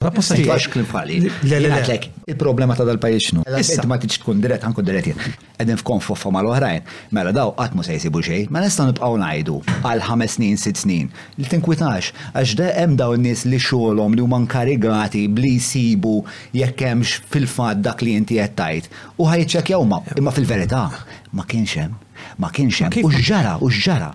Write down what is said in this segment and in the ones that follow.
Apposta jgħid. Għax klim fali. Le, le, le. Il-problema ta' dal-pajis xnu. Issa ma tiġ tkun dirett, ħankun dirett jien. Qegħdin f'konf foffa mal-oħrajn. Mela daw qatt mu se jsibu xejn. Ma nistgħu nibqgħu ngħidu għal ħames snin, sitt snin. Li tinkwitax għax da hemm daw nies li xogħolhom li huma nkarigati bli jsibu jekk hemmx fil-fatt dak li inti qed tgħid. U ħajċċekkjaw ma imma fil-verità ma kienx hemm. Ma kienx hemm. U x'ġara, u x'ġara.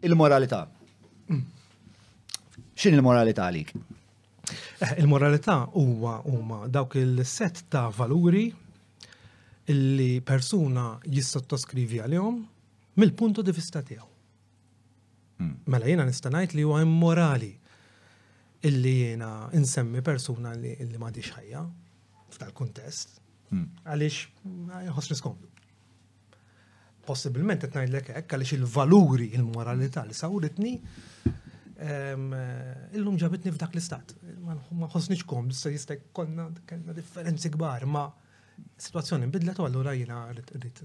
Il-moralità. X'in il-moralità għalik? Eh, il-moralità huwa huma dawk il-set ta' valuri illi persuna jissottoskrivi għalihom mill-punto di vista tiegħu. Hmm. Mela jiena nista' ngħid li huwa immorali illi jiena insemmi persuna li, li m'għadix ħajja f'tal-kuntest hmm. għaliex jħossni skomdu. Possibilment qed ngħidlek hekk għaliex il-valuri, il-moralità li sawritni ehm, illum ġabitni f'dak l-istat. Ma ħossniġ kom, se jista' jkollna kellna differenzi kbar, ma situazzjoni nbidlet u allura jiena rrid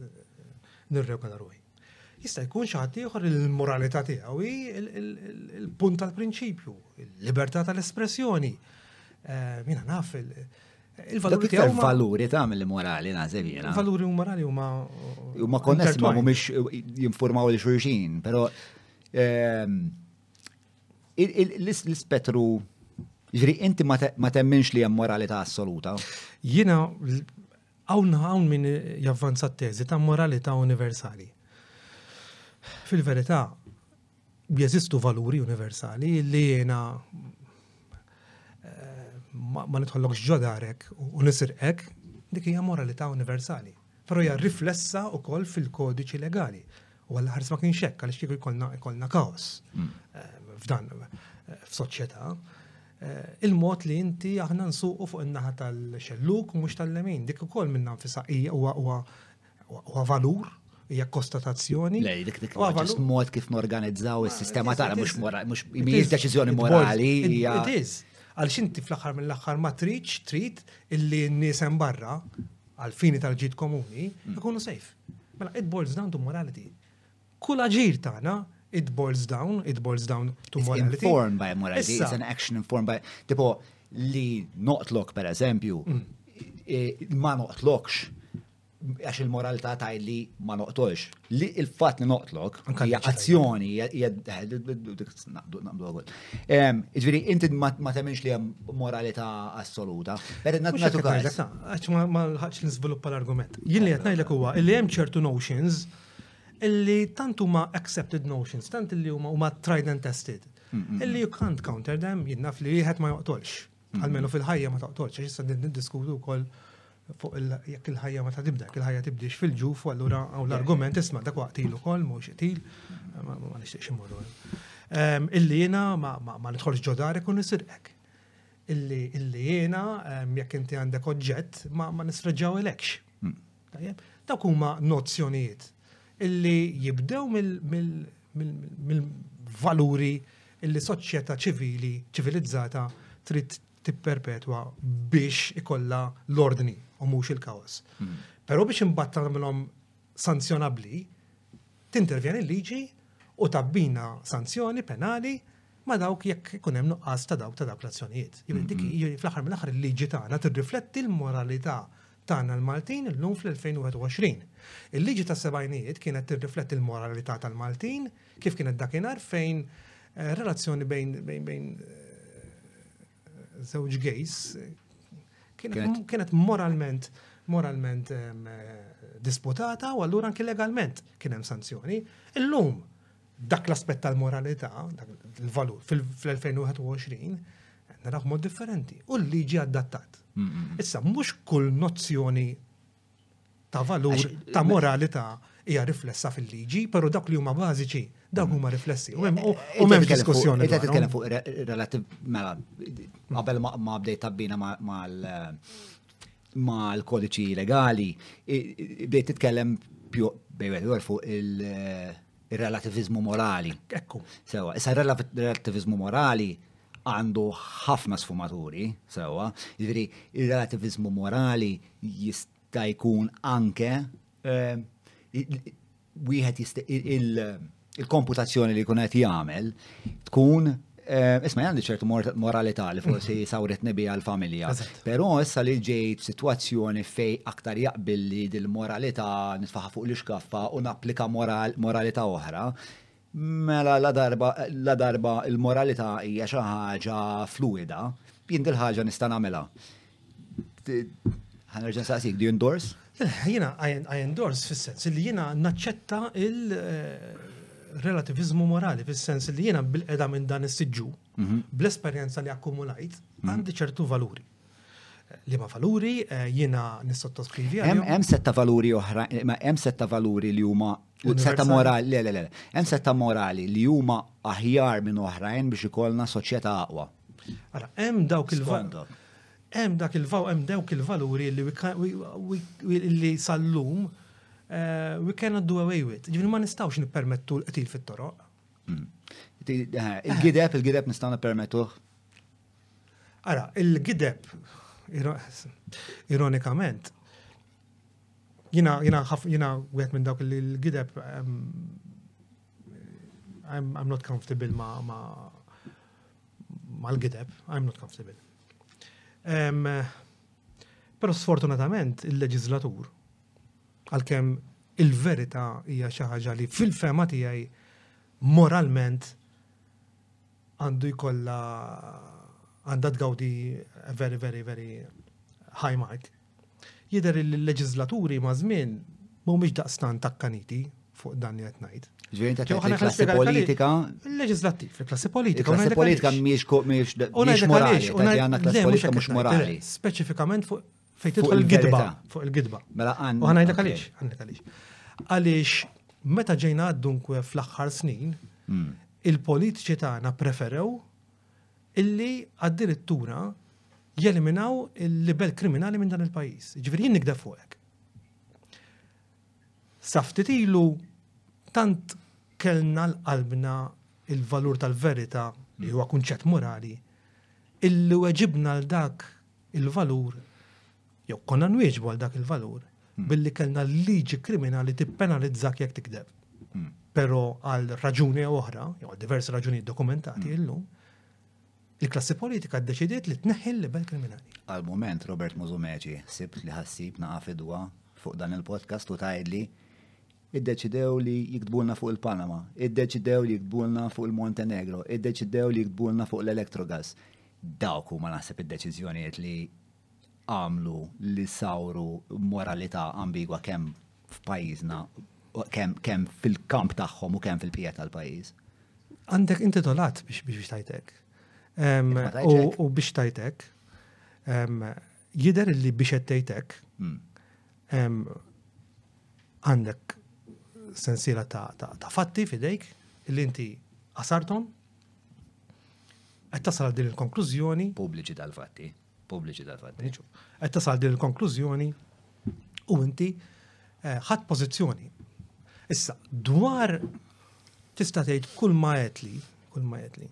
nirregola ruħi. Jista' jkun xi ħadd ieħor il-moralità tiegħu il-punt tal-prinċipju, il-libertà tal-espressjoni. Ehm, jiena naf Il-valuri tiegħu. Il-valuri ta' mill morali nażel jiena. Il-valuri u morali huma. Huma konnessi ma mhumiex jinformaw li xulxin, però ehm, l-ispettru ġri inti ma temminx li hemm moralità assoluta. Jiena hawn hawn min javvanza t-teżi ta' moralità universali. Fil-verità, Jeżistu valuri universali li jiena eh, ma nitħollokx ġodarek u nisirqek, dik hija moralità universali. Però hija riflessa wkoll fil-kodiċi legali. U għalla ħares ma kienx hekk għaliex kieku jkollna kaos mm. eh, f'dan eh, f'soċjetà. Eh, il-mod li inti aħna nsuqu fuq in-naħa tal-xelluk mhux tal-lemin, dik ukoll minna nfisa hija huwa huwa valur, hija kostatazzjoni. Lej, dik dik ġust mod kif norganizzaw is-sistema tagħna mhux mhux mhijiex deċiżjoni morali. It is. Għal xinti fl-aħħar mill-aħħar ma tridx trid illi n-nies hemm barra għal fini tal-ġid komuni mm. ikunu safe. Mela it boils down to morality. Kull aġir tagħna it boils down, it boils down to morality. It's informed by morality, it's an action informed by tipo li noqtlok per eżempju, mm. e, ma noqtlokx għax il-moralità tgħid li ma noqtolx. Li il-fatt li noqtlok, hija azzjoni, hija naqbdu għagħol. Ġifieri inti ma temminx li hemm moralità assoluta. Għax ma l-ħaġ li nżviluppa l-argument. Jien li qed ngħidlek huwa li hemm ċertu notions illi tant huma accepted notions, tant illi huma huma tried and tested. Illi you can't counter them, jinnaf li wieħed ma joqtolx. Għalmenu fil-ħajja ma taqtolx, għax issa niddiskutu wkoll fuq jekk il-ħajja ma ta' tibda, jekk il-ħajja tibdix fil-ġuf, allura hawn l-argument isma' dak waqtil ukoll mhux qtil, ma nixtieqx immorru. Ehm, illi jiena ma nidħolx ġodar ikun nisirqek. Illi illi jiena ehm, jekk inti għandek oġġett ma nisfreġġaw elekx. Hmm. Dawk huma nozzjonijiet illi jibdew mill mill-valuri illi soċjetà ċivili ċivilizzata trid tipperpetwa biex ikollha l-ordni u mhux il-kaos. Hmm. Però biex imbagħad tagħmilhom sanzjonabbli, tintervjeni l-liġi u tabbina sanzjoni penali ma dawk jekk ikun hemm nuqqas ta' dawk ta' dawk l-azzjonijiet. Hmm, hmm. Fl-aħħar mill-aħħar il-liġi tagħna tirrifletti l-moralità tagħna l-Maltin llum fl-2021. Il-liġi tas-sebgħinijiet kienet tirrifletti l-moralità tal-Maltin kif kienet dakinhar fejn relazzjoni bejn bejn żewġ gays kienet moralment moralment disputata u allura anki legalment kien hemm sanzjoni. Illum dak l-aspett tal-moralità, il-valur fil-2021, Naraw mod differenti. U l-liġi adattat. Issa, mhux kull nozzjoni ta' valur, ta' moralità hija riflessa fil-liġi, pero dak li huma bażiċi, dak mm. huma riflessi. U m'hemm diskussjoni. Qed titkellem fuq relativ mela qabel ma bdejt tabbina mal ma l-kodiċi legali, bdejt titkellem bejwet fuq il- ir-relativiżmu morali. Ekku. Sewa, issa r-relativiżmu morali għandu ħafna sfumaturi, sewa, jiġri ir-relativiżmu morali jista' jkun anke eh, wieħed il-komputazzjoni li jkun qed jagħmel tkun Eh, isma għandi ċertu moralità li forsi sawret nebi għal-familja. Pero issa li ġejt situazzjoni fej aktar jaqbil li dil-moralità nitfaħa fuq l-iskaffa u napplika moralità oħra, mela la darba, la darba il-moralità hija xi ħaġa fluida, jien dil-ħaġa nista' nagħmilha. Ħanerġa saqsik, do you endorse? Jina, I endorse fil-sens li jina naċċetta il-relativizmu eh, morali, fil-sens li jina bil-qeda minn dan is-siġġu, mhm. bl-esperienza li akkumulajt, mhm. għandi ċertu valuri li ma valuri eh, jina nissottoskrivi. Hemm setta valuri oħra, hemm setta valuri li huma U setta morali, le, le, le. Hemm setta morali li huma aħjar minn oħrajn biex ikollna soċjetà aqwa. Ara, hemm dawk il-valuri. Hemm dak il-valur, hemm dawk il-valuri li sallum eh, we cannot do away with. Ġifieri ma nistgħux nippermettu l-qtil fit-toroq. Hmm. Eh, il-gideb, il-gideb nistgħu nippermettuh. Ara, il-gideb, ironikament, Jina, jina, jina, wieħed minn dawk li l-gideb I'm, I'm not comfortable ma, ma, ma l-gideb, I'm not comfortable. Um, Pero sfortunatament il-leġizlatur, għal-kem il-verita hija xi ħaġa li fil-fema tiegħi moralment għandu jkollha għandha tgawdi very very very high mark. Jidher li l-leġiżlaturi maż-żmien mhumiex daqstant akkaniti fuq dan li qed ngħid. Ġifieri ta' tkun klassi politika. Leġislattiv, klassi politika. Klassi politika mhix mhix mhix morali, u għandna klassi politika mhux morali. Speċifikament fuq fejn tidħol il-gidba, fuq il-gidba. Mela għandna. U ngħidlek għaliex, għandek għaliex. Għaliex meta ġejna għaddunkwe fl-aħħar snin, hmm. il-politiċi tagħna preferew illi addirittura jeliminaw il-libel kriminali minn dan il-pajis. Ġviri jien nikdef fuqek. Saftit ilu tant kellna l-qalbna il-valur tal-verita li huwa kunċett morali, illi weġibna l-dak il-valur Jew konna nwieġbu għal dak il-valur hmm. billi kellna l-liġi kriminali tippenalizzak jekk tikdeb. Hmm. Però għal raġuni oħra, jew għal diversi raġuni dokumentati hmm. illum, il-klassi politika ddeċidiet li tneħħi l-libel kriminali. Għal moment Robert Muzumeċi sibt li ħassib naqaf idwa fuq dan il-podcast u tajdli iddeċidew li jiktbulna fuq il-Panama, iddeċidew li jiktbulna fuq il-Montenegro, iddeċidew li jiktbulna fuq l-Electrogas. Dawk huma naħseb id-deċiżjonijiet li għamlu li sawru moralità ambigwa kemm f'pajjiżna, kemm fil-kamp tagħhom u kemm fil-bqija tal-pajjiż. Għandek intitolat biex biex tajtek. U biex tajtek, jider li biex tajtek, hmm. għandek sensiela ta' fatti fidejk, li inti qasartom, qed tasal din il-konklużjoni. Pubbliċi dal-fatti. pubbliċi tal-vantaġġ. Qed tasal din il-konklużjoni u inti eh, ħadd pożizzjoni. Issa, dwar tista' tgħid kull ma li, kull ma li.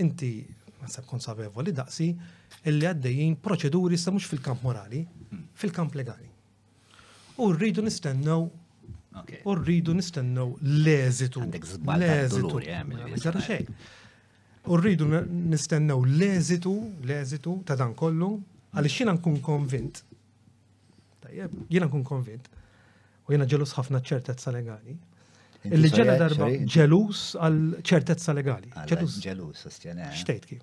Inti naħseb konsapevoli daqsi illi għaddejjin proċeduri sa mhux fil-kamp morali, fil-kamp legali. U rridu nistennew u rridu nistennew l-eżitu. L-eżitu. Eh, u rridu nistennew l-eżitu, l-eżitu ta' dan kollu, għaliex jiena nkun konvint. Tajjeb, jiena nkun konvint. U jiena ġelus ħafna ċertezza legali. Illi ġena darba ġelus għal ċertezza legali. Ġelus, ġelus, Xtejt kif.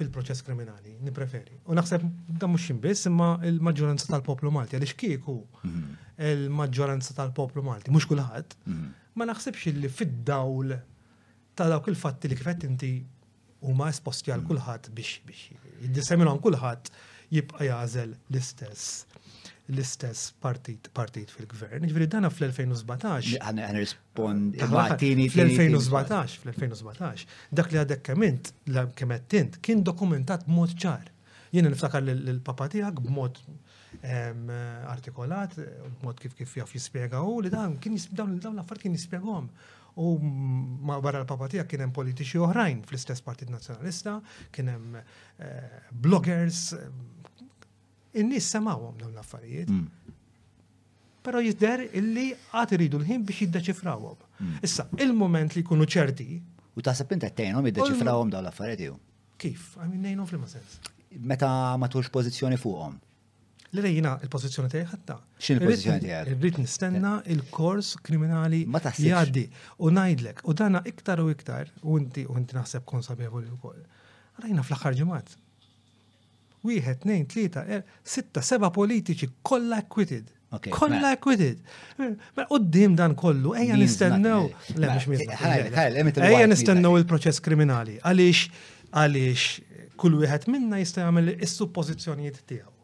fil-proċess kriminali, nipreferi. U naħseb da mhux xi biss imma l-maġġoranza tal-poplu Malti għaliex kieku mhm. il-maġġoranza tal-poplu Malti mhux kulħadd mhm. ma naħsibx li fid-dawl ta' dawk il-fatti li kifet inti huma esposti għal mhm. kulħadd biex biex jiddiseminhom kulħadd jibqa' jażel l-istess l-istess partit partit fil-gvern. Ġifieri dana fl-2017. Fl-2017, fl-2017, dak li għadek kemint, kemet tint, kien dokumentat mod ċar. Jiena niftakar l-papa tijak b'mod artikolat, b'mod kif kif jaf jispiega u li dan kien dawn l-affar kien jispiegom. U ma barra l-papa tijak kien hemm politiċi oħrajn fl-istess Partit Nazzjonalista, kien hemm eh, bloggers, in-nies semawhom dawn l-affarijiet. Mm. Però jidher illi għad iridu l-ħin biex jiddeċifrawhom. Issa, il-mument li jkunu ċerti. U taħseb inti qed tgħinhom jiddeċifrawhom dawn l-affarijiet jew? Kif? Għamin ngħinhom fl-ma sens. Meta ma tħux pożizzjoni fuqhom. Li rejna il-pożizzjoni tiegħi ħatta. X'in il-pożizzjoni tiegħek? Irrid nistenna il-kors kriminali Ma taħsibx. jgħaddi u ngħidlek u dana iktar u iktar u inti u inti naħseb konsapevoli wkoll. Rajna fl-aħħar ġimgħat. Wieħed, tnejn, tlieta, er, sitta, seba' politiċi kollha acquitted. Kollha mela. acquitted. Mela, qoddim dan kollu, ejja nistennew. Ejja nistennew il-proċess kriminali. Għaliex għaliex kull wieħed minna jista' jagħmel is-suppożizzjonijiet tiegħu.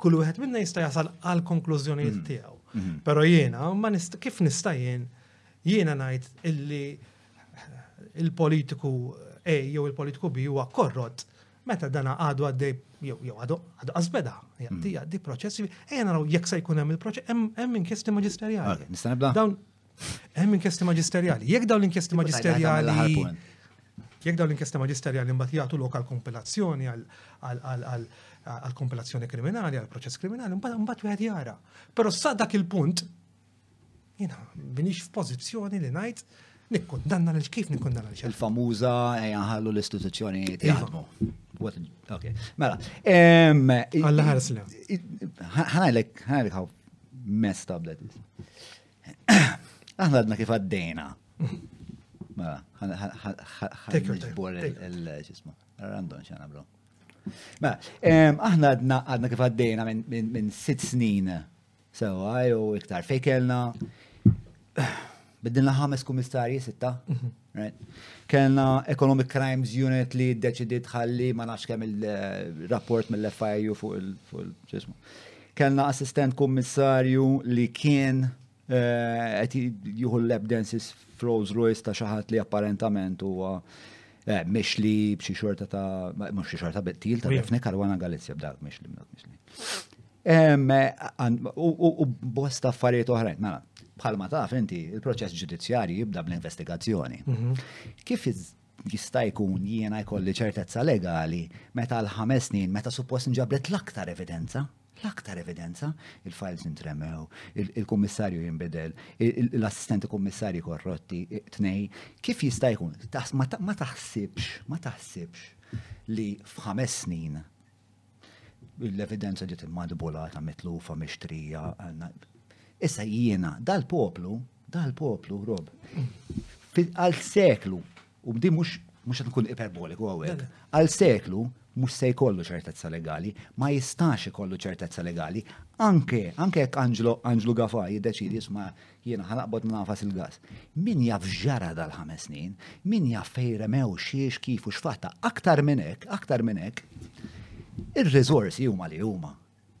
Kull wieħed minna jista' jasal għal konklużjonijiet mm. tiegħu. Mm-hmm. Però jiena ma kif nista' jien jiena ngħid illi il-politiku A jew il-politiku B huwa korrott Meta dana għadu għaddej, jew għadu għadu għazbeda, għaddi għaddi proċessi, ejja naraw jekk se jkun hemm il-proċess, hemm inkjesti maġisterjali. Nista' nibda? Dawn hemm inkjesti maġisterjali. Jekk dawn l-inkjesti maġisterjali jekk dawn l-inkjesti maġisterjali mbagħad jagħtu lok għal kompilazzjoni għal kompilazzjoni kriminali, għal proċess kriminali, mbagħad wieħed jara. Però sa dak il-punt Jena, minix f'pożizzjoni li ngħid nikkundanna lil kif nikkundanna lil Il-famuża ejja ħallu l-istituzzjonijiet iva. jaħdmu. Okay. Mela. Alla ħares le. Ħanajlek, ħanajlek ħaw mess tablet. Aħna għadna kif għaddejna. Mela, ħanġbor il-ġisma. Randon xana bro. Mela, aħna għadna kif għaddejna minn sitt snin Sewa, jew iktar. Fej kellna bidilna ħames kummissarji sitta. Mhm. Kellna Economic Crimes Unit li deċidiet ħalli ma nafx kemm il-rapport mill-FIU fuq il-ġismu. Kellna assistent kummissarju li kien eh, qed juhu l-lab dances f'Rolls Royce ta' xi ħadd li apparentament huwa eh, mhix li b'xi xorta ta' mhux xi xorta bittil ta' Refne Karwana Galizja b'dak mhix li mhux li. U bosta affarijiet oħrajn, mela, bħalma taf inti, il-proċess ġudizzjarju jibda bl-investigazzjoni. Mhm. Kif jista' jkun jiena jkolli ċertezza legali meta l-ħames snin, meta suppost nġabret l-aktar evidenza, l-aktar evidenza, il-files intremew, il-kummissarju jinbidel, l-assistenti kummissarji korrotti, tnej, kif jista' jkun? Ma taħsibx, ma taħsibx li f'ħames snin L-evidenza ġiet immadbulata, mitlufa, mixtrija. Issa jiena, dal-poplu, dal-poplu, Rob, għal seklu, u bdi mux mux għan kun iperboliku għawek, għal seklu mux se jkollu ċertezza legali, ma jistax jkollu ċertezza legali, anke, anke jek Angelo, Angelo Gafaj jiddeċidi jisma Jiena ħa naqbad nagħfas il-gass. Min jaf x'ġara dal-ħames snin, min jaf fejn remew xiex kif u x'fatta, aktar minn hekk, aktar minn hekk, ir-riżorsi huma li huma.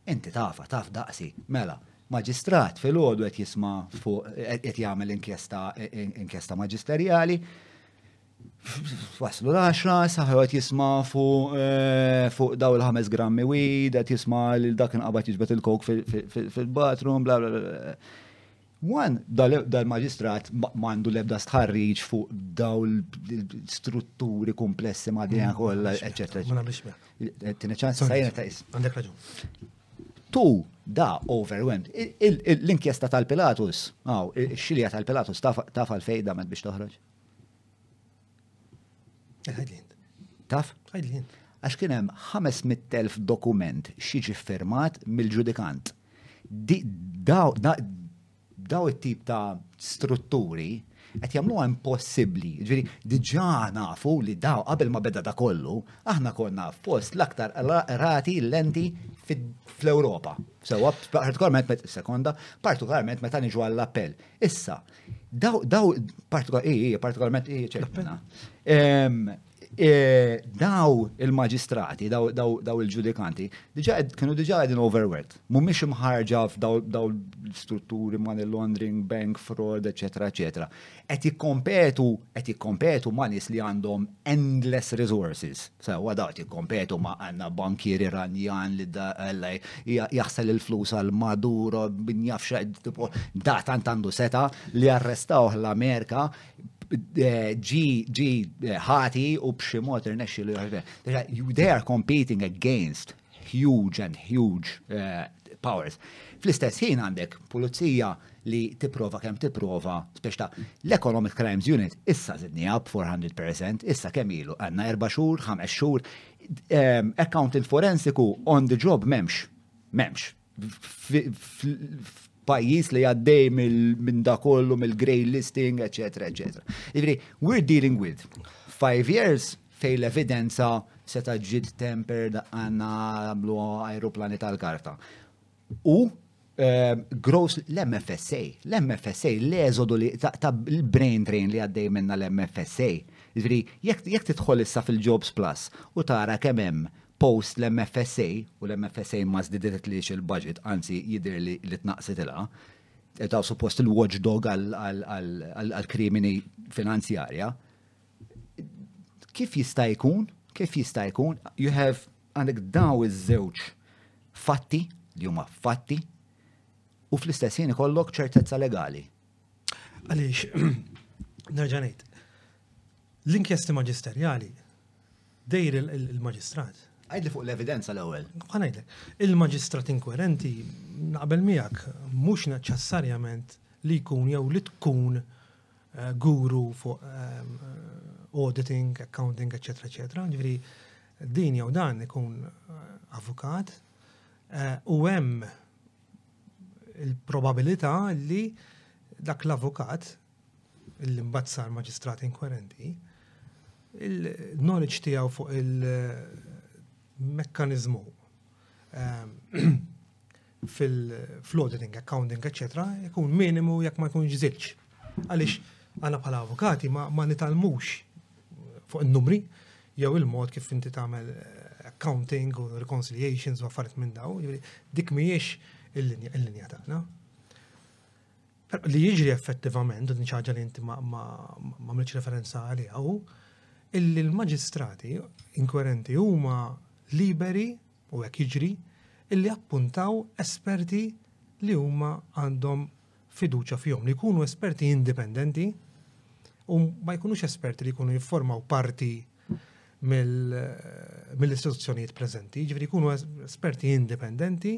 Inti tafa, taf daqsi, mela, maġistrat fil-ħodu qed jisma' fuq qed jagħmel inkjesta inkjesta maġisterjali, Waslu l-10, saħħa għat jisma fuq eh, fu daw il-ħames grammi wid, għat jisma li dak inqabad jiġbet il-kok fil-bathroom, bla bla bla. Wan, dal-maġistrat mandu lebda stħarriġ fuq daw l-strutturi komplessi ma' dina kolla, eccetera. Ma' nabix me. Tine ċans, sajna ta' is. Għandek raġun. Tu, da, overwhelmed. L-inkjesta tal-Pilatus, għaw, xilja tal-Pilatus, taf għal-fejda biex toħroġ. Taf? Għax kien hemm 500,000 dokument xiġi firmat mill-ġudikant. Daw it-tip ta' strutturi qed jagħmluha impossibbli. Ġifieri diġà nafu li daw qabel ma beda da kollu, aħna konna fost l-aktar rati lenti fl-Ewropa. Sewwa partikolarment sekonda, partikolarment meta niġu għall-appell. Issa, Daw, daw, partikolarment, e, daw il-maġistrati, daw il-ġudikanti, kienu diġa għedin overworked, mumiex imħarġa f'daw l-strutturi man il-laundering, bank fraud, etc. etc. Et jikkompetu, et jikkompetu ma' nis li għandhom endless resources. Sewwa dawk jikkompetu ma' għandna bankier Iranjan li jaħsel il-flus għal Maduro bin jaf tipo da tant għandu seta li arrestawh l-Amerika ġi ħati u b'xi mod irnexxi li They are competing against huge and huge uh, powers. Fl-istess ħin għandek pulizija li tipprova kemm tipprova biex ta' l-Economic Crimes Unit issa zidni up 400%, issa kemm ilu għandna erba' xhur, ħames xhur, um, accountant forensiku on the job m'hemmx. M'hemmx. f'pajjiż li għaddej minn da kollu mill-grey listing, eċetera, eċetera. Jiġri, we're dealing with five years fej l-evidenza seta ġid temper għanna għamlu aeroplani tal-karta. U eh, gross l-MFSA, l-MFSA, l-eżodu li ta' l-brain drain li għaddej minna l-MFSA. Ġri, jek titħol issa fil-Jobs Plus u tara kemem post l-MFSA, u l-MFSA ma żdidetlix il-budget, anzi jidher li li tnaqsitilha, ta' suppost il-watchdog għal-krimini finanzjarja. Kif jista' jkun, kif jista' jkun, you have għandek daw iż-żewġ fatti, li huma fatti, u fl-istess jien ikollok ċertezza legali. Għaliex, nerġanejt, l-inkjesti maġisterjali Dejr il-maġistrat. Għajdli fuq l-evidenza l-ewwel. Għanajdlek, il-maġistrat inkwerenti naqbel miegħek mhux neċessarjament li jkun jew li tkun eh, guru fuq ehm, auditing, accounting, eċetera, eċetera. Ġifieri din jew dan ikun eh, avukat eh, u hemm il-probabilità li dak l-avukat li mbagħad sar maġistrat inkwerenti, il-knowledge tiegħu fuq il-mekkaniżmu ehm, fil-auditing, accounting, etc. jkun minimu jekk ma jkunx żilġ. Għaliex għana bħala avukati ma nitalmux fuq il-numri jew il-mod kif inti tagħmel eh, accounting u reconciliations u affarijiet minn daw, dik mhijiex il-linja tagħna. Li jiġri effettivament, u din ċaġa li inti ma mlitx referenza għaliha, u illi l-maġistrati inkoerenti huma liberi u hekk jiġri illi appuntaw esperti li huma għandhom fiduċa fihom, li jkunu esperti indipendenti u ma jkunux esperti li jkunu jifformaw parti mill-istituzzjonijiet preżenti, ġifieri jkunu esperti indipendenti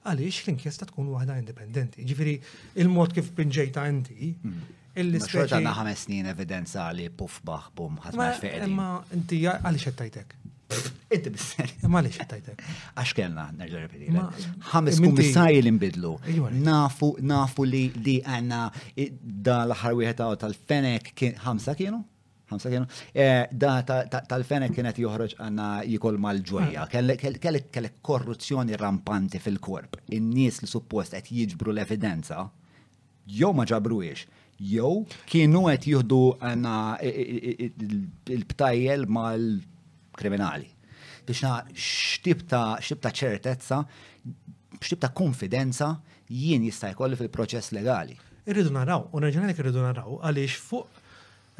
Għaliex l-inkjesta tkun waħda indipendenti. Ġifieri il-mod kif pinġejta inti hmm. il-ispeċi. Xorta ħames snin evidenza li puff baħ bum ħatma xfeqli. Imma inti għaliex qed tajtek? Inti bisser. Ma li xittajtek. Għax kellna, nerġa repeti. Ħames kummissarji li nbidlu. Nafu, nafu li li għanna dal-ħar wieħed tal-fenek kien ħamsa kienu? ħamsa kienu. Eh, da tal-fenek kienet joħroġ għanna jikol mal-ġoja. Kellek korruzzjoni rampanti fil-korp. In-nies li suppost qed jiġbru l-evidenza, jew ma ġabruhiex, jew kienu qed jieħdu għanna il-btajjel mal-kriminali. Biex na xtib ta' ċertezza, xtib ta' konfidenza jien jista' jkolli fil-proċess legali. Irridu naraw, u nerġanek irridu naraw, għaliex fuq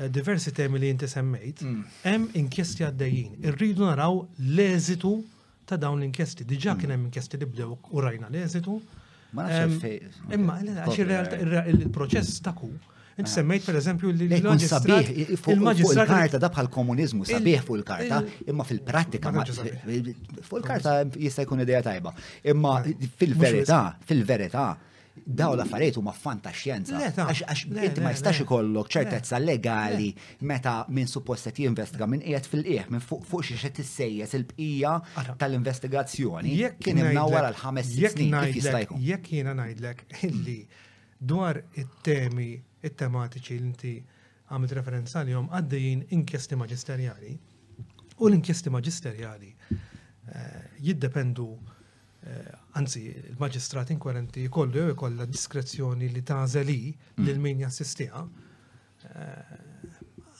Eh, diversi temi li inti semmejt, mm. hemm inkjesti għaddejjin. Irridu naraw l-eżitu ta' dawn l-inkjesti. Diġà mm. kien hemm inkjesti li bdew u rajna l-eżitu. Imma għax il-proċess ta' ku. Inti ah. semmejt per eżempju li l-maġistrat. Il-maġistrat. karta da bħal komunizmu sabiħ fuq il-karta, imma fil-prattika. Fuq il-karta jista' jkun ideja tajba. Imma fil-verità, fil-verità, Daw l-affarijiet huma fantaxjenza. Għax inti ma jistax ikollok ċertezza legali meta minn suppost qed jinvestiga minn qiegħed fil-qieħ minn fuq fuq xi qed tissejjes il-bqija tal-investigazzjoni. Jekk kien imnawwar għal ħames snin kif jista' jkun. Jekk jiena ngħidlek illi dwar it-temi it-tematiċi li inti għamilt referenza għalihom għaddejjin inkjesti maġisterjali u l-inkjesti maġisterjali eh, jiddependu anzi, il-maġistrat inkwirenti jkollu jew ikollha diskrezzjoni li tażel hi mm. lil min jassistiha. Eh,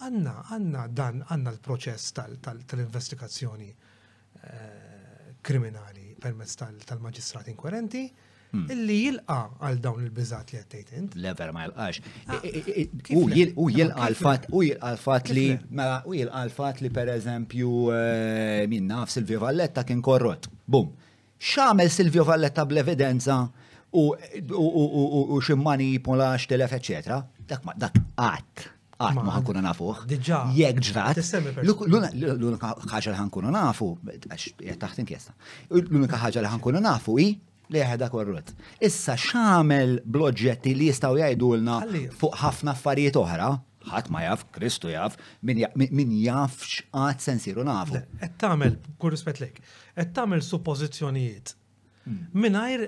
għanna, għanna dan, għanna l-proċess tal-investigazzjoni eh, kriminali permezz tal-maġistrat inkwirenti mm. illi jilqa għal dawn il-bizat li għattejt int. Lever ma jilqax. Ah, u jilqa l-fat, u jilqa l-fat li, mela, u jilqa l-fat li per eżempju, eh, min naf Silvi Valletta kien korrot. Bum. X'għamel Silvio Valletta bl-evidenza u ximmani pola xtelef, eccetera? Dak ma dak qatt qatt ma ħankunu nafuh. Diġà. Jekk ġrat. L-unika ħaġa li ħankunu nafu, għax taħt inkjesta. L-unika ħaġa li ħankunu nafu hi li ħeda korrut. Issa x'għamel bl-oġġetti li jistgħu jgħidulna fuq ħafna affarijiet oħra, Ħadd ma jaf, Kristu jaf, min jafx għad se nsiru nafu. Qed tagħmel, kull rispett lejk, qed tagħmel suppożizzjonijiet Minajr,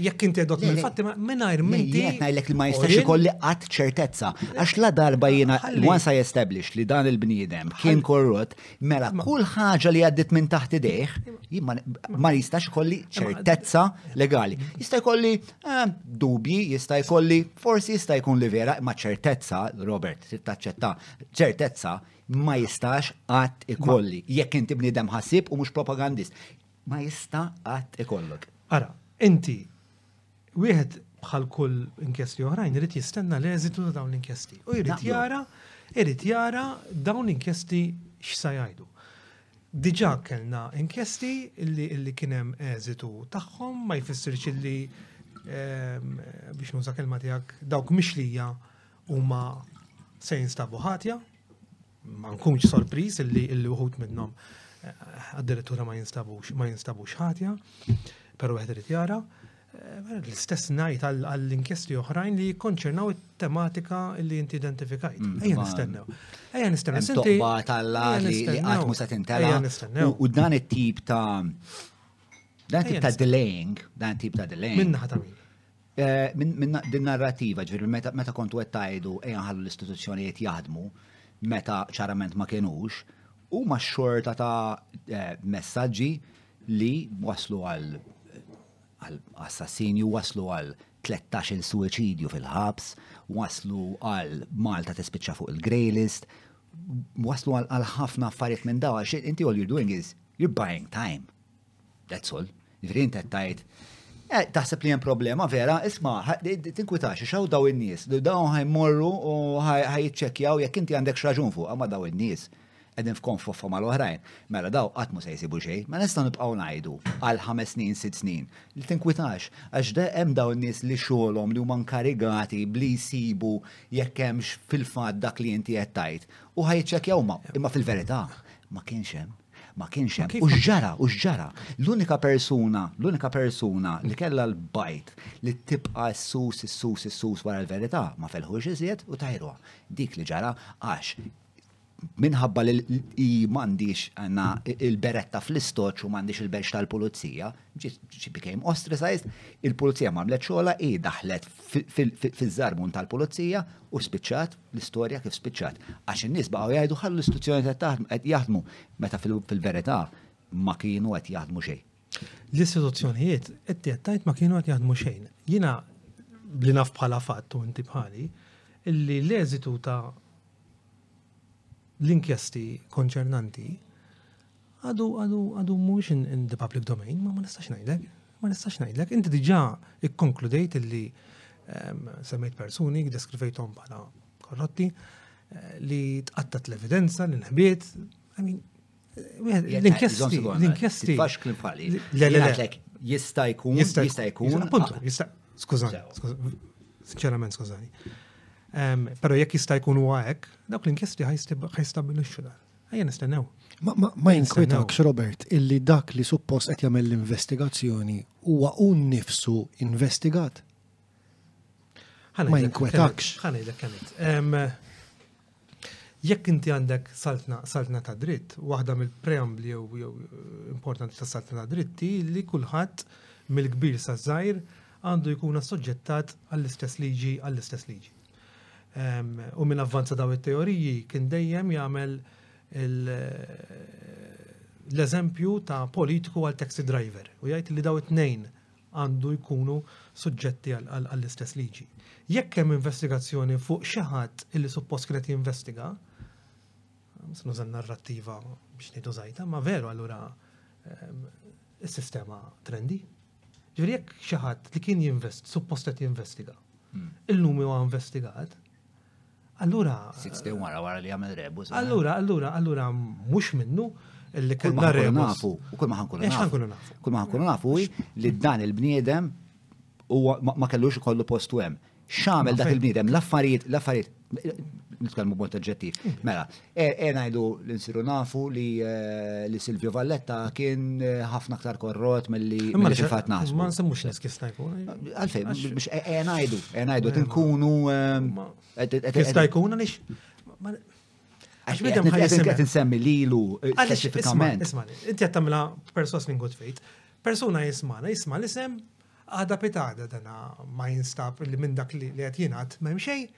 jekk inti għedot minn fatti, minajr minn ti. Jek najlek li ma jistax ikolli għat ċertezza. Għax la darba jena, once I established li dan il-bniedem kien korrot, mela kull ħaġa li għaddit minn taħt idejh, ma jistax ikolli ċertezza legali. Jista' jkolli Eh, dubji jista' jkolli, forsi jista' jkun li vera, ma ċertezza, Robert, trid taċċetta, ċertezza ma jistax qatt ikolli. Jekk inti bniedem ħassib u mhux propagandist, ma jista' qatt ikollok. Ara, inti wieħed bħal kull inkjesti oħrajn irid jistenna l-eżitu ta' dawn l-inkjesti. U jrid jara, irid jara dawn l-inkjesti x'sa jgħidu. Diġà kellna inkjesti li kien hemm eżitu tagħhom ma jfissirx li biex nuża kelma tiegħek dawk mixlija huma se jinstabu ħatja. Ma nkunx sorpriż illi illi uħud minnhom eh, addirittura ma jinstabux ma jinstabux ħatja, però wieħed irid jara. L-istess najt għall-inkjesti oħrajn li jikkonċernaw it-tematika li inti identifikajt. Mm, Ejja nistennew. Ejja nistennew. Sinti tal-la li għatmu se tintela. U dan it-tip ta' dan tip ta' delaying, dan tip ta' delaying. Minna ħata min. Eh, minna din narrativa ġviri, meta kontu għed tajdu ejja ħallu l-istituzzjonijiet jaħdmu, meta ċarament ma kienux, u ma xorta ta' eh, messagġi li waslu għal assassinju, waslu għal 13 suicidju fil-ħabs, waslu għal Malta tispiċċa fuq il-grey list, waslu għal ħafna affarijiet minn dawa, xie inti all you're doing is you're buying time. That's all. Ġifri inti tajt. Eh, taħseb li hemm problema vera, isma, tinkwitax, xaw daw in-nies, daw ħajmorru u ħajċċekjaw jekk inti għandek xraġun fuq, ma daw in-nies. qegħdin f'konfoffa mal-oħrajn, mela dawk qatt mhu se jsibu xejn. Ma nistgħu nibqgħu ngħidu għal ħames snin, sitt snin, li tinkwitax, għax hemm dawn in-nies li xogħolhom li huma nkarigati b'li jsibu jekk hemmx fil-fatt dak li inti qed tgħid u ħa jiċċekkjaw huma. Imma fil-verità ma kienx hemm. Ma kienx hemm. U x'ġara? U x'ġara? L-unika persuna, l-unika persuna li kellha l-bajt li tibqa' ssus, ssus, ssus wara l-verità ma felħux iżjed u tajruha. Dik li ġara għax minħabba li hi m'għandix għandna il-beretta fl-istoċ u m'għandix il-belġ tal-pulizija, she became ostracized, il-pulizija m'għamlet xogħla hi daħlet fiż-żarmun tal-pulizija u spiċċat l-istorja kif spiċċat. Għax in-nies baqgħu jgħidu ħallu l-istituzzjoni qed jaħdmu meta fil-verità ma kienu qed jaħdmu xejn. L-istituzzjonijiet qed tajt ma kienu qed jaħdmu xejn. Jiena li naf bħala fatt u inti bħali, illi l-eżitu ta' l-inkjesti konċernanti għadu għadu għadu mhuwiex in the public domain, ma ma nistax ngħidlek, ma nistax ngħidlek. Inti diġà ikkonkludejt illi ehm, semmejt persuni deskrivejthom bħala korrotti eh, li tqattat l-evidenza, l-inħbiet, I mean, L-inkjesti. L-inkjesti. Fax klim fali. L-għalek jista jkun. Jista jkun. Appuntu, jista. Skużani, skużani. Sinċerament, skużani. Pero jekk jista jkun u għek, dawk l-inkjesti ħajstabilixxu dan. Ejja nistennew. Ma jinkwitakx, Robert, illi dak li suppost qed jagħmel l-investigazzjoni huwa un nifsu investigat. Ma jinkwitakx. Ħanejlek kemm Jekk inti għandek saltna, saltna ta' dritt, waħda mill-preambli jew jew importanti ta' saltna ta' dritt hi li kulħadd mill-kbir sa żgħir għandu jkun assoġġettat għall-istess liġi għall-istess liġi. Ehm, u minn avvanza daw it-teoriji kien dejjem jagħmel l-eżempju ta' politiku għal taxi driver u jgħid li daw it-tnejn għandu jkunu suġġetti għall-istess liġi. Jekk hemm investigazzjoni fuq xi ħadd illi suppost kienet jinvestiga, nuża narrattiva biex ngħidu żajta, ma veru allura ehm, is-sistema trendi. Ġifieri jekk xi ħadd li kien jinvest, suppost qed jinvestiga, hmm. illum huwa investigat, Allura. Sitt snin wara wara li għamel rebus. Eh? Allura, allura, allura mhux minnu li kellna rebus. nafu, u kull ma ħankunu nafu. Kull ma ħankunu nafu li dan il-bniedem u ma kellux ikollu post u hemm. X'għamel dak il-bniedem, l-affarijiet, l-affarijiet nitkellmu b'mod oġġettiv. Mela, Eħe ngħidu li nsiru nafu li li Silvio Valletta kien ħafna aktar korrot milli milli fil-fatt naħsbu. Ma nsemmux nies kif sta jkun. Għalfejn biex eħe ngħidu, eħe ngħidu tinkunu kif sta jkun għaliex Għax bidem ħajja. Għet nsemmi lilu eh, specifikament. Isma, inti għet tamla perswas minn good faith. Persona jismana, jisma l-isem għada pitada dana ma jinstab li minn dak li għet jenat ma jimxej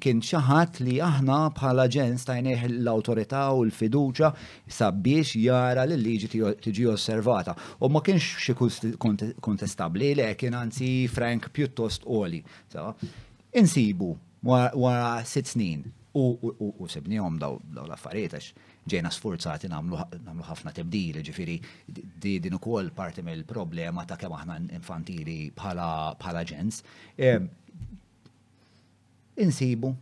Kien xi ħadd li aħna bħala ġens tajnieh l-awtorità u l-fiduċja sabiex jara li l-liġi tiġi osservata. U ma kienx xi kontestabbli, le, kien anzi frank pjuttost għoli. Insibu wara sitt snin u sibnihom daw l-affarijiet għax ġejna sfurzati nagħmlu ħafna tibdil, ġifieri din ukoll parti mill-problema ta' kemm aħna infantili bħala ġens. Insibu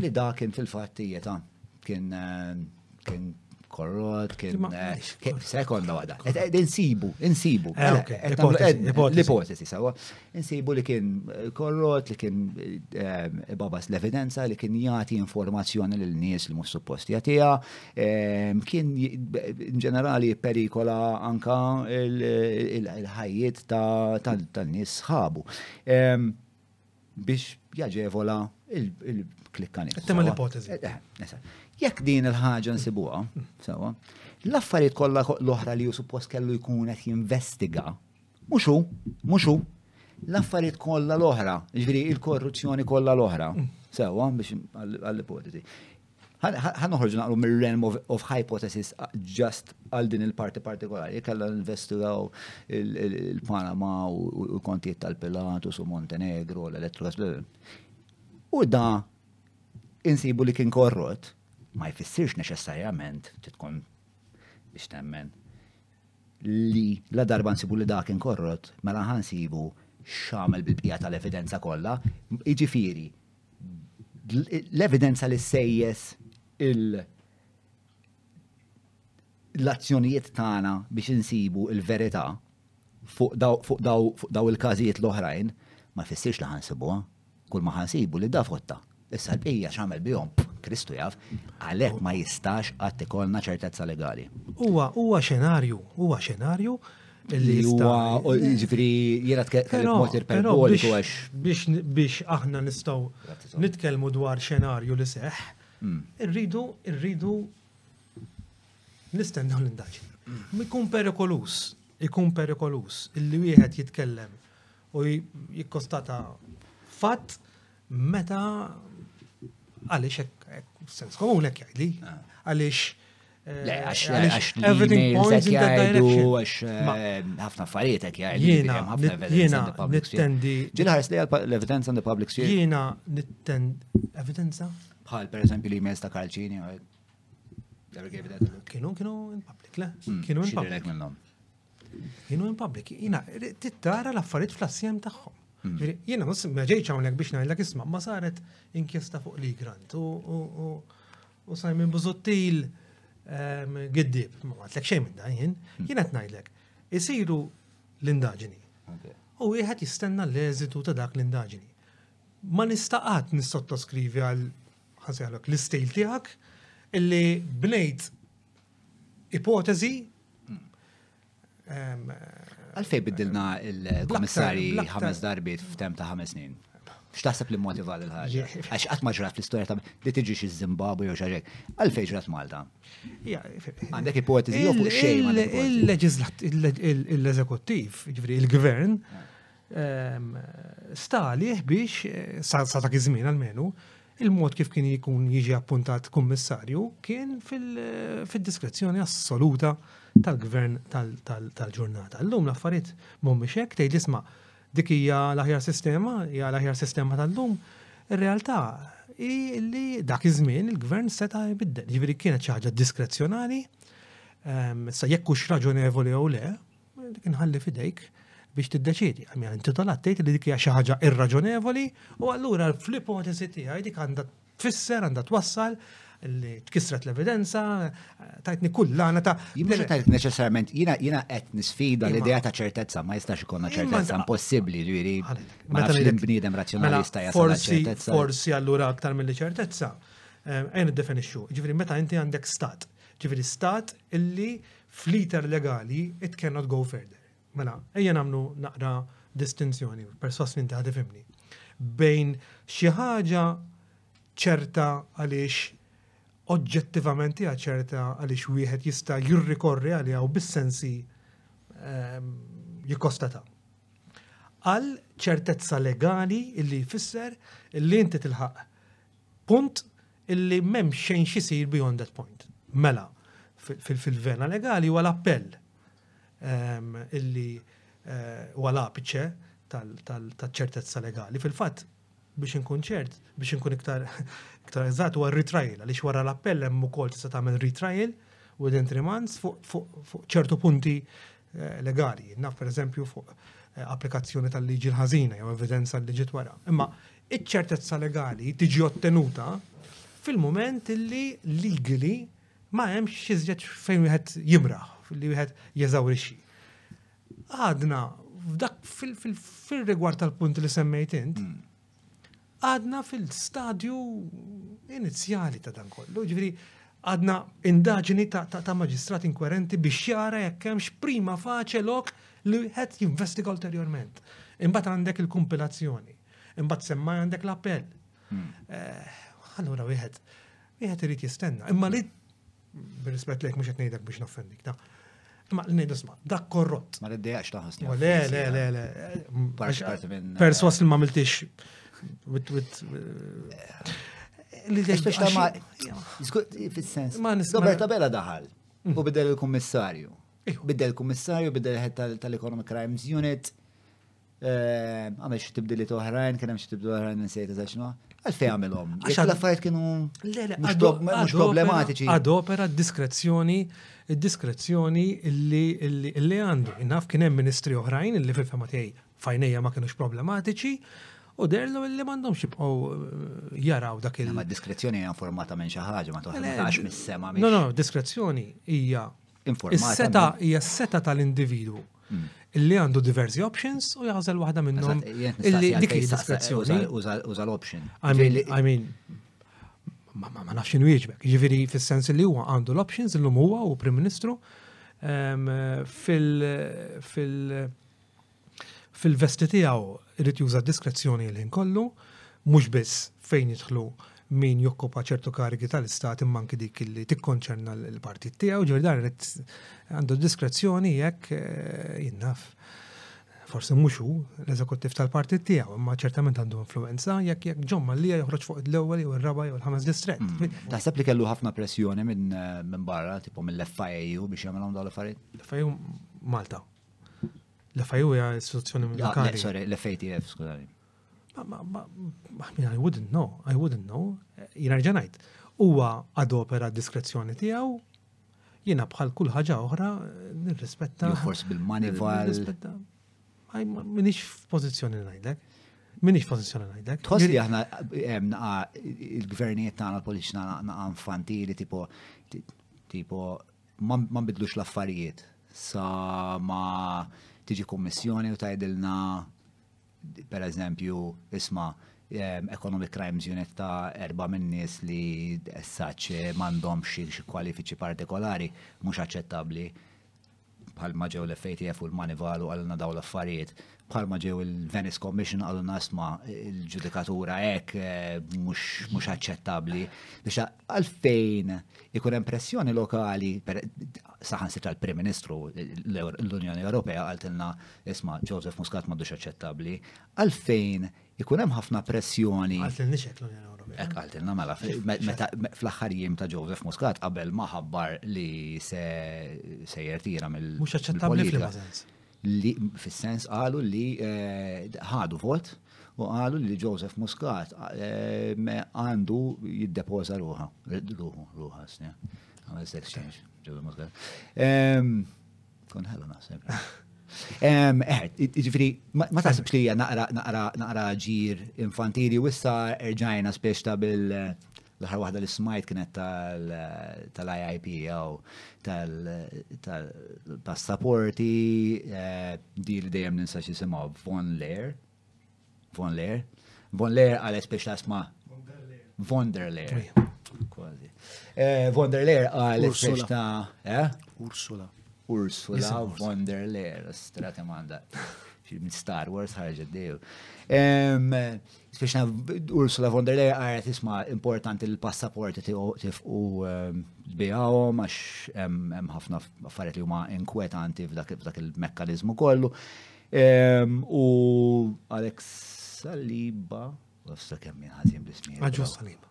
li da kien fil-fatt tieta. Kien kien korrot, kien sekonda waħda. Insibu, insibu. Eh, mela, l-ipotesi, sawa. Insibu li kien korrot, li kien eh, babas l-evidenza, li kien jati informazzjoni l nies li mhux suppost jagħtiha, eh, kien ġenerali perikola anka il-ħajjiet ta' nies sħabu. biex jaġevola il-klikka nifsu. Tema l-ipotezi. Eh, eh, Jekk din il-ħaġa nsibuha, sewa, l-affarijiet kollha l-oħra li ju suppost kellu jkun qed jinvestiga, mhux hu, mhux hu, l-affarijiet kollha l-oħra, ġifieri il-korruzzjoni kollha l-oħra, sewa biex għall-ipotezi. ħanoħorġu naqru mir-realm of hypothesis just għal din il-parti partikolari, kalla investigaw il-Panama u l-kontijiet tal-Pilatus u Montenegro, l-Electros. U da insibu li kien korrot, ma jfissirx neċessarjament titkun biex temmen li la darba nsibu li da kien korrot, mela ħansibu xamel bil-bqija tal-evidenza kollha, iġifiri, l-evidenza li sejjes il- l-azzjonijiet tagħna biex insibu il-verità fuq daw, fuq daw, fuq daw il-każijiet l-oħrajn ma jfissirx li ħansibuha. Kull ma ħansibu li dafotta. Issa l-bqija x'għamel bihom Kristu jaf, għalhekk ma jistax qatt ikollna ċertezza legali. Huwa huwa xenarju, huwa xenarju li huwa jiġifieri jiena tkellem mod iperpoliku għax. Biex aħna nistgħu nitkellmu dwar xenarju li seħħ, hmm. irridu irridu nistennew l-indaġni. Hmm. Ikun perikolus, ikun perikolus illi wieħed jitkellem u jikkostata fatt meta għaliex sens komuni jgħidli ah. għaliex Le, għax everything points in that direction. Għax eh, ħafna affarijiet qed jgħidu. Jiena ħafna evidenza on the public sphere. Ġiena ħares li l-evidenza on the public sphere. Jiena nittendi evidenza? Bħal per eżempju li emails ta' Karċini. Kienu kienu in public, le? Hmm, kienu in public. Kienu in public. Jiena tittara l-affarijiet fl-assjem tagħhom. Hmm. Jiena ma ġejċ hawnhekk biex ngħidlek isma' ma saret inkjesta fuq li grant u U Simon Buzuttil ehm, giddib, ma għatlek xejn minn dan jien, hmm. jien qed ngħidlek, isiru l-indaġini. U wieħed jistenna l-eżitu ta' dak l-indaġini. Ma nistaqat nissottoskrivi għal ħasjalok l-istil tiegħek illi bnejt ipotezi Għalfej biddilna il-komissari ħames darbiet f'tem ta' ħames snin. X'taħseb li motiva lil ħaġa? Għax qatt ma ġrat fl-istorja ta' li tiġi xi Zimbabwe jew xaġek. Għalfej ġrat Malta? Għandek ipotezi jew fuq xejn Il-eżekuttiv, ġifieri il-gvern, ehm, stalih biex eh, sa ta' kizmin għalmenu, il-mod kif kien jkun jiġi appuntat kummissarju kien fil-diskrezzjoni assoluta tal-gvern tal-ġurnata. L-lum l-affarijiet mhumiex hekk tgħid isma' dik hija l-aħjar sistema, hija l-aħjar sistema tal-lum. Ir-realtà hi li dak iż-żmien il-gvern seta' jbiddel. Jiġifieri kienet xi ħaġa diskrezzjonali, ehm, sa jekk hux raġonevoli jew le, Dik inħalli fidejk biex tiddeċidi. Għamja intitolat tgħid li dik hija xi ħaġa irraġonevoli u allura fl-ipoteżi tiegħi dik għandha tfisser għandha twassal li tkissret l-evidenza, tajtni kull lana ta' Jibda tajt neċessarjament, jina jina qed nisfida l-idea ta' ċertezza, ma jistax ikonna ċertezza impossibbli, ġifieri. Meta l-bniedem razzjonali mela, jista' jasal ċertezza. Forsi allura aktar mill ċertezza. Għajn eh, id-definixxu, ġifieri meta inti għandek stat, ġifieri stat illi fl-iter legali it cannot go further. Mela, ejja nagħmlu naqra distinzjoni, perswas li inti ħad tifhimni, bejn xi ħaġa ċerta għaliex oġġettivament hija ċerta għaliex wieħed jista' jirrikorri għaliha u bis-sensi ehm, jikkostata. Għal ċertezza legali illi jfisser illi inti tilħaq punt illi m'hemm xejn xisir beyond that point. Mela, fil-vena legali huwa l-appell ehm, illi eh, huwa l-apiċe tal-ċertezza legali. Fil-fatt, biex inkun ċert, biex inkun iktar iktar eżatt huwa retrial, għaliex wara l-appell hemm ukoll tista' tagħmel retrial within three months fuq ċertu punti eh, legali. Naf pereżempju fuq eh, applikazzjoni tal-liġi l-ħażina jew evidenza li ġiet wara. Imma Iċ-ċertezza legali tiġi ottenuta fil-mument li legally ma hemmx xiżjed fejn wieħed jimraħ, li wieħed jeżawrixxi. Għadna f'dak fil-rigward tal-punt li semmejt int, hmm. għadna fil-stadju inizjali ta' dan kollu, ġifieri għadna indaġini ta', ta, ta maġistrat inkoerenti biex jara jekk hemmx prima faċe lok li wieħed jinvestiga ulterjorment. Imbagħad għandek il-kumpilazzjoni. Imbagħad semmaj għandek l-appell. Hmm. Eh, allura wieħed wieħed irid jistenna. Imma li b'rispett lejk mhux qed ngħidek biex noffendik, ta' Ma l-nejdu sma, dak korrott. Ma l-iddejax taħas. Le, le, le, le. Eh, Perswas li ma miltix. Li teċbeċ ta' ma. Fil-sens. Ma nisma. Roberta Bella daħal. U bidel il-kommissarju. Bidel il-kommissarju, bidel il-head tal-Economic Crimes Unit. Għamil xi tibdiliet oħrajn, kien hemm xi tibdiliet oħrajn insejt eżatt x'nu. Għalfejn għamilhom? Għax l-affarijiet kienu mhux problematiċi. Adopera d-diskrezzjoni id-diskrezzjoni li għandu. Naf kien hemm ministri oħrajn li fil-fema tiegħi fajnejja ma kienux problematiċi u derlu li mandom xibqaw eh, jaraw dak il- Ma diskrezzjoni hija informata minn xi ħaġa ma toħroġx mis-sema. No, no, diskrezzjoni hija Is-seta hija s-seta tal-individwu hmm. illi għandu diversi options u jaħżel waħda minnhom illi dik diskrezzjoni. Uża l-option. I mean, ma nafx inwieġbek. Ġifieri fis-sens li huwa għandu l-options illum huwa u Prim Ministru fil- Fil-vesti tiegħu jrid juża d-diskrezzjoni l-ħin kollu, mhux biss fejn jidħlu min jokkupa ċertu karigi tal-istat imma anki dik li tikkonċerna l-partit tiegħu, ġifieri dan irid għandu diskrezzjoni jekk eh, jinnaf. Forsi mhux hu l-eżekuttiv tal-partit tiegħu, imma ċertament għandu influenza jekk jekk John Mallia joħroġ fuq l-ewwel jew ir-raba' jew il-ħames distrett. Mm. Taħseb li kellu ħafna pressjoni minn eh, barra, tipo mill-FIU biex jagħmel dawn l-affarijiet? L-FIU Malta. L-FIU hija istituzzjoni militari. Sorry, l-FATF, skużani. I wouldn't know, I wouldn't know. Jina rġanajt, huwa adopera diskrezzjoni tiegħu jina bħal kull ħaġa oħra nirrispetta. Forsi bil-manival. Minix f'pożizzjoni ngħidlek. Minix f'pożizzjoni ngħidlek. Tħoss li aħna il-gvernijiet tagħna l-politiċi naqa' infantili tipo tipo ma nbidlux l-affarijiet sa ma tiġi kummissjoni u tgħidilna per eżempju isma' ehm, Economic Crimes Unit ta' erba min-nies li essaċ eh, m'għandhom xi kwalifiċi partikolari mhux aċċettabbli bħal ma ġew l-FATF u l-Manival u għalna daw l-affarijiet bħal ma ġew il-Venice Commission għalna isma il-ġudikatura hekk eh, mhux aċċettabbli biex għalfejn ikun hemm pressjoni lokali saħan sitra l-Prim Ministru l-Unjoni Ewropea għaltilna isma' Joseph Muscat m'għandux aċċettabbli, għalfejn ikun hemm ħafna pressjoni. Għaltilna nixek l-Unjoni Ewropea. Ek għaltilna mela fl-aħħar jiem ta' Joseph Muscat qabel ma ħabbar li se jertira mill. Mhux aċċettabbli fl li fis-sens qalu li ħadu vot u qalu li Joseph Muscat għandu jiddepoza ruħa, ruħu, ruħa, s Għamil sex change, Joseph Muscat. Kun ħallu naħseb. Ġifiri, ma taħsibx li hija naqra ġir infantili u issa erġajna spiex ta' bil L-aħħar waħda li smajt kienet tal-IIPO, tal-passaporti, eh, di li dejjem ninsa xisimaw, Von Leer. Von Leer. Von Leer għalet biex tasma. Von der Leer. Kważi. Eh, Von der Leer għalet biex ta' eh? Ursula. Ursula Von der Leer, strati manda. Star Wars ħarġet dew. Biex naf, Ursula von der Leyen għaret isma importanti l-passaporti tifqu ehm, bijawom għax hemm ħafna affarijiet li huma inkwetanti f'dak il-mekkanizmu kollu. Ehm, u Alex Saliba, għafsa kemm jħazim bismi. Għagġu Saliba.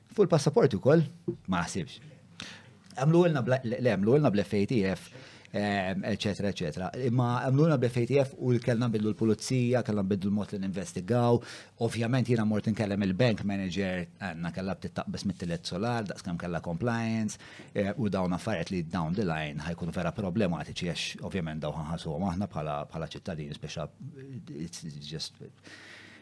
Fuq il-passaporti wkoll ma naħsibx. Għamluwilna għamluwilna bl-FATF, eċetera, ehm, eċetera. Imma għamluwilna bl-FATF u kellna bidlu l-pulizija, kellna bidlu l-mod li ninvestigaw. Ovvjament jiena mort nkellem il-bank manager, għandna kellha btit taqbis mit-tillet solar, daqskam kellha compliance, eh, u dawn affarijiet li down the line ħajkunu vera problematiċi għax ovvjament daw ħanħasuhom aħna bħala ċittadini speċa just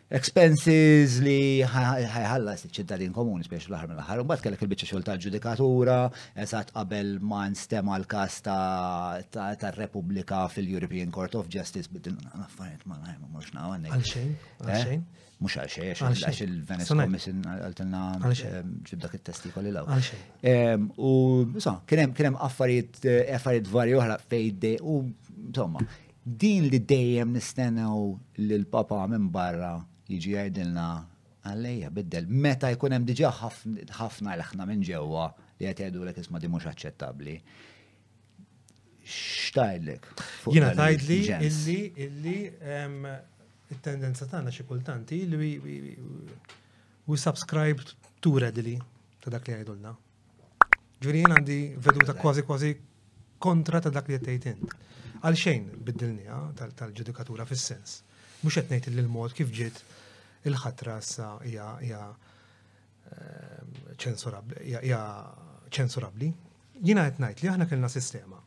expenses li ħajħallas iċ-ċittadin komuni spiex l-aħħar mill-aħħar. Mbagħad kellek il-biċċa xogħol tal-ġudikatura, eżatt qabel ma nstema l-każ tar-Repubblika fil-European Court of Justice bidin affarijiet ma ngħajmu mhux nawan. Għalxejn, eh? għalxejn. Mhux għalxejn, għax il-Venice Commission għaltilna ehm, ġibdak it-testi kolli law. Ehm, u sa, kien hemm affarijiet eh, affarijiet varji oħra fejde u insomma, Din li dejjem nistennew li l-Papa minn barra jiġi jgħidilna għalejja biddel meta jkun hemm diġà ħafna ilħna minn ġewwa li qed jgħidulek isma' di mhux aċċettabbli. X'tgħidlek? Jiena tgħidli illi illi it-tendenza tagħna xi kultanti li we subscribe too readily ta' dak li jgħidulna. Ġviri jien għandi veduta kważi kważi kontra ta' dak li jettejt int. Għal xejn biddilnija tal-ġudikatura fis-sens. Mux jettejt li l-mod kif ġiet il-ħatra sa hija ehm, ċensurabli. Jina jettnajt li aħna kellna sistema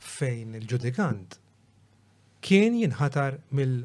fejn il-ġudikant kien jinħatar mill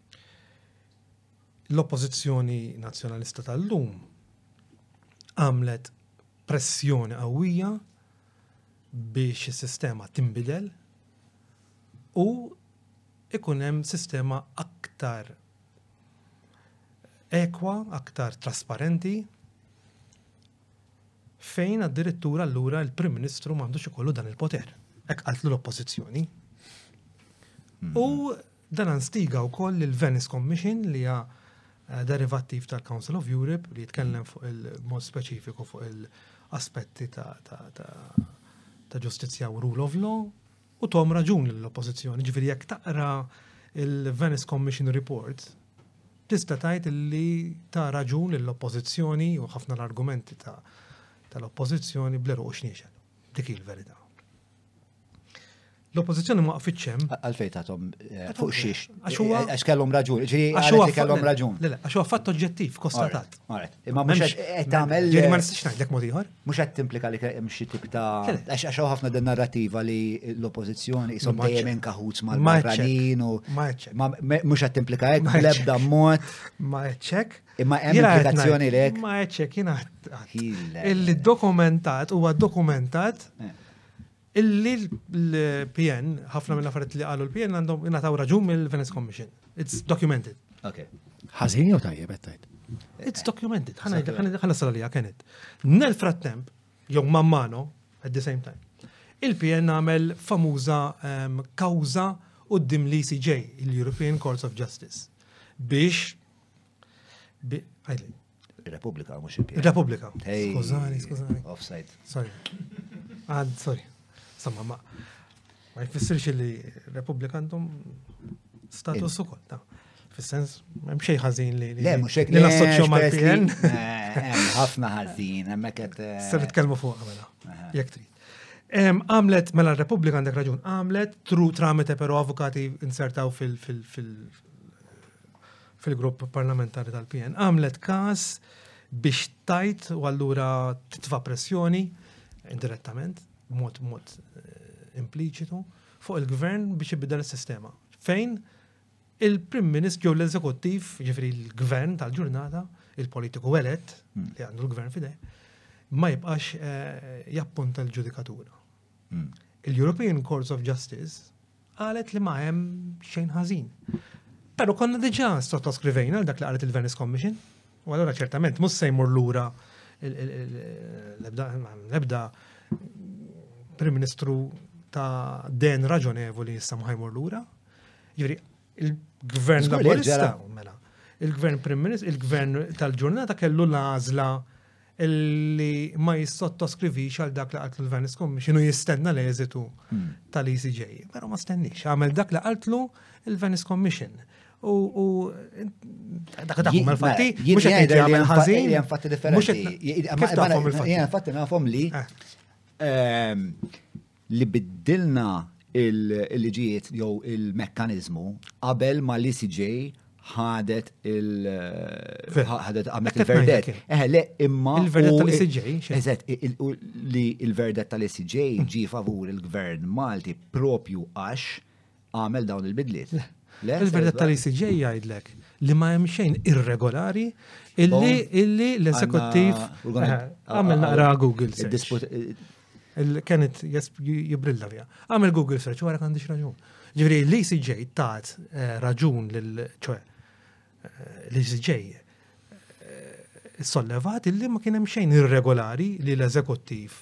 L-Oppożizzjoni Nazzjonalista tal-lum għamlet pressjoni qawwija biex is-sistema tinbidel u ikun hemm sistema aktar ekwa, aktar trasparenti, fejn addirittura allura l-Prim Ministru m'għandux ikollu dan il-poter. Hekk qaltlu l-Oppożizzjoni. U Dan instiga wkoll lil Venice Commission li hija eh, derivattiv tal-Council of Europe li jitkellem fuq il-mod speċifiku fuq il-aspetti ta' ġustizzja u rule of law u tom raġun l-oppożizzjoni. Ġifieri jekk taqra il-Venice Commission report tista' tgħid li ta' raġun l-oppożizzjoni u ħafna l-argumenti tal-oppożizzjoni bleru u xniexel. Dik il-verità. L-oppożizzjoni ma waqfitx hemm. Għalfejn tagħhom eh, fuq xiex. Għax kellhom raġun, ġifieri għax kellhom raġun. Le, għax huwa fatt oġġettiv kostatat. Imma mhux qed tagħmel. Ġieli ma nistax ngħidlek mod ieħor. Mhux qed timplika li hemm xi tip ta' għax għax ħafna din narrativa li l-oppożizzjoni isom dejjem inkaħut mal-barranin u mhux qed timplika hekk l-ebda mod. Ma hekk. Imma hemm implikazzjoni lek. Ma hekk jiena il-dokumentat huwa dokumentat eh. Illi l-PN, ħafna minn affarijiet li qalu l-PN għandhom ingħataw raġun mill-Venice Commission. It's documented. Okay. Ħażin jew tajjeb qed tgħid? It's documented. Ħana ħana salija kienet. Nel frattemp, jew mammano, at the same time. Il-PN għamel famuża ehm, kawża qudiem l-ECJ, il-European Courts of Justice, biex Repubblika, mux il Repubblika. Skużani, skużani. Offside. Sorry. Għad, ah, sorry. Samma, ma. Ma jfissirx li Repubblika għandhom status u koll. Fis-sens, hemm xejn ħażin li li nassoċjaw mal-PN. Hemm ħafna ħażin, hemmhekk qed. Eh, Se nitkellmu fuq mela. Jekk trid. Għamlet, mela r-Repubblika għandek raġun, għamlet tru tramite però avukati insertaw fil- fil-grupp parlamentari tal-PN għamlet każ biex tajt u allura titfa' pressjoni indirettament, mod mod eh, impliċitu, fuq il-gvern biex ibidel is-sistema. Fejn il-Prim Ministru jew l-Eżekuttiv, ġifri l-gvern tal-ġurnata, il-politiku elett hmm. li għandu l-gvern fidej, ma jibqax eh, jappunta l-ġudikatura. Hmm. Il-European Courts of Justice qalet li ma hemm xejn ħażin. Però konna diġà sottoskrivejna dak li qalet il-Venice Commission. U allura ċertament mhux se jmur lura l-ebda Prim Ministru ta' den raġonevoli issa ma jmur lura. Ġifieri il-Gvern Laburista mela. Il-Gvern Prim Ministru, il-Gvern tal-ġurnata kellu l-għażla li ma jissottoskrivix għal dak li qaltlu l-Venice Commission u jistenna l-eżitu hmm. tal-ECJ. Pero ma stennix, għamel dak li qaltlu l-Venice Commission. U dak dak ma l-fatti, mux għed għamil ħazin. Jien fatti differenti. Kif tafhom il-fatti? Jien fatti nafhom li eh. ehm, li biddilna l-liġijiet jew il-mekkaniżmu qabel ma l-ECJ ħadet il- ħadet għamlet il-verdett. Eħe, le, imma. Il-verdett tal-ECJ. Eżett, li il-verdett tal-ECJ ġi favur il-gvern Malti propju għax għamel dawn il-bidliet. Il-verdet tal-ICJ jgħidlek li ma hemm xejn irregolari illi illi l-eżekuttiv għamel naqra Google search. Il-kenet jibrilla vja. Għamel Google search wara għandix raġun. Ġifieri l-ICJ tat eh, raġun lil ċoe eh, l-ICJ eh, sollevat illi ma kien hemm xejn irregolari li l-eżekuttiv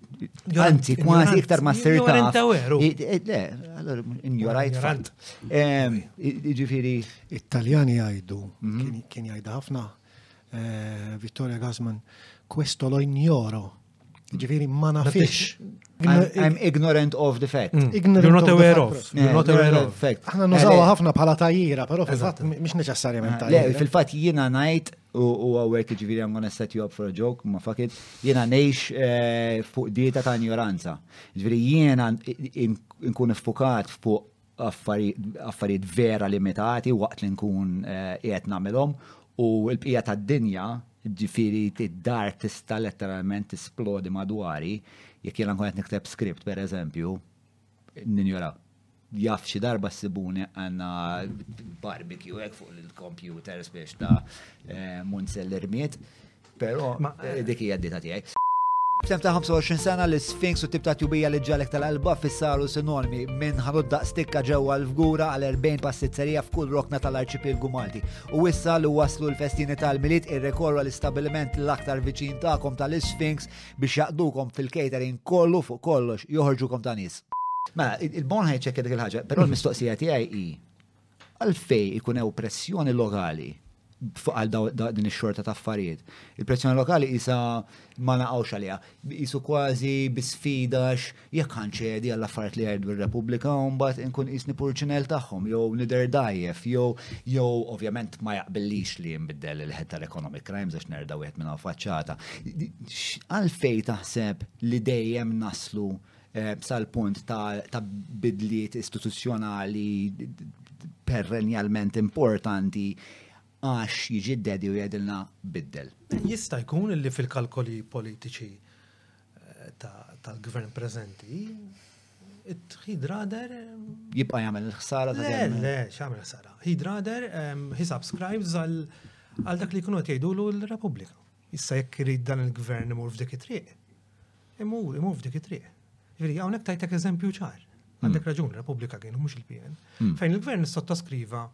Anzi, kważi iktar ma sir ta' veru. Le, allora injorajt fatt. Ġifieri. Italjani jgħidu, mhm. kien jgħidha ħafna eh, Vittoria Gasman, questo lo ignoro. Ġifieri ma nafix. I'm ignorant of the fact. Mm. Ignorant You're not aware of. You're not aware of. Fact. Aħna nużawa eh, ħafna bħala tajjira, però fil-fatt mhix neċessarjament ah, tajjira. Le, fil-fatt jiena ngħid U għawek ġviri I'm gonna set you up for a joke, ma fakit, jena nejx eh, fuq dieta ta' ignoranza. Ġviri jena nkun fukat fuq affarijiet vera limitati waqt li nkun eh, qiegħed nagħmilhom u l-bqija tad-dinja ġifiri id-dar tista' letteralment tisplodi madwari jekk jena nkun qed nikteb skript per eżempju ninjora. Jaf xi darba s-sibuni għanna barbecue għek fuq il-computer spiex ta' eh, Munsell Irmiet, pero eh, dik hija d-dita tiegħi. F'tem ta' 25 sena l sfinks u tip ta' tjubija li ġalek tal-alba fissaru sinonimi minn ħanut daqstikka ġewwa l-fgura għal 40 passizzerija f'kull rokna tal-arċipilgu Malti. U issa li waslu l-festini tal-miliet irrekorru l-istabiliment l-aktar viċin ta'kom tal-Sphinx biex jaqdukom fil-catering kollu fuq kollox joħorġukom ta' nies. Mela, il-bon ħajċekja dik il-ħaġa, però l-mistoqsija tiegħi hi għalfej ikun hemm pressjoni lokali għal din ix-xorta ta' affarijiet. Il-pressjoni lokali isa ma naqgħux għaliha, isu kważi bi sfidax Jekk ħa nċedi għall-affarijiet li jgħidu r-Repubblika, mbagħad inkun qisni purċinell tagħhom jew nidher dgħajjef jew jew ovvjament ma jaqbillix li jinbidel il-ħed tal-economic crimes għax nerda wieħed minn faċċata. Għalfej taħseb li dejjem naslu eh, sal-punt ta' bidliet istituzzjonali perennialment importanti għax jiġi d-dedi u jgħidilna biddel. Jista' jkun li fil-kalkoli politiċi tal-gvern preżenti, He'd rather. Jibqa' jagħmel il-ħsara ta' Le, le, x'għamel ħsara. He'd rather he subscribes għal dak li jkunu qed jgħidulu l-Repubblika. Issa jekk irid dan il-gvern imur f'dik it-triq. Imur, imur f'dik it-triq. Ġifieri hawnhekk tajtek eżempju ċar. Għandek hmm. raġun, Repubblika kien mhux il-PN. Hmm. Fejn il-gvern sottoskriva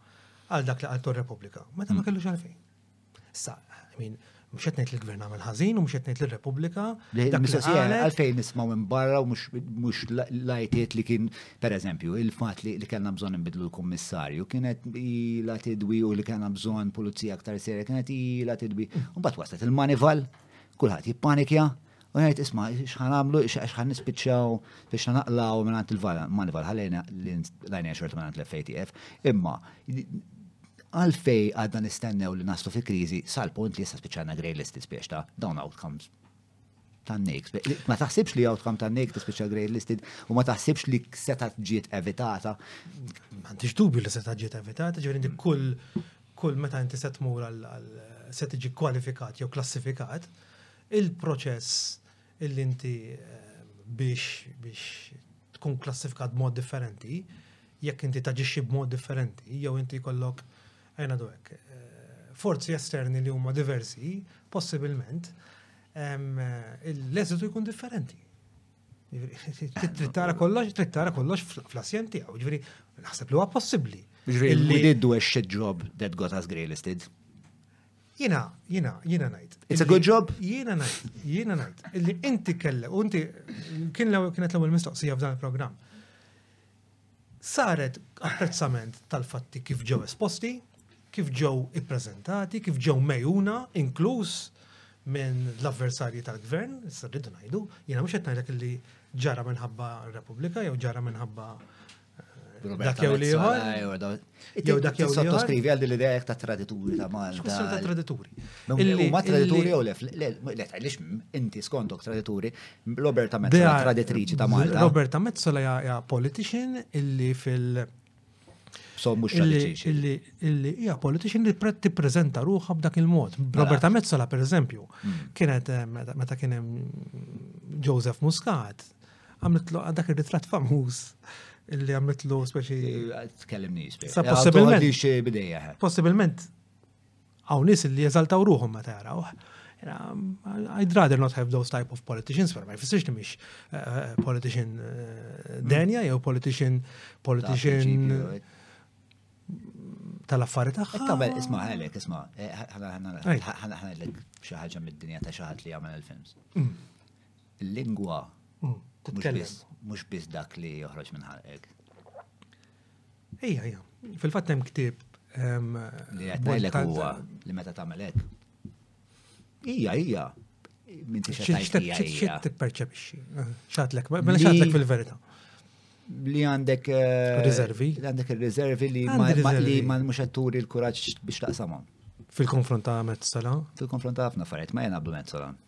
għal dak li qaltu r-Repubblika, meta ma hmm. kellux għalfejn. Sa, min, mux etnejt li l-gvern għamil ħazin, mux etnejt li l-Repubblika. Għalfejn nismaw minn barra u mux lajtiet li kien, per eżempju, il-fat li kellna bżon nbidlu l-kommissarju, kienet la tidwi u li kellna bżon pulizija aktar serja, kienet la tidwi. Mbatt waslet il-manival, kullħat jippanikja, U jgħid isma' x'ħa nagħmlu x'ħa nispiċċaw biex ta' naqlaw minn il-vara, ma' nival ħalejna l-lajna xorta minn l-FATF, imma għalfej għadna nistennew li naslu fi kriżi sal-punt li jista' spiċċana grey list ispiex ta' dawn outcomes tan-nik. Ma taħsibx li outcome tan-nik tispiċċa grey listed u ma taħsibx li seta' ġiet evitata. Ma tantix dubi li seta' ġiet evitata, ġifieri kull kull meta inti se tmur għal se tiġi kwalifikat jew klassifikat, il-proċess illi inti biex biex tkun klassifikat b'mod differenti, jekk inti taġixxi b'mod differenti, jew inti jkollok għajna dwek. Eh, forzi esterni li huma diversi, possibilment, l-eżitu jkun differenti. Trittara kollox, trittara kollox fl-assjen tiegħu, ġifieri naħseb li huwa possibbli. Ġifieri we did do a shit job that got us grey listed. Jina, jina, jina najt. It's a good job? Jina najt, jina najt. Illi inti kelle, u inti kien l kienet l-ewwel mistoqsija f'dan il-programm. Saret apprezzament tal-fatti kif ġew esposti, kif ġew ippreżentati, kif ġew mejuna, inkluż minn l-avversarji tal-gvern, s-sarridu najdu, jina mux għetnajlek li ġara minħabba Repubblika jew ġara minħabba Dak jew liħor. Jew dak jew sottoskrivi għal l-idea ta' tradituri ta' Malta. X'kwistjoni ta' tradituri. Huma tradituri jew lef, le, għaliex inti skontok tradituri, Roberta Mezzola traditriċi ta' Malta. Roberta Mezzola hija politician illi fil- So mhux traditriċi. Illi hija politician li tippreżenta ruħha b'dak il-mod. Mela. Roberta Mezzola pereżempju, hmm. kienet eh, meta kien hemm Joseph Muscat, Għamlitlu dak ir-ritratt famuż illi għamlitlu speċi. Tkellimni speċi. Sa possibilment. Possibilment għaw nis illi jeżaltaw ruħom ma taraw. I'd rather not have those type of politicians, ma jfissirx li mhix eh, eh, politician eh, denja jew politician politician tal-affari tagħha. Tabel isma' ħalek, isma' ħanalek xi ħaġa mid-dinja ta' xi ħadd li jagħmel il-films. Mm. Il-lingwa mhux biss dak li joħroġ minn ħalqek. Ejja, ejja. Fil-fatt hemm ktieb. Li qed ngħidlek huwa li meta tagħmel hekk. Ija, ija. Min tixtieq tipperċepixxi. Xatlek, mela xatlek fil-verità li għandek eh, riservi. Li għandek il-riservi li ma mux għatturi l-kuraċ biex taqsamon. Fil-konfront ta' mezzola? Fil-konfront ta' ħafna affarijiet, ma jena bl mezzola.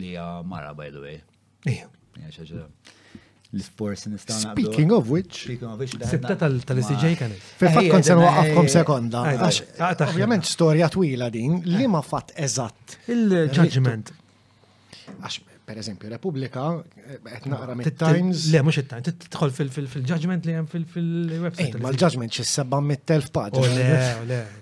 Li hija mara, by the way. Ija. L-ispors nistaw naqblu. Speaking of which. Speaking of which. Sibta tal-ICJ kanet. Fil-fat kont senu għafkom sekonda. Ovvijament storja twila din li ma fat eżatt. Il-ġudgment. Għax, per eżempju, Repubblika, eh, qed naqra mit-Times. Le, mhux it-Times, tidħol fil-judgment li hemm fil-website. Ma l-judgment xi 700,000 paġna. Le, le,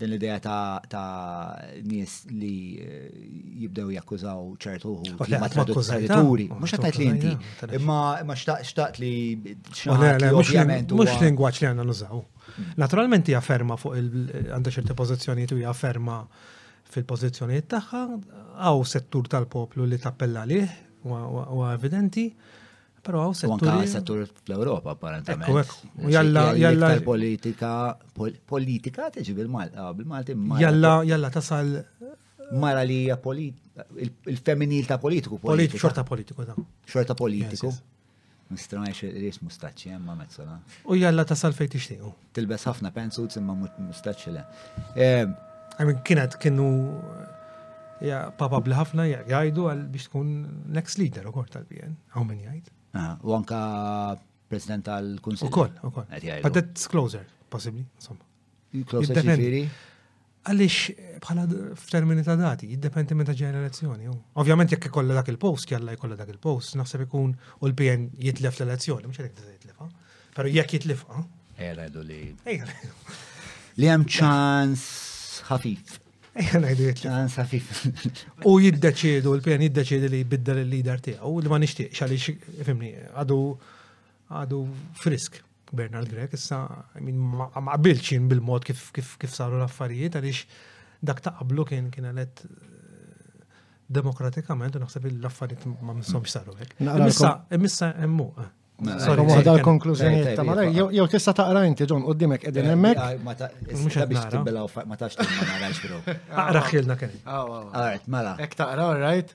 din l-idea ta', ta nies li eh, jibdew jakkużaw ċertu uħu ma tradituri. Mux għatajt li inti, imma xtaqt li xnaħat ovvjament. Mux lingwaċ li għanna nużaw. Mm. Naturalment hija ferma fuq il-għandha ċerti pożizzjonijiet u hija ferma fil-pożizzjonijiet tagħha, għaw settur tal-poplu li tappella lih, u evidenti, Però hawn settur. settur fl-Ewropa apparentement. Jalla jalla politika politika tiġi bil-Malta ah, bil-Malti. Jalla jalla tasal mara li hija il-femminil ta' politiku politiku. Xorta politiku ta' Xorta politiku. Mistrajx li jismu staċċi ma mezzola. U jalla tasal fejn tixtiequ. Tilbes ħafna pantsuits imma mustaċċi le. I mean, kienet kienu ja papa bli ħafna jgħidu għal biex tkun next leader ukoll tal-BN, għaw min jgħid. Ah, u anka president tal-Kunsill. Ukoll, ukoll. But that's closer, possibly, insomma. Closer ġifieri? Għaliex bħala f'termini ta' dati, jiddependi meta ġejja l-elezzjoni. Ovvjament jekk ikollha dak il-post, jalla jkollha dak il-post, naħseb ikun u l-PN jitlef l-elezzjoni, mhux għalhekk se jitlefha. Però jekk jitlefha. Ejja ngħidu li. Ejja Li hemm ċans ħafif. Ejja ngħidu jitlef. Ċans ħafif. U jiddeċiedu, l-PN jiddeċiedi li jbiddel il-lider tiegħu li ma nixtieqx għaliex fimni għadu Għadu frisk Bernard Grek, issa ma qabilx bil-mod kif saru l-affarijiet għaliex dak ta' qablu kien kien għalet eh, demokratikament u naħseb l-affarijiet ma missomx saru hekk. Imissa emmu. Eh. Sorry, waħda l-konklużjonijiet ta' malaj, jew tista' taqra inti ġon qudiemek qegħdin hemmhekk. Ma tax ma narax bro. Aqra ħilna kien. Alright, mela. Hekk taqra, alright.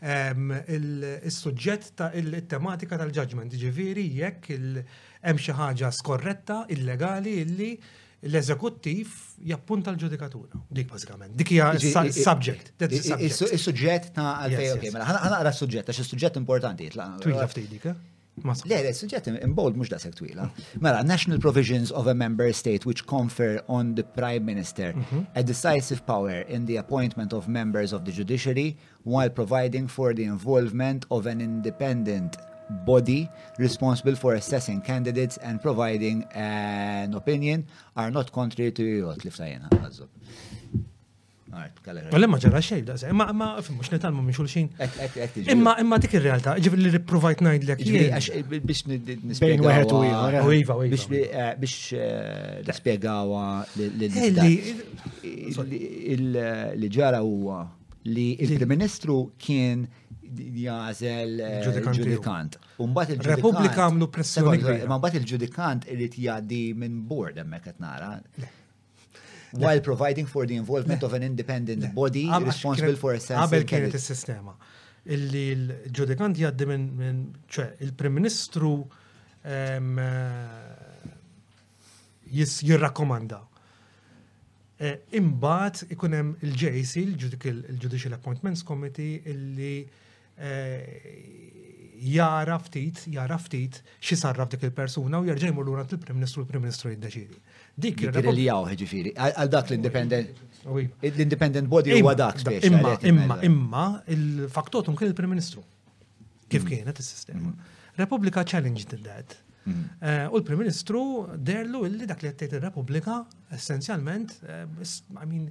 is-suġġett ta' il-tematika tal-judgment, ġiviri jekk hemm xi ħaġa skorretta, illegali, illi l-eżekuttiv jappunta l-ġudikatura. Dik bażikament. Dik hija subject. Is-suġġett ta' għalfej, ok, mela ħanaqra s-suġġett, għax is-suġġett importanti. Twila f'tejdik, eh? Le, le, suġġett imbold mux da twila. Mela, National Provisions of a Member State which confer on the Prime Minister mhm. a decisive power in the appointment of members of the judiciary while providing for the involvement of an independent body responsible for assessing candidates and providing an opinion are not contrary to jgħot li ftajjena għazzub. Għalli ma ġara xejn da sej, ma ma mux nitalmu minn xulxin. Imma imma dik ir-realtà, ġifri li riprovajt ngħidlek. Biex nispjega. Wieħed u ieħor. Eh. Iva, iva. Biex eh, eh, nispjegawa li ġara huwa li il-Prim Ministru kien jazel ġudikant. Umbat il-ġudikant. Repubblika għamlu pressjoni. Ma bat il-ġudikant irrit jgħaddi minn bord emmek qed nara. while providing for the involvement of an independent body responsible for assessing. Qabel kienet is-sistema illi l-ġudikant jgħaddi minn ċe il-Prim Ministru ehm, jirrakkomanda. E, imbagħad ikun hemm il-JAC, il-Judicial Appointments Committee, illi jara ftit, jara ftit xi sarraf dik il-persuna u jerġa' jmur lura il-Prim Ministru l-Prim Ministru jiddeċidi. Dik il-riljaw ġifieri, għal dak l-independent. L-independent body huwa dak Imma, imma, imma, il-faktotum kien il-Prim Ministru. Kif mm. kienet is-sistema. Mm. Repubblika challenged that. Mm. Eh, u l-Prim Ministru derlu illi dak li għattejt il-Repubblika essenzjalment, eh, I mean,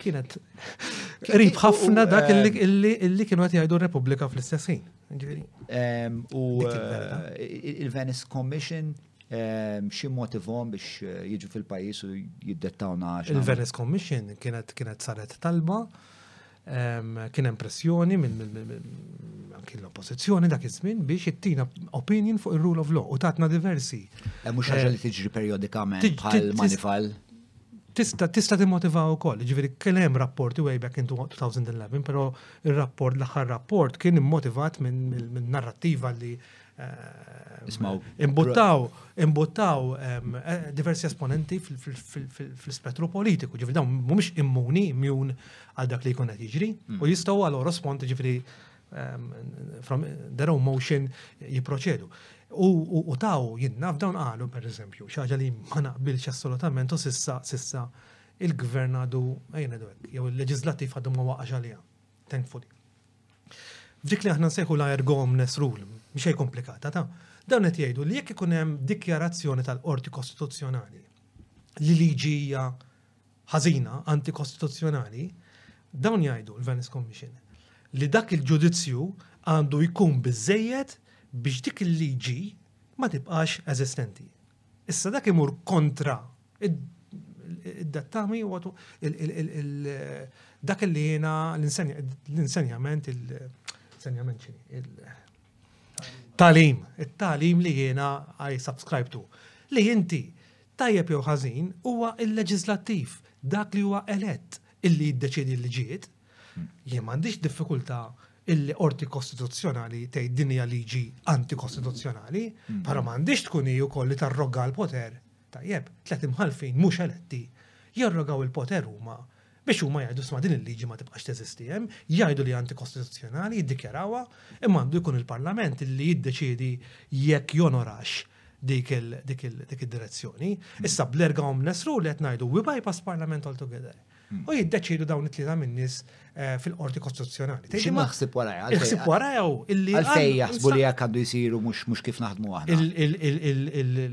Kienet rib ħafna dak illi kienu għati għajdu Repubblika fl-istessin. U eh, il-Venice Commission Ehm, xi motivom biex eh, jiġu fil-pajis u jiddettawna għax. Il-Venice Commission kienet kienet saret talba, ehm, kien hemm pressjoni minn anki l-oppożizzjoni dak iż-żmien biex ittina opinion fuq ir-rule of law u tatna diversi. Hemm eh, mhux ħaġa li eh, tiġri periodikament bħal manifal. tista' tista' timmotiva wkoll. Ġifieri kien hemm rapporti way back into 2011, però ir-rapport l-aħħar rapport kien immotivat minn narrattiva li eh, imbuttaw imbuttaw eh, diversi esponenti fl-spettru politiku. Ġifieri dawn mhumiex immuni immjun għal dak li jkun qed jiġri u mm. jistgħu għal respond ġifieri from their own motion jiproċedu. U taw jinnaf dawn qalu per eżempju, xaġa li ma naqbilx assolutament u sissa sissa il-gvern għadu għajna dwek, jew il-leġizlativ għadu ma waqax għalija, thankfully. F'dik li aħna nsejħu la ergo omnes rule, biex komplikata ta' dawn qed jgħidu li jekk ikun hemm dikjarazzjoni tal-qorti kostituzzjonali li liġija ħażina, antikostituzzjonali, dawn jgħidu, il-Venice Commission, li dak il-ġudizzju għandu jkun biżżejjed biex dik il-liġi ma tibqax eżistenti. Issa dak imur kontra id-dettami u dak li jena l-insenjament il-insenjament ċini, il-talim, il-talim li jena I subscribe to. Li jinti Tajjeb jew ħażin, huwa l-leġiżlattiv, dak li huwa elett, illi jiddeċiedi l-liġijiet. Jien m'għandix diffikultà illi qorti kostituzzjonali tgħid din hija liġi antikostituzzjonali, mm. però m'għandix tkun hi wkoll li tarroga l-poter. Tajjeb, tliet imħalfin mhux eletti jarrogaw il-poter huma biex huma jgħidu sma' din il-liġi ma tibqax teżisti hemm, jgħidu li antikostituzzjonali, jiddikjarawha, imma għandu jkun il-Parlament li jiddeċiedi jekk jonorax dik id-direzzjoni. Hmm. Issa bl-erga omnes rule li qed ngħidu we bypass Parlament altogether. Hmm. U jiddeċidu dawn it-tlieta min-nies eh, fil-qorti kostituzzjonali. Xi naħseb warajha? Naħseb warajha illi. Għalfej jaħsbu li jekk għandu jsiru mhux kif naħdmu aħna.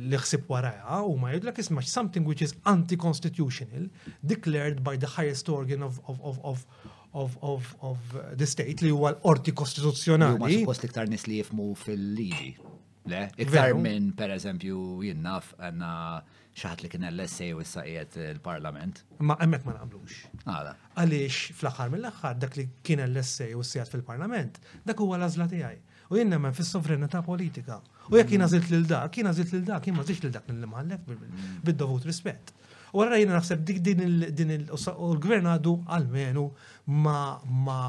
Li ħsib warajha u ma jgħidlek isma' something which is anti-constitutional declared by the highest organ of, of, of, of of, of, of the state li huwa l-qorti kostituzzjonali. Ma suppost iktar nis li jifmu fil-liġi. Le, iktar minn per eżempju jinnaf għanna xaħat li kien l-essej u issa qiegħed il-Parlament. Ma hemmhekk ma naqblux. Għala. Għaliex fl-aħħar mill-aħħar dak li kien l-essej u ssejħat fil-Parlament, dak huwa l-għażla tiegħi. U jien nemmen fis-sovranità politika. U jekk jien għażilt lil dak, jien għażilt lil dak, jien ma żilx lil dak l-imħallef bid-dovut rispett. U għarra jien naħseb dik din il- u l-gvern għadu għalmenu ma ma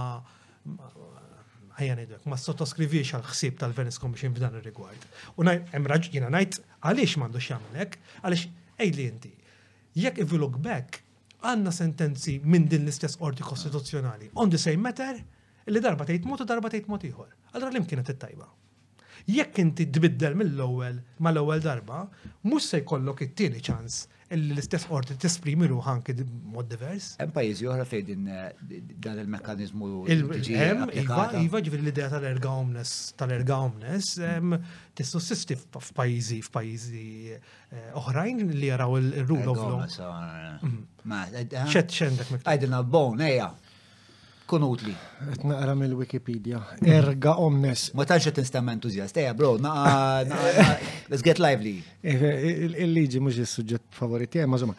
ħajja ngħidlek, ma sottoskriviex għal ħsieb tal-Venice Commission f'dan ir-rigward. U hemm raġun jiena ngħid għaliex m'għandux jagħmel hekk, għaliex għidli inti, jekk if you look back, Għandna sentenzi minn din l-istess Qorti Kostituzzjonali, on the same matter, li darba tgħid mod u darba tgħid mod ieħor. Allura lim kienet it-tajba? Jekk inti tbiddel mill-ewwel mal-ewwel darba, mhux se jkollok it-tieni ċans illi l-istess qorti tesprimi ruħha anki mod divers. Hemm pajjiżi oħra fejn din dan il-mekkaniżmu hemm iva, iva ġifieri l-idea tal-erga omnes tal-erga omnes tissisti f'pajjiżi f'pajjiżi oħrajn li jaraw il-rule of law. ċet ċendek miktub. Għajdin għabbon, eja. Kun utli. Et naqra mill-Wikipedia. Erga omnes. Ma tanx qed nistema entużjast. Eja, bro, naqa, let's get lively. Il-liġi mhux is-suġġett favoriti, ma żomma.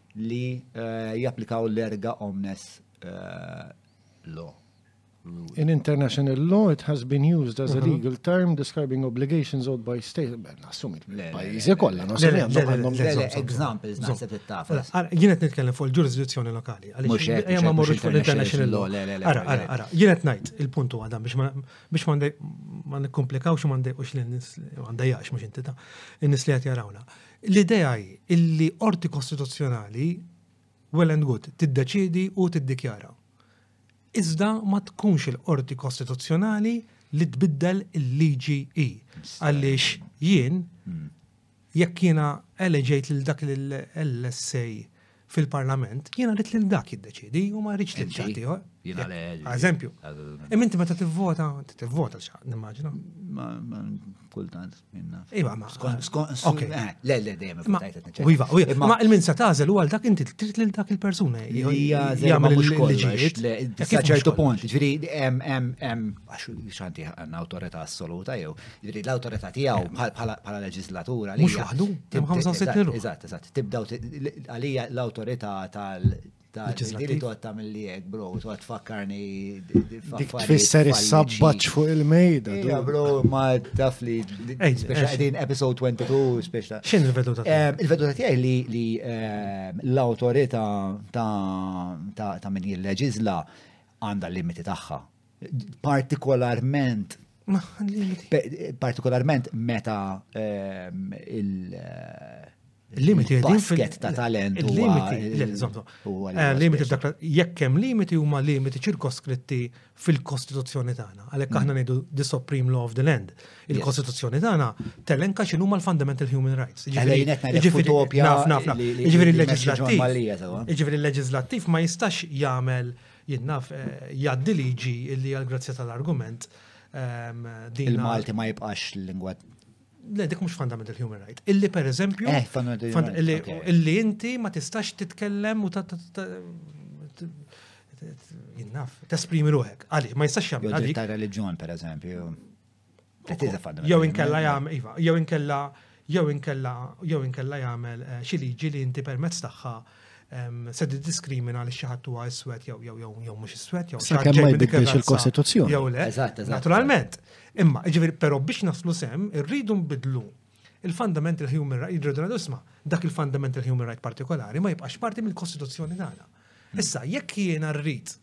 li japplikaw l-erga omnes law. In international law, it has been used as a uh-huh. legal term describing obligations owed by state. Nassum il-pajizi kolla, nassum għandhom examples naħseb it-taf. Jienet nitkellem fuq il-ġurisdizzjoni lokali. Mux hekk, ma morrux fuq l-international law. Ara, ara, ara. Jienet najt il-puntu għadam biex ma nikkomplikawx ma ndejqux li għandajjax mux inti ta' in-nis li għat jarawna. L-idea hi illi qorti kostituzzjonali well and good tiddeċiedi u tiddikjara. Iżda ma tkunx il-qorti kostituzzjonali li tbiddel il-liġi hi. Għaliex jien jekk jiena eleġejt lil dak l-LSA fil-parlament, jiena rrit lil dak jiddeċidi u ma rridx lil ċaħti ieħor. Jiena le. Eżempju. Imma inti meta tivvota, inti tivvota xa, nimmaġina. Ma kultant minna. Iva, ma. Ok. Eh, le, le, dejjem Iva, ma il-min sa tażel u għal dak inti trid lil dak il-persuna. Hija jagħmel mhux kollox. Sa ċertu punt, ġifieri hemm hemm hemm għax xanti għandna awtorità assoluta jew Ġifieri l-awtorità tiegħu bħala leġislatura li. Mhux waħdu, hemm 65 ruħ. Eżatt, eżatt. Tibdaw għalija l-awtorità tal Ġifieri toqgħod tagħmel li hekk, bro, toqgħod tfakkarni. Dik tfisser is-sabbaċ fuq il-mejda. Ja, bro, ma taf li. Speċa qegħdin episode 22, speċa. X'in il-veduta tiegħek? Il-veduta tiegħi li l-awtorità ta' min jilleġiżla għandha l-limiti tagħha. Partikolarment partikolarment meta ehm, il- limiti basket ta' talent. Limiti, eh, limiti f'dak jekk hemm limiti huma limiti ċirkoskritti fil-Kostituzzjoni tagħna. Għalhekk aħna mm. ngħidu the supreme law of the land. Il-Kostituzzjoni tagħna telenka x'inhu huma l-fundamental human rights. Jiġifieri l-leġislattiv. Jiġifieri l-leġislattiv ma jistax jagħmel Jien naf jgħaddi liġi illi għall-grazzja tal-argument din. Il-Malti ma jibqax l-lingwa Le, dik mhux fundamental human right. Illi per eżempju. Eh, fundamental human right. Illi inti ma tistax titkellem u jinnaf, tesprimi ruħek. Għali, ma jistax jagħmel. Għalik ta' reliġjon, per eżempju. Jew inkella jagħmel, iva, jew inkella jew inkella jew inkella jagħmel eh, xi liġi li inti permezz tagħha se diskrimina li xi ħadd huwa iswed jew jew jew jew mhux iswed jew xi ħadd ma jbidilx il-Kostituzzjoni. Jew le. Naturalment. Imma, ġifieri però biex naslu sem irridu nbidlu il-fundamental human right, jidru isma, dak il-fundamental human right partikolari ma jibqax parti mill-Kostituzzjoni tagħna. Issa, jekk jiena rrid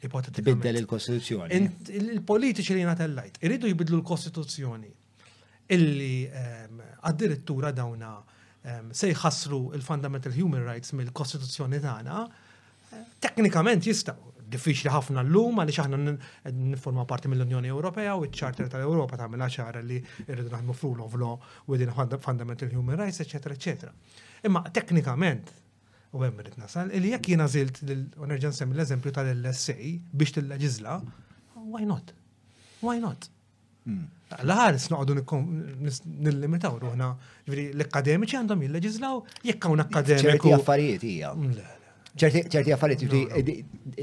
Tbiddel il-Kostituzzjoni. Il-politiċi li natellajt, iridu jibidlu l-Kostituzzjoni. Illi ehm, addirittura dawna ehm, se jħassru il-fundamental human rights mill-Kostituzzjoni tagħna, eh, teknikament jistaw, diffiċli ħafna l-lum għaliex aħna niforma parti mill-Unjoni Ewropea u ċ-Charter tal-Ewropa tagħmilha ċara li rridu naħdmu f'rule of law within fundamental human rights, eċetera, eċetera. Imma teknikament u hemm irid nasal, li jekk jiena żilt u nerġa' nsemmi l-eżempju tal-LSA biex tilleġiżla, why not? Why not? Hmm. L-ħar snoqdu nillimitaw ruħna, ġviri l-akademiċi għandhom jilleġiżlaw, jekk hawn akademiku. ċerti affarijiet hija. ċerti affarijiet, ġviri,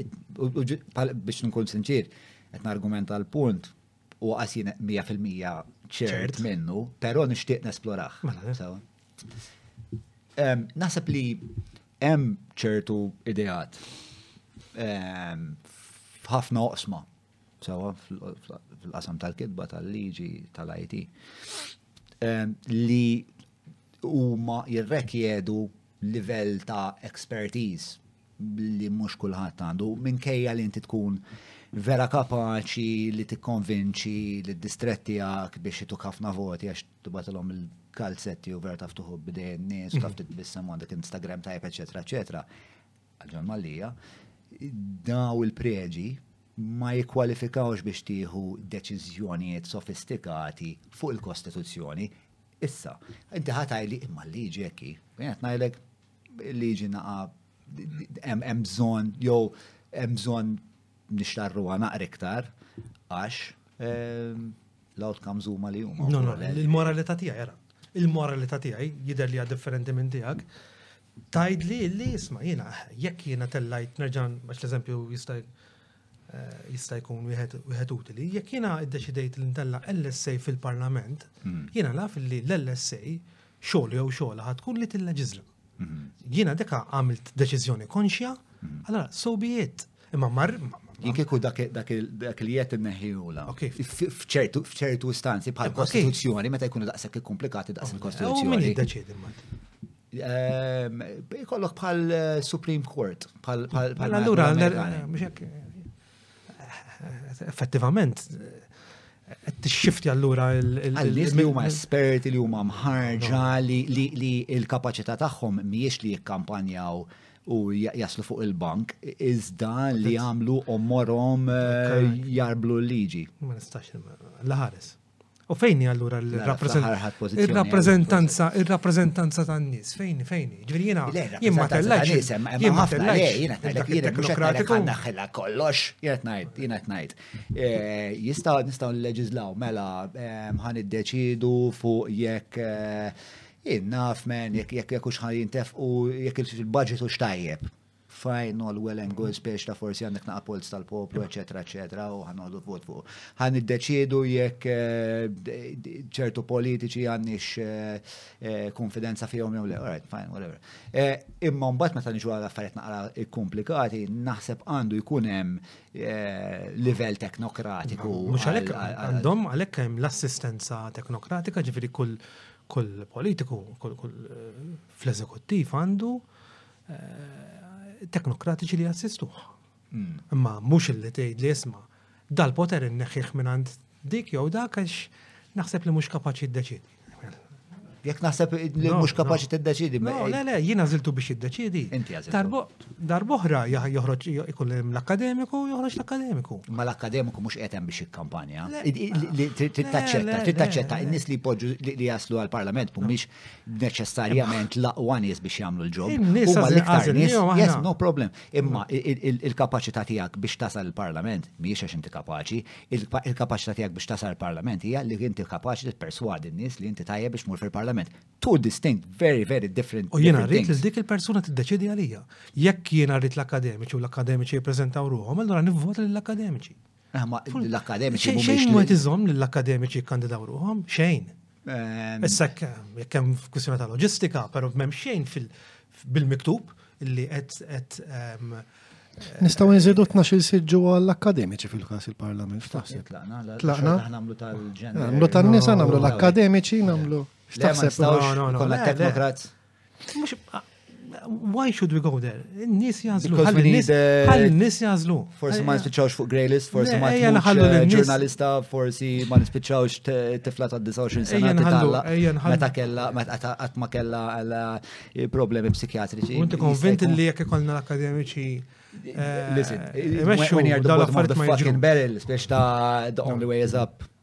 biex nkun sinċir, qed argumenta l-punt u għasin 100% ċert minnu, pero nixtieq nesploraħ. Mela, Naħseb li hemm ċertu ideat f'ħafna oqsma, sewa fil-qasam tal-kitba tal-liġi tal-IT, li huma jirrekjedu livell ta' expertise li mhux kulħadd għandu, minkejja li inti tkun vera kapaċi li tikkonvinċi li d-distret tiegħek biex ituk ħafna voti għax tibatilhom il-kalzetti u vera taf tuħu bidejn nies, taf titbissem għandek Instagram tajb, eċetera, eċetera. Għalġon Mallija, daw il-preġi ma jikkwalifikawx biex tieħu deċiżjonijiet sofistikati fuq il-Kostituzzjoni. Issa, inti ħatajli imma liġi ekki, qed ngħidlek Il-liġi naqa hemm bżonn jew hemm bżonn nixtarruha naqra iktar għax ehm, l-outcomes huma li huma. No, no, il-moralità tiegħi era. Il-moralità tiegħi jidher li differenti minn tiegħek. Tajd li li jisma' jiena jekk jiena tellajt nerġa' għax l-eżempju jista' eh, jista' jkun wieħed utili. Jekk jiena iddeċidejt li ntella' LSA fil-Parlament, hmm. jiena naf li l-LSA xogħlu jew xogħla ħad tkun li tilleġiżla. Mhm. Jiena deka għamilt deċiżjoni konxja, mhm. allora so be it. Imma mar Jinkiku dak li jett neħjula. Fċertu istanzi bħal kostituzzjoni, meta jkunu daqsek komplikati daqs il-kostituzzjoni. Min jiddeċidi ehm, Kollok bħal eh, Supreme Court, bħal. Allura, effettivament qed tixxifti allura il-nies li huma esperti li huma mħarġa li l-kapaċità tagħhom mhijiex li jikkampanjaw u jaslu fuq il-bank, iżda li għamlu omorhom eh, jarblu l-liġi. Ma nistax, laħares. U fejni allura l-rappresentanza il-rappresentanza tan-nies fejni fejni. Ġifieri jiena jien ma tellajx. Jien ma tellajx. Jiena qed demokratiku naħħilha kollox. Jiena qed ngħid, jiena qed ngħid. Eh, jistgħu nistgħu nleġislaw mela eh, ħan iddeċidu fuq jekk eh, innaf men jekk jekk jekk hux ħan jintefqu jekk il-budget hux tajjeb. fine, all well and good, spiex ta' forsi għandek naqa polz tal-poplu, eccetera, eccetera, u ħanħodu vot fuq. Għan id-deċidu jekk eh, ċertu politiċi għannix eh, eh, konfidenza fihom jew le, all right, fine, whatever. Imma mbagħad meta niġu għal affarijiet naqra ikkomplikati, naħseb għandu jkun hemm livell teknokratiku. Mhux għalhekk għandhom għalhekk hemm l-assistenza teknokratika, ġifieri kull kull politiku, kull fl-eżekuttiv għandu eh, teknokratiċi li jassistuh. Hmm. Imma mhux illi tgħid li isma' dal-poter inneħħih minn għand dik jew dak għax naħseb li mhux kapaċi ddeċidi. Jekk naħseb li mhux kapaċi tiddeċidi. No, le, le, jiena żiltu biex iddeċidi. Inti Darboħra joħroġ ikun l-akademiku, joħroġ l-akademiku. Ma l-akademiku mhux qed hemm biex ikkampanja. Tittaċċetta, tittaċċetta in-nies li jpoġġu li jaslu għall-Parlament mhumiex neċessarjament l-aqwa nies biex jagħmlu l-ġob. Huma l-iktar nies. Yes, no problem. Imma il-kapaċità tiegħek biex tasal il-Parlament mhijiex għax inti kapaċi, il-kapaċità tiegħek biex tasal il-Parlament hija li inti kapaċi tipperswadi n-nies li inti tajjeb biex mur fil-Parlament. Two distinct, very, very different. U jiena rrid li dik il-persuna tiddeċidi għalija. Jekk jiena rrid l-akademiċi u l-akademiċi jippreżentaw ruhom, allura nivvota lill-akademiċi. Ah, l-akademiċi. Xejn ma tiżom li l-akademiċi kandidaw ruħom, xejn. Ehm. Issa kemm f'kwistjoni ta' loġistika, però m'hemm xejn bil-miktub li qed ehm, Nistaw nżidu 12 siġġu għall-akademiċi fil-kas il-parlament. Tlaqna, tlaqna. Namlu tal-ġenna. Namlu tal-nisa, namlu l-akademiċi, namlu. Xtaħseb? No, no, no. Kolla teknokrat. Why should we go there? Nis jazlu. Għal nis jazlu. Forsi ma nispiċawx fuq grey list, forsi ma nispiċawx ġurnalista, forsi ma nispiċawx tifla ta' 29 sena titalla. Meta kella, meta qatt ma kella għal eh, problemi psikjatriċi. Unti konvinti li jekk ikollna l-akademiċi eh, Listen, when you're the bottom of the fucking barrel, spiex ta' the only way is up.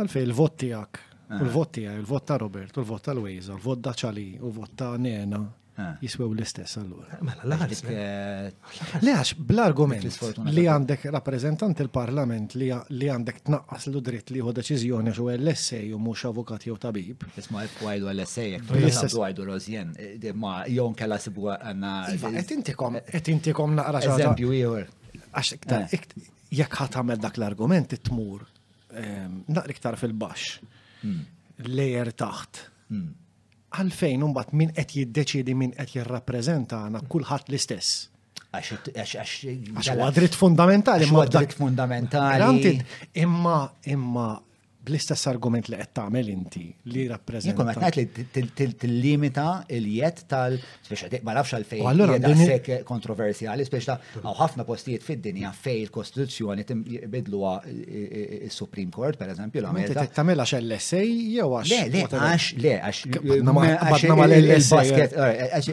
Għalfej il-vot tijak, eh. il-vot tijaj, il-vot ta' Robert, il-vot ta' Lwejza, il-vot ta' ċali, il-vot ta' Nena, eh. jiswew l-istess allura. Mela, laħax. Leħax, eh, bl-argument li għandek rappresentant il-parlament li għandek tnaqqas l dritt li hu deċizjoni xo LSA u mux avukat jew tabib. Isma jek għajdu LSA, jek fil-istess għajdu rozjen, ma jom kella sibu għanna. Iva, et intikom, et intikom naqra xaġa. Eżempju, Għax iktar, jekk ħa tagħmel dak l-argument tmur ehm, naqra iktar fil-baxx. Hmm. Lejer taħt. Hmm. Għalfejn imbagħad min qed jiddeċiedi min qed jirrappreżentana hmm. kulħadd l-istess. Għax huwa dritt fundamentali. Huwa dritt fundamentali. Imma imma bl-istess argument li qed tagħmel inti li rappreżenta. Jkun qed ngħid li tillimita l-jed tal speċa ma nafx għalfejn hija daqshekk kontroversjali speċa hawn ħafna postijiet fid-dinja fejn il-Kostituzzjoni bidluha is-Supreme Court pereżempju l-Amerika. Tagħmilha għax l-LSA jew għax. Le, le, għax le għax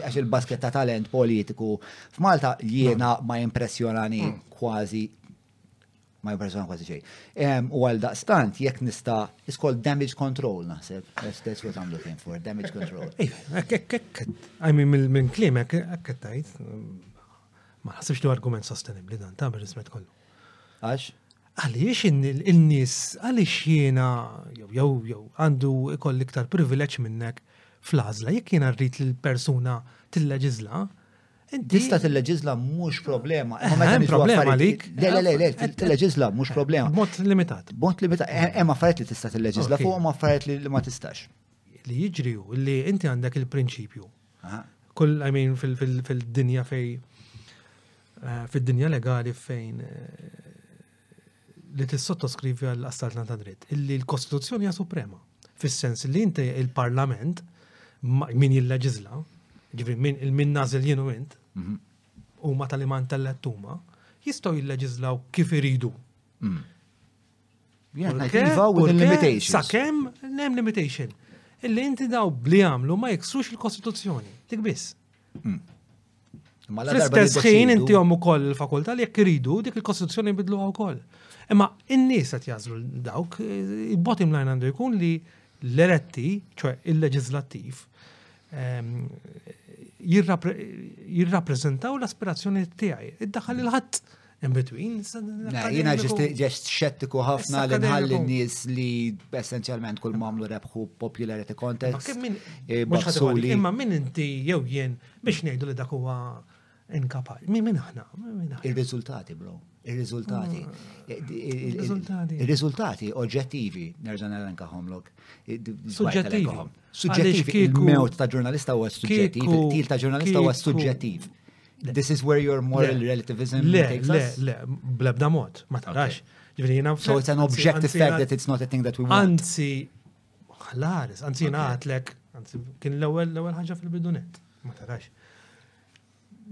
għax il-basket ta' talent politiku f'Malta jiena ma impressjonani mm. kważi ma jibżon kważi xej. U għal daqstant, jek nista, iskol damage control naħseb. That's, that's what I'm looking for, damage control. I mean, minn klim, ekketajt, ma naħsibx li argument sostenibli dan, ta' bil-rismet kollu. Għax? Għaliex il-nis, għaliex jiena, jow, jow, jow, għandu ikoll iktar privileġ minnek fl-azla, jek jiena rrit l-persuna tilleġizla, Inti tista' tilleġiżla mhux problema. Imma meta niġu affarijiet. Le, le, le, le, tilleġiżla mhux problema. B'mod limitat. B'mod limitat. Hemm affarijiet li tista' tilleġiżla fuq hemm affarijiet li ma tistax. Li jiġri hu li inti għandek il-prinċipju. Kull I mean fil-dinja fej fid-dinja legali fejn li tissottoskrivi għall-assaltna ta' dritt, illi l-Kostituzzjoni hija suprema. Fis-sens li inti il-Parlament min jilleġizla, ġifri min il-min nażel jien u int, mhm. u ma tal iman tal-lett huma, jistgħu jilleġizlaw kif iridu. Mhm. Sakemm hemm limitation. Illi inti daw bli għamlu ma jiksrux il-Kostituzzjoni. Dik biss. Hmm. Fl-istess ħin inti għom ukoll il-fakultà li jekk iridu dik il-Kostituzzjoni jbidluha wkoll. Imma in-nies qed jażlu dawk, il-bottom line għandu jkun li l-eretti, ċoħe il-leġislattiv, ehm, jirrappreżentaw l-aspirazzjoni tiegħi. Iddaħħal il-ħadd in between. Jina ġest xettiku ħafna li nħalli n-nies li essenzjalment kull mamlu rebħu popularity contest. Eh, imma minn inti jew jien biex ngħidu li dak huwa inkapar. Min minn aħna? Ir-riżultati, bro. Ir-riżultati. Ah, eh, Ir-riżultati oġġettivi nerġa' nelenka ħomlok. Eh, suġġettivi. Suġġettivi. Il-mewt ta' ġurnalista huwa suġġettiv, il-til ta' ġurnalista huwa suġġettiv. This is where your moral relativism le, takes le, us? Le, blebda mod, ma tarax. Okay. So it's an objective fact that it's not a thing that we want. Anzi, ħlares, anzi jina għatlek, anzi kien l-ewel l-ewel ħagġa fil-bidunet, ma tarax.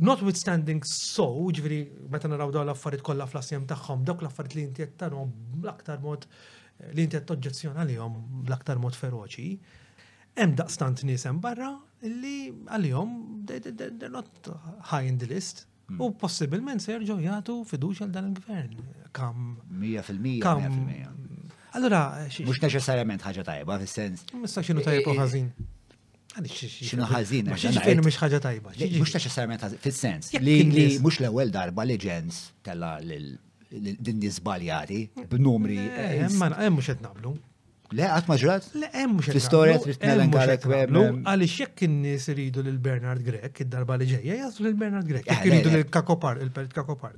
Notwithstanding so, ġviri, meta naraw daw l-affarijiet kollha fl-assjem tagħhom, dawk l-affarijiet li inti qed l-aktar mod li inti qed toġġezzjona lihom l-aktar mod feroċi, Hemm daqstant nies hemm barra li għalihom they're not high in the list. Hmm. U possibilment se jerġgħu jagħtu fiduċja għal dan il-gvern. Kam. 100% kam. Allura. Mhux neċessarjament ħaġa tajba fis-sens. Mista x'inhu tajjeb u eh, ħażin. X'inhu ħażin. X'ġifieri mhux ħaġa tajba. Mhux neċessarjament ħażin fis-sens li mhux l-ewwel darba li ġens tella lil din żbaljati b'numri. Eh, eh, ma mhux qed naqblu. Le, għat maġrat? Le, hemm mhux L-istorja trid nallengalek Għaliex jekk in-nies iridu lil Bernard Grek, id-darba li ġejja jaslu lil Bernard Grek. Jekk iridu lil Kakopar, il-pelt Kakopar.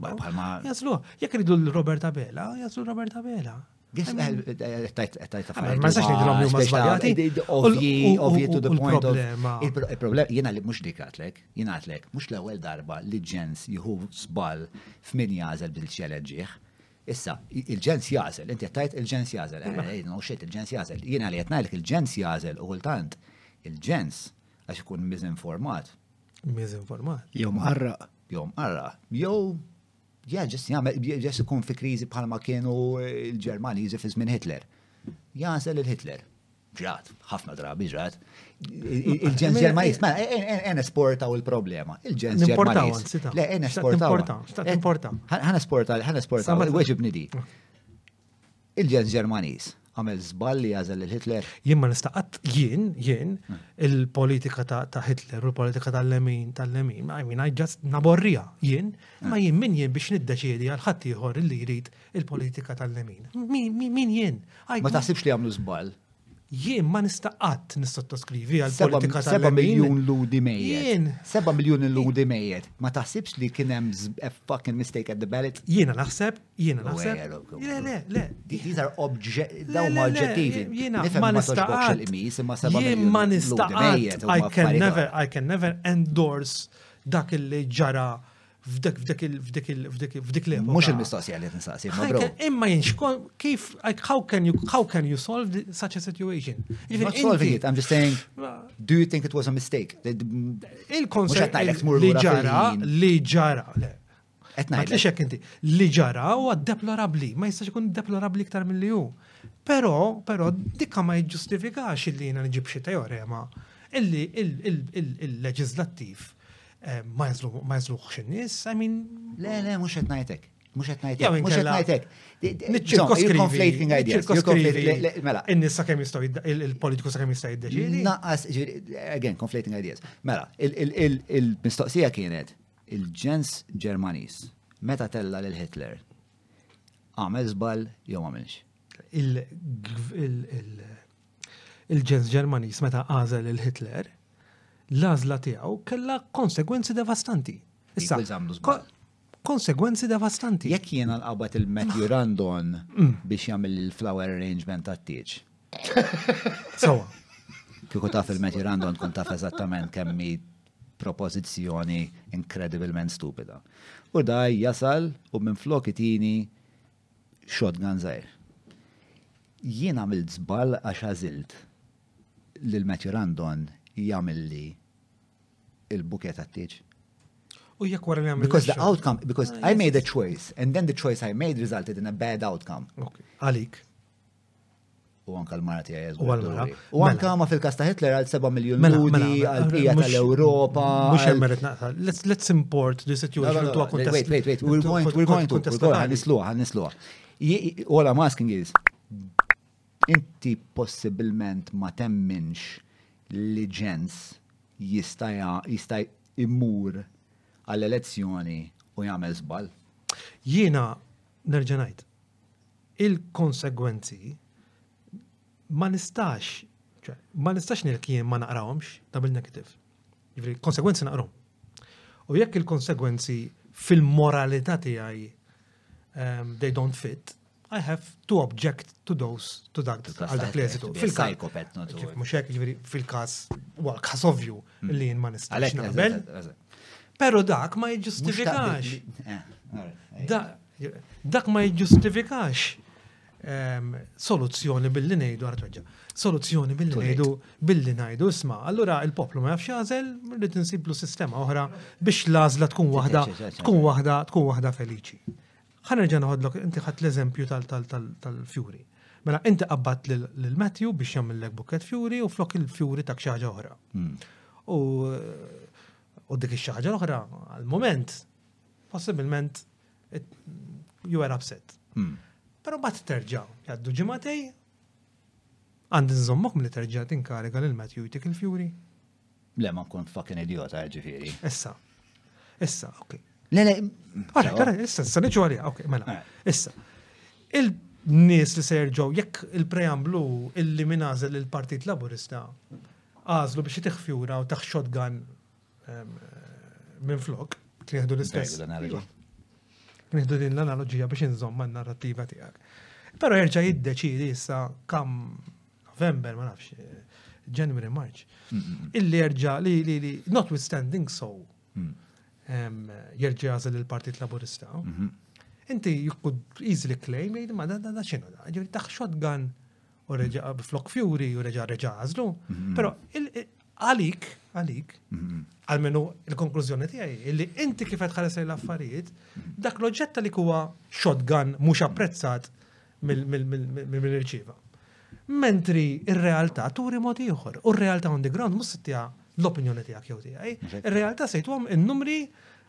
Jaslu, jekk iridu lil Robert Abela, jaslu Robert Abela. Ma sax nidrom jumma sbagliati. Ovvji to the point of. Il-problema, jena li mux dikatlek, jena għatlek, mux l-ewel darba li ġens juhu sbal f'min jazel bil-ċeleġiħ. Issa, il-ġens jagħżel, inti qed tgħid il-ġens jagħżel, no shit, il-ġens jagħżel. Jiena li qed ngħidlek il-ġens jagħżel u kultant il-ġens għax ikun miżinformat. Miżinformat. Jew mqarraq. Jew mqarraq. Jew Ja, ġest jgħamil, ġest ikun fi krizi bħalma kienu l-Ġermaniżi fi żmien Hitler. Jasel il-Hitler. Ġrat, ħafna drabi ġrat. Il-ġens ġermanis, ma, mela, en e, e, e, esportaw il-problema. Il-ġens ġermanis. Le, en esportaw. Għan esportaw, għan esportaw, il-weġib nidi. Il-ġens ġermanis għamel zballi għazel il-Hitler. Jien ma nistaqat jien, jien, hmm. il-politika ta' Hitler u l-politika tal-lemin, tal-lemin, I mean, I just naborrija jien, hmm. ma jien min jien biex niddeċiedi għal ħaddieħor li jrid il-politika tal-lemin. Min jien? Ma taħsibx li għamlu żball. Jien ma nista' qatt nistottoskrivi għal politika tal-lemin. 7 miljun ludi mejjed. 7 miljun ludi mejjed. Ma taħsibx li kien hemm a fucking mistake at the ballot? Jiena naħseb, jiena naħseb. Le, le, le. These are oġġettivi. Jiena ma nista' qatt. Jien ma nista' qatt. I can never endorse dak li ġara f'dik f'dik f'dik f'dik f'dik l Mhux il-mistoqsija li tinsaqsi, ma bro. Imma jinx kif how can you how can you solve such a situation? Not solving it, I'm just saying do you think it was a mistake? Il-konsept li ġara li ġara. Ma tlix hekk inti. Li ġara huwa deplorabbli, ma jistax ikun deplorabbli iktar milli hu. Però, però dikka ma jiġġustifikax illi jiena nġib xi teorema illi il-leġislattiv Eh, ma jazluħx in-nies, I mean. Le, le, mhux qed ngħidlek. Mhux qed ngħidlek. Mhux qed ngħidlek. Conflating ideas. Mela. In-nies sa kemm jistgħu il-politiku sa kemm jista' jiddeċidi. Naqas, again, conflating ideas. Mela, il-mistoqsija kienet il-ġens Ġermaniż meta tella lil Hitler għamel żball jew għamilx. Il-ġens Ġermaniż meta għażel lil Hitler, l-għażla tiegħu kellha konsegwenzi devastanti. Issa, konsegwenzi devastanti. Jekk jiena nqabad il-Matthew Randon mm. biex jagħmel il-flower arrangement tat-tieġ. Sawa. Kieku taf il-Matthew Randon tkun taf eżattament kemm propożizzjoni inkredibilment stupida. U daj jasal u minn flok itini shotgun żgħir. Jien għamilt żball għax għażilt li l-Matthew Randon jagħmilli il-buket għat-tieġ. U jekk wara li għamil. Because the outcome, because ah, I made a choice, and then the choice I made resulted in a bad outcome. Għalik. U anka l-mara tiegħi eżu. U mela. anka ma fil-kas ta' Hitler għal 7 miljun mela, mela, ludi, għal pija tal-Ewropa. Mhux hemm merit naqta. Let's import the situation to a contest. Wait, wait, wait, we're going, we're going to, we're going, nisluħ, nisluħ. All I'm asking is, inti possibilment ma temminx li ġens jista' jista' immur għall-elezzjoni u jagħmel żball? Jiena nerġa' ngħid. Il-konsegwenzi ma nistax, ma nistax nilkien ma naqrawhomx double negative. Ġifri, konsegwenzi naqrom. U jekk il-konsegwenzi fil-moralità tiegħi um, they don't fit, I have to object to those, to that, għal dak l-eżitu. Fil-kas, mux hekk, ġviri, fil-kas, well, kas ovvju mm. li ma nistax naqbel. Pero dak ma jġustifikax. Eh, Dak ma jiġġustifikax ehm, soluzzjoni billi ngħidu artweġġa. Soluzzjoni billi ngħidu billi ngħidu isma. Allura il-poplu ma jafx jażel, rrid insiblu sistema oħra biex l-għażla tkun waħda tkun waħda tkun waħda feliċi. Ħanerġa' noħodlok inti ħadd l-eżempju tal-fjuri. Mela inti qabbat lil Matthew biex jagħmillek bukket fjuri u flok il-fjuri tak xi ħaġa oħra. Hmm. U dik ix-xi ħaġa oħra għal-moment possibilment you were upset. Hmm. Pero bat terġa, jaddu ġimatej, għandi nżommok mill terġa tinkariga lil Matthew jtik il-fjuri. Le, ma nkun fucking idiota, ġifiri. Issa. Issa, ok. Le, le. Għara, għara, issa, issa, nġu għalija, ok, mela. Eh. Issa. Il-nis li serġo, jekk il-preamblu illi minazel il-Partit Laburista għazlu biex jtiħ fjura u taħ shotgun Minn flok, tieħdu l-istess. Nieħdu din l-analogija biex inżomm man narrativa tiegħek. Però jerġa' jiddeċidi issa kam November, ma nafx, January, March. Illi jerġa' li li li notwithstanding so mm. jerġa' jażel il-Partit Laburista. Mhm. Inti you could easily claim jgħid ma da da da xinu da. Ġifieri taħ shotgun u reġa' flok fjuri u reġa' reġa' għażlu. Mhm. Però Għalik, għalik, għalmenu il-konklużjoni tiegħi, illi inti kif qed ħares l-affarijiet, dak l-oġġetta li huwa shotgun mhux apprezzat mill-irċiva. Mentri ir-realtà turi mod ieħor, u r-realtà on the ground mhux tiegħek l-opinjoni tiegħek jew tiegħi, ir-realtà se jtuhom in-numri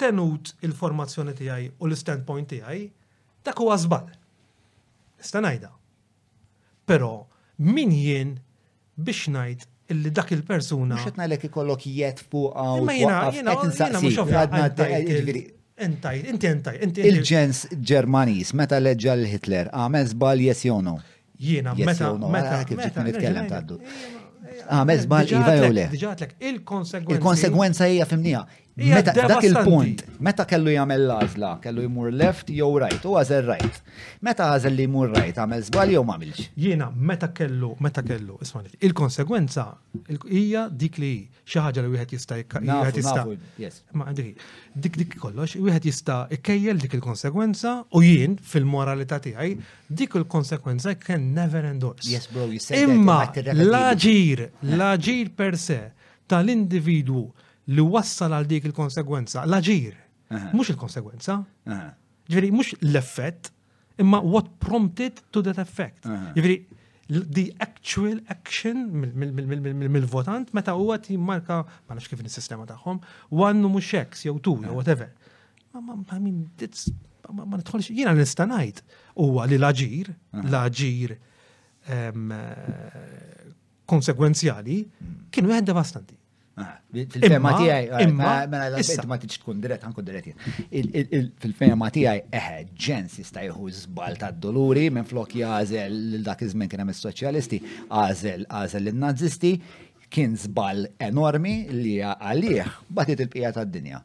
tenut il-formazzjoni tiegħi u l-standpoint tiegħi, dak huwa żball. Nista' ngħidha. Però min jien biex ngħid illi dak il-persuna. Mux etna l-ek ikollok jett fuq għaw. Ma jina, jina, jina, mux għadna Entaj, inti entaj, inti. Il-ġens Ġermanis, meta leġġa l-Hitler, għamel zbal jes jono. Jiena, meta, meta, kif ġiet nitkellem taddu. Għamel zbal iva jew le. Il-konsegwenza. Il-konsegwenza hija fimnija. Meta dak il-punt, meta kellu jagħmel l-għażla, kellu jmur left jew right, u għażel right. Meta għażel li jmur right, għamel żbal jew m'għamilx. Jiena meta kellu, meta kellu, isma' il-konsegwenza hija dik li xi ħaġa li wieħed jista' wieħed jista' ma dik dik kollox, wieħed jista' ikkejjel dik il-konsegwenza u jien fil-moralità tiegħi dik il-konsegwenza can never endorse. Yes bro, you said Imma l-aġir, l-aġir per se tal-individwu li wassal għal dik il-konsegwenza, l-aġir, mhux il-konsegwenza. Ġifieri mhux l-effett, imma what prompted to that effect. Jiġifieri the actual action mill-votant meta huwa timmarka ma nafx kif is-sistema tagħhom, one u mhux X jew two jew whatever. I mean, it's ma nidħolx jiena nista' ngħid huwa li l-aġir, l-aġir ehm, konsegwenzjali kien wieħed devastanti. Ah, fil-fema tiegħi, eh, imma eh, mela, mela, ma tiġ tkun dirett, ħankun dirett jien. Fil-fema tiegħi, eħe, eh, ġens jista' jieħu żbal tad-doluri minn flok jażel lil dak iż-żmien kien hemm is-soċjalisti, għażel għażel lin-Nazisti, kien żbal enormi li għalih batit il-pija tad-dinja.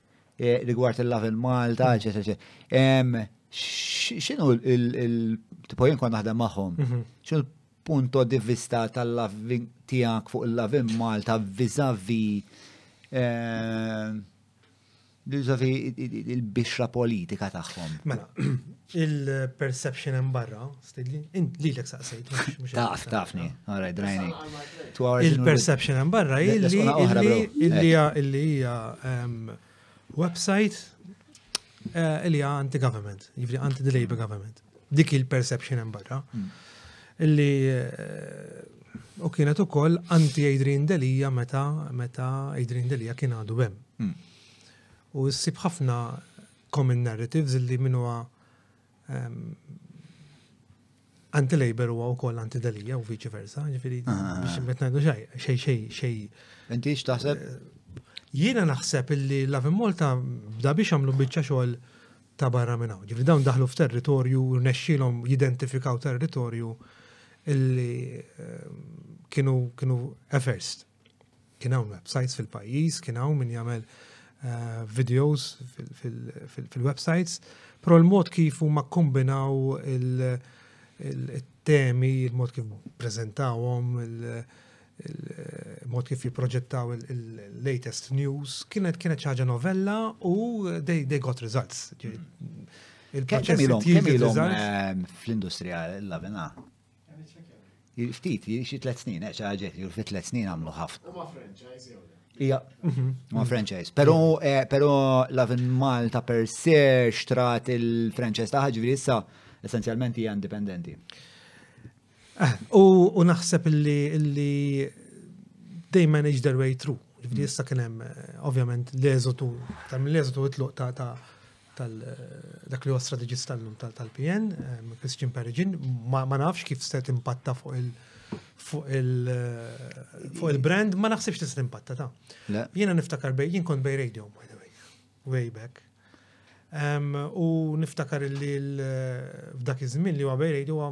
eh, rigward il-Lavel Malta, eċetera, eċetera. X'inhu il-tipo jien kon naħdem magħhom? Mhm. X'inhu l-punto di vista tal-lavin tiegħek fuq il-lavin Malta vizavi eh, vizavi il-bixra politika tagħhom? Mela, il-perception hemm barra, Lilek saqsejt. Taf, tafni, għaraj, drajni. Il-perception għan barra illi illi hija ehm, website eh, illi hija anti-government, jivri anti-Labour government. Dik il-perception għan barra. Hmm. Illi eh, u kienet ukoll anti Adrian Delija meta meta Adrian Delija kien għadu hemm. Hmm. U ssib ħafna common narratives illi minnu Anti-labor huwa wkoll anti-delija u viċi versa, ġifieri ah, ah, ah. biex qed ngħidu xej, xej, xej, xej. Inti x'taħseb? Eh, jiena naħseb illi Lavin Malta bda biex għamlu biċċa xogħol ta' barra minn hawn. Ġifieri dawn daħlu f'territorju rnexxilhom jidentifikaw territorju illi eh, kienu kienu efferst. Kien hawn websites fil-pajjiż, kien hawn min jagħmel eh, videos fil-websites, però l-mod kif huma kombinaw il-temi, il-mod kif preżentawhom, il-mod kif jipproġettaw il-latest news, kienet kienet ħaġa novella u they, they got results. Il-proċess eh, fl-industrija l-lavina. Ftit, xi tliet snin, eh, ċaġet, jur fit tliet snin għamlu ħafna. U ma' franchise jew Ija, mhm. ma' franchise. Pero, eh, pero Lavin Malta per se xtrat il-franchise ta' ġviri issa essenzjalment hija indipendenti. Eh, u naħseb illi they manage their way through. Ġviri mm. issa kien hemm eh, ovvjament l-eżotu, tam l-eżotu itluq ta' tal dak li huwa strateġist tal-lum tal-PN, Christian Perigin, ma nafx kif se timpatta fuq il- fuq il-brand, ma naħsibx li se timpatta ta'. Jiena niftakar bej, jien kont bej radio, by the way, way back. U niftakar li f'dak iż-żmien li huwa bej radio huwa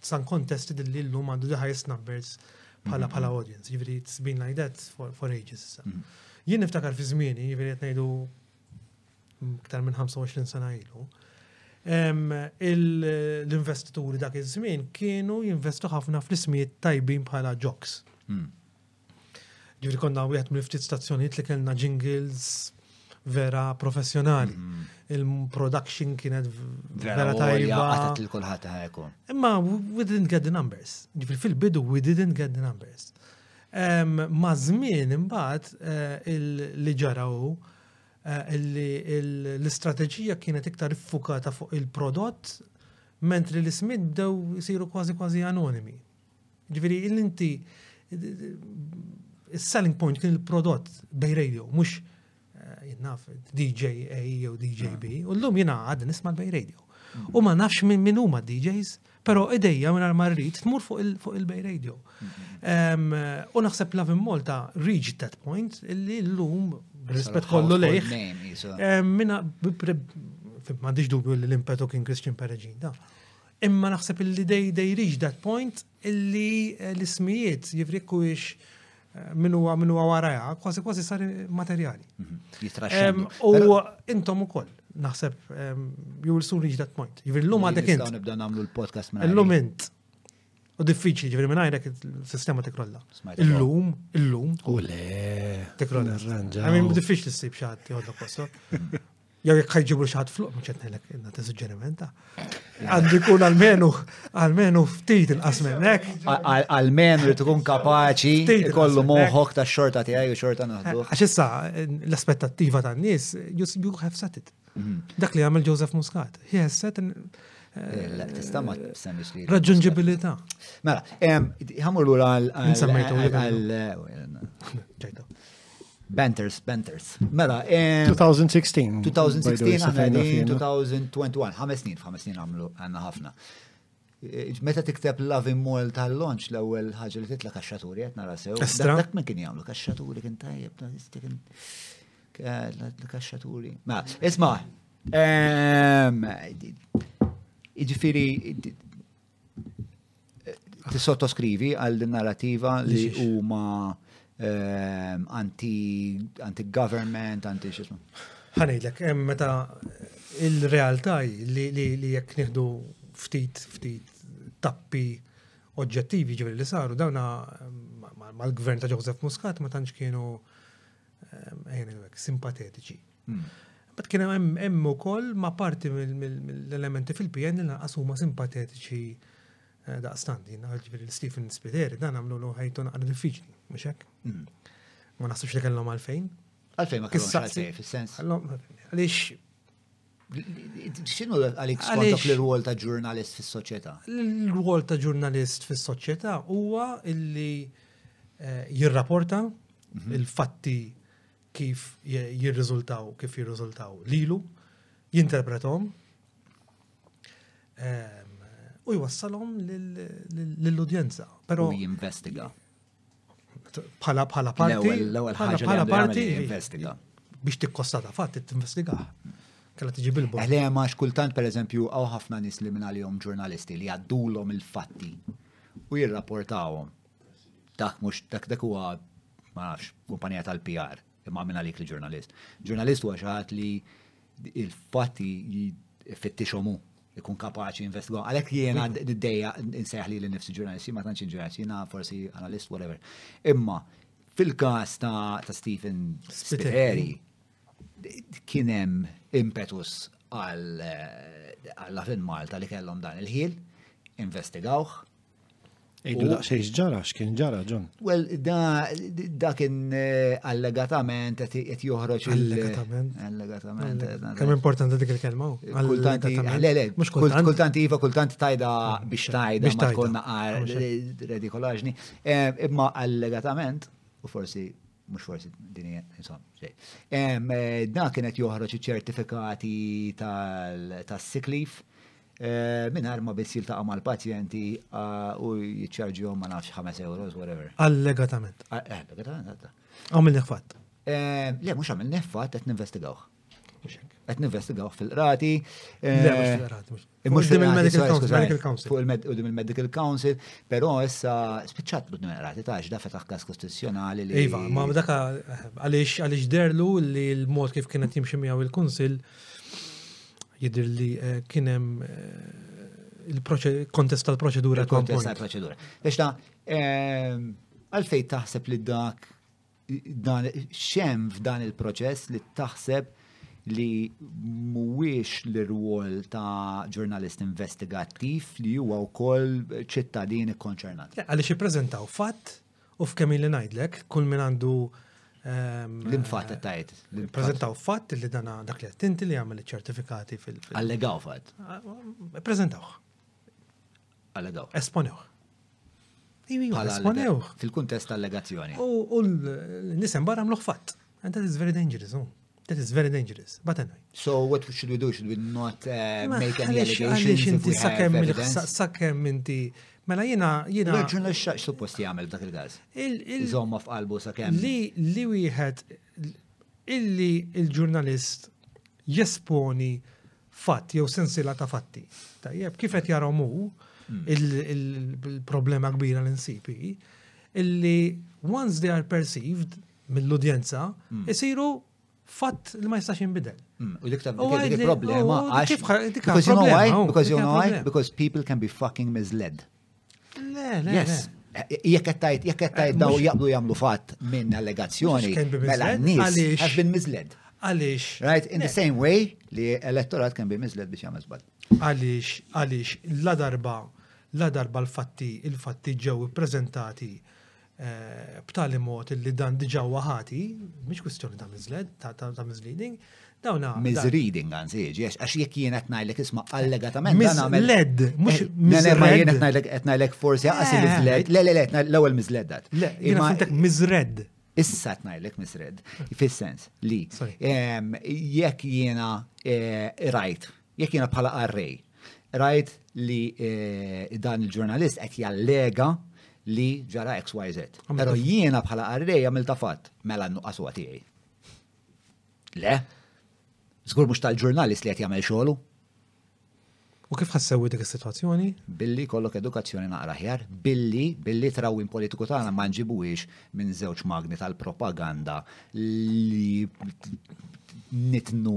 san kontesti li l-lum għandu the highest numbers bħala bħala audience, jiġifieri it's been like that for ages. Jien niftakar fi żmieni, jiġifieri qed ngħidu iktar minn 25 sena ilu, l-investituri dak iż-żmien kienu jinvestu ħafna fl-ismijiet tajbin bħala ġoks. Hmm. Ġifieri konna wieħed mill-ftit stazzjonijiet li kellna jingles vera professjonali. Hmm. Il-production kienet vera tajba. Għatat il-kulħat ħajku. Imma we didn't get the numbers. Ġifri fil-bidu we didn't get the numbers. Maż-żmien imbagħad li ġara hu li l-istrateġija kienet iktar iffukata fuq il-prodott mentri l-ismijiet bdew isiru kważi kważi anonimi. Ġifieri li inti is-selling point kien il-prodott Bay Radio mhux Jinnaf, DJA jew DJB, mm. u l-lum jina għad nisma l-Bay Radio. Mm. U ma nafx minn min huma DJs, pero idejja minn marrit tmur fuq il-Bay Radio. Mm-hmm. U naħseb Love in Malta reached that point illi l-lum, rispet kollu lejħ, minna ma diġ dubju li l-impetu kien Christian Peragin da. Imma naħseb illi dej dej reach that point illi eh, l-ismijiet jivrikku ix min huwa min huwa warajha, kważi kważi sar materjali. Mhm. Jitraxxem. U intom ukoll naħseb you will soon reach that point. Jiġifieri llum għadek int. Nibda nagħmlu l-podcast minn Illum int. U diffiċli ġifieri minn għajrek il-sistema tikrolla. Illum, illum. U le. Tikrolla. Għamil diffiċli ssib xi ħadd jgħodlok posto. Jew jekk ħajġibu xi ħadd fluq mhux qed ngħidlek inna tiżġerimenta. Għandu jkun almenu almenu ftit inqas minn hekk. Almenu li tkun kapaċi kollu moħħok tax-xorta tiegħi u xorta naħdu. Eh, għax issa l-aspettattiva tan-nies you have set it. Mhm. Dak li għamel Joseph Muscat. He has set eh, eh, Tista ma semmix li. Raġunġibilità. Mela, ħamur l-ura għal. Banters, Banters. Mela, 2016. 2016, għana għedin 2021, ħames snin, ħames snin għamlu għanna ħafna. Eh, meta tikteb Loving Mall tal-launch l-ewwel ħaġa li titla kaxxaturi qed nara sew. Dak ma kien jagħmlu kaxxaturi kien tajjeb eh, kaxxaturi. Ma, isma' ehm, jiġifieri Tissottoskrivi għal din narrativa li huma ehm, anti-government, anti xismu. Ħanejlek, meta il-realtà li jekk nieħdu ftit ftit tappi oġġettivi ġivri li saru dawna mal-gvern ta' Joseph Muscat ma tantx kienu eh, simpatetiċi. Hmm. Bat kien hemm hemm ukoll ma parti mill-elementi fil-PN li naqas huma simpatetiċi eh, daqstant, jien ġifieri Stephen Spiteri dan għamlu l ħajtu naqra diffiċli, mhux hekk? Hmm. Ma naħsux li kellhom għalfejn. Għalfejn ma kellhom għalfejn fis-sens. Għaliex X'inhu għalik skont l-rwol ta' ġurnalist fis-soċjetà? L-rwol ta' ġurnalist fis-soċjetà huwa illi eh, jirrapporta mhm. il-fatti kif jirriżultaw, kif jirriżultaw lilu, jinterpretom ehm, u jwassalhom lill-udjenza. Però jinvestiga. bħala bħala parti. L-ewwel ħaġa bħala parti investiga. Biex tikkostata fatt tinvestiga. Kella tiġi bil-bor. Le ma xkultant pereżempju hawn ħafna nies li minn għalihom ġurnalisti li għaddulhom il-fatti u jirrapportawhom. Dak mhux dak dak huwa ma nafx kumpanija tal-PR imma minn għalik li ġurnalist. Ġurnalist huwa xi ħadd li il-fatti fittixhom hu ikun kapaċi investigaw. Għalek jiena d-dejja nsejħ li l-nifsi ġurnalisti, ma tanċin ġurnalisti, jiena forsi analist, whatever. Imma, fil-kas ta' Stephen Spiteri, kienem impetus għal-lafin Malta li kellhom dan il-ħil, investigawħ, Ejdu daqsej ġara, x'kien ġara, John? Well, da, da kien eh, allegatament qed joħroġ Allegatament. Allegatament. Eh, Kemm importanti dik il-kelma? Kultanti, le, le, mhux kultanti. Kultanti iva, kultanti tajda biex tajda, biex tajda. Konna eh, redikolaġni. Imma allegatament, u forsi mux forsi din hija insomma xejn. Da kienet joħroġ iċ-ċertifikati tas-sick leave Eh, Minar ma biss jiltaqa mal pazjenti ah, u jitċarġihom ma nafx 5 euros, whatever. Allegatament. Ah, eh, allegatament, Għamil nefat. Eh, le, mux għamil nefat, għet ninvestigawħ. Għet ninvestigawħ fil-qrati. Le, mux fil-qrati. Mux fil-medical council. Fuq il-medical council, pero issa spiċċat bud qrati ta' ġda fetaħ kas kostituzjonali li. Iva, ma daka għalix derlu li l-mod kif kienet jimxi miegħu il-kunsil Jidir li eh, kienem eh, il-kontest tal-proċedura. Il-kontest tal-proċedura. Biex ta' ehm, għalfej taħseb li dak dan xem f'dan il-proċess li taħseb li mhuwiex l-rwol ta' ġurnalist investigattiv li huwa wkoll ċittadin ikkonċernat. Għaliex ippreżentaw fatt U f'kemm li ngħidlek, kull min għandu ehm, L-infatt tajt. Prezentaw fatt li dana dak li għattinti li għamil ċertifikati fil- Allegaw fatt. Prezentaw. Allegaw. Esponew. Esponew. Fil-kuntest allegazzjoni. U l-nisem barra mluħ fatt. And that is very dangerous, oh. That is very dangerous. But anyway. So what should we do? Should we not uh, make any allegations if we have evidence? Sakemm inti Mela jina jina. L-ġun xaq suppost jagħmel dak il-każ. Iżomma f'qalbu sakemm. Li li wieħed illi il-ġurnalist jesponi fatt jew sensila ta' fatti. Tajjeb, kif qed jarhom hu hmm. il-problema kbira l-insipi, illi once they are perceived, mill-udjenza, isiru fatt li ma jistax jinbidel. Mm, u dik dik problema għax. Because you know why? Because you know why? Because people can be fucking misled. Le, le. Yes. Jekk qed tajt, jekk qed tajt eh, daw jaqblu jagħmlu fatt minn allegazzjoni, mela n-nies have been misled. Għaliex. Right, in the same way li elettorat can be misled biex jagħmel żball. Għaliex, għaliex, la darba, la darba l-fatti, il-fatti ġew ippreżentati Eh, b'tali mod li dan diġa huwa ħati, mhix kwistjoni ta' miżled, ta' misleading, dawna. Misreading għanzi, għax jekk jien qed ngħidlek isma' allegatament. Miżled, mhux eh, miżled. Ma jien qed ngħidlek qed ngħidlek forsi għas eh. miżled. Le le le, l-ewwel miżled dat. Le, imma intek miżred. Issa qed ngħidlek miżred, fis-sens li jekk jiena rajt Jekk jiena bħala qarrej, rajt li eh, dan il-ġurnalist qed jallega li ġara XYZ. Pero jiena bħala qarrej għamilta fatt, mela nuqqas huwa tiegħi. Le? Żgur mhux tal-ġurnalist li qed jagħmel xogħlu. U kif ħassewi dik is-sitwazzjoni? Billi kollok edukazzjoni naqra ħjar, billi billi trawwin politiku tagħna ma nġibuhiex minn żewġ magni tal-propaganda li nitnu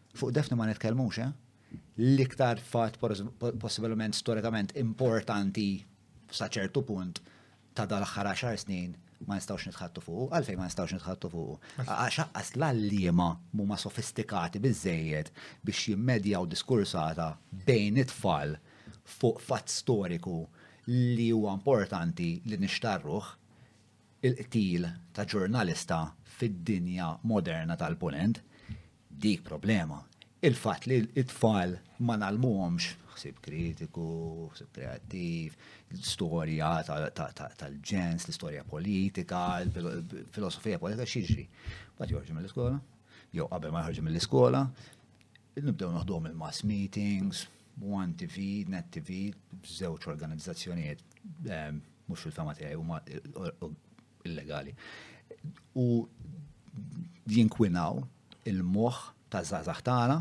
Fuq Daphne ma nitkellmux, eh? L-iktar fatt possibilment storikament importanti sa ċertu punt ta' dal-aħħar 10 snin ma nistawx nitħattu fuq, għalfej ma nistawx nitħattu fuq. Għax aqqas l-allima huma sofistikati biżejjed biex jimmedjaw diskursata bejn it-tfal fuq fatt storiku li huwa importanti li nixtarruh il-qtil ta' ġurnalista fid-dinja moderna tal-punent Dik problema. Il-fatt li t-tfal ma nagħlmuhomx ħsieb kritiku, ħsieb kreattiv, storja tal-ġens, l-istorja politika, filosofija politika x'jiġri. Bad jorġu mill-iskola, jew qabel ma jħarġu mill-iskola, nibdew naħduhom il-mass meetings, One TV, Net TV, żewġ organizzazzjonijiet, ehm, mhux fil-fema tiegħi huma illegali. U jinkwinaw il-moħħ ta' żgħażagħ tagħna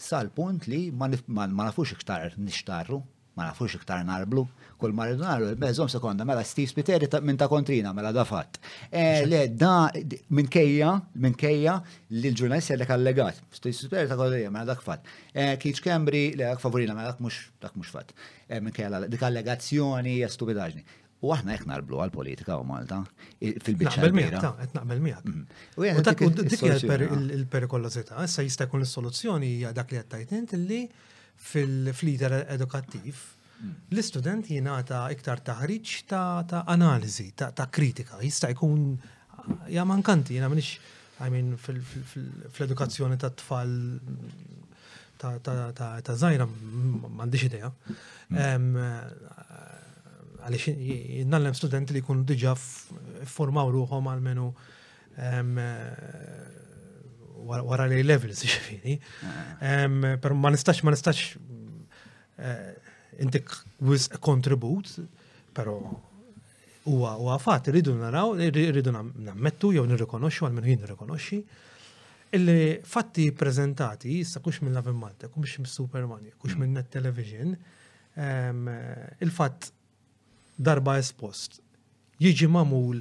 sal-punt li ma nafux iktar nixtarru, ma nafux iktar narblu, kull ma rridu narru, beżom sekonda, mela Steve Spiteri minn ta' kontrina, mela da fatt. Eh, le, da minn kejja, minn kejja li l-ġurnalist jellek allegat, Steve Spiteri ta' kontrina, mela dak fatt. Eh, Kiċ Kembri, le, dak favorina, mela dak mux, dak mux fatt. Eh, minn kejja dik allegazzjoni, stupidaġni. U aħna hekk narblu għall-politika u Malta fil-biċċa. Naqbel miegħek, ta' qed naqbel miegħek. Mhm. U hija dak dik il-perikolożità, issa jista' jkun is-soluzzjoni hija dak li qed tajt int li fil-lider edukattiv mhm. l-istudent jingħata iktar taħriġ ta' analiżi, ta' kritika, jista' jkun Ja mankanti, jena minix, I mean, fl-edukazzjoni ta' tfal ta' zaħira, mandiċ ideja. Mm. Għalix, jinnallem studenti li kun diġa formaw ruħom għal-menu wara li levels ġifiri. Ah. Per ma nistax, ma nistax eh, intik wis kontribut, pero Huwa huwa fatt irridu naraw, irridu nammettu jew nirrikonoxxu għal minn jien nirrikonoxxi illi fatti prezentati issa kux minn Lavin Malta, kux minn Superman, kux minn Net Television, ehm, il-fatt darba espost jiġi mamul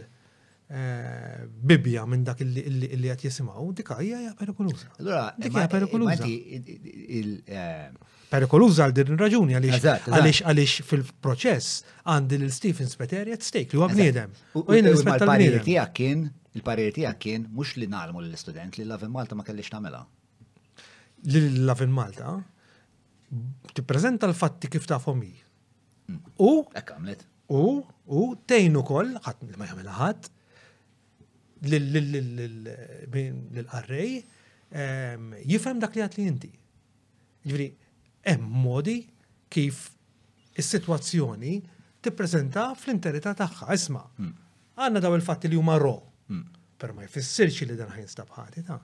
eh, bibja minn dak illi qed jisimgħu, dik hija perikoluża. Allura, dik hija perikoluża. Eh, perikoluża għal din ir-raġuni għaliex għaliex fil-proċess għandi lil Stephen Speteria stake li huwa bniedem. U jien il-parir tiegħek kien il-parir tiegħek kien mhux li nagħlmu lill-istudent li l-Lavin Malta ma kellix tagħmilha. Li l-Lavin Malta tippreżenta l-fatti kif tafhom hi. Mm. U hekk għamlet. U u tejn ukoll ħadd li ma jagħmilha ħadd lill-qarrej ehm, jifhem dak li għad li inti. Ġifieri hemm modi kif is-sitwazzjoni tippreżenta fl-interità tagħha. Isma', hmm. għandna daw il-fatti li huma ro. Hmm. Per ma jfissirx li dan ħajn stab ħati ta'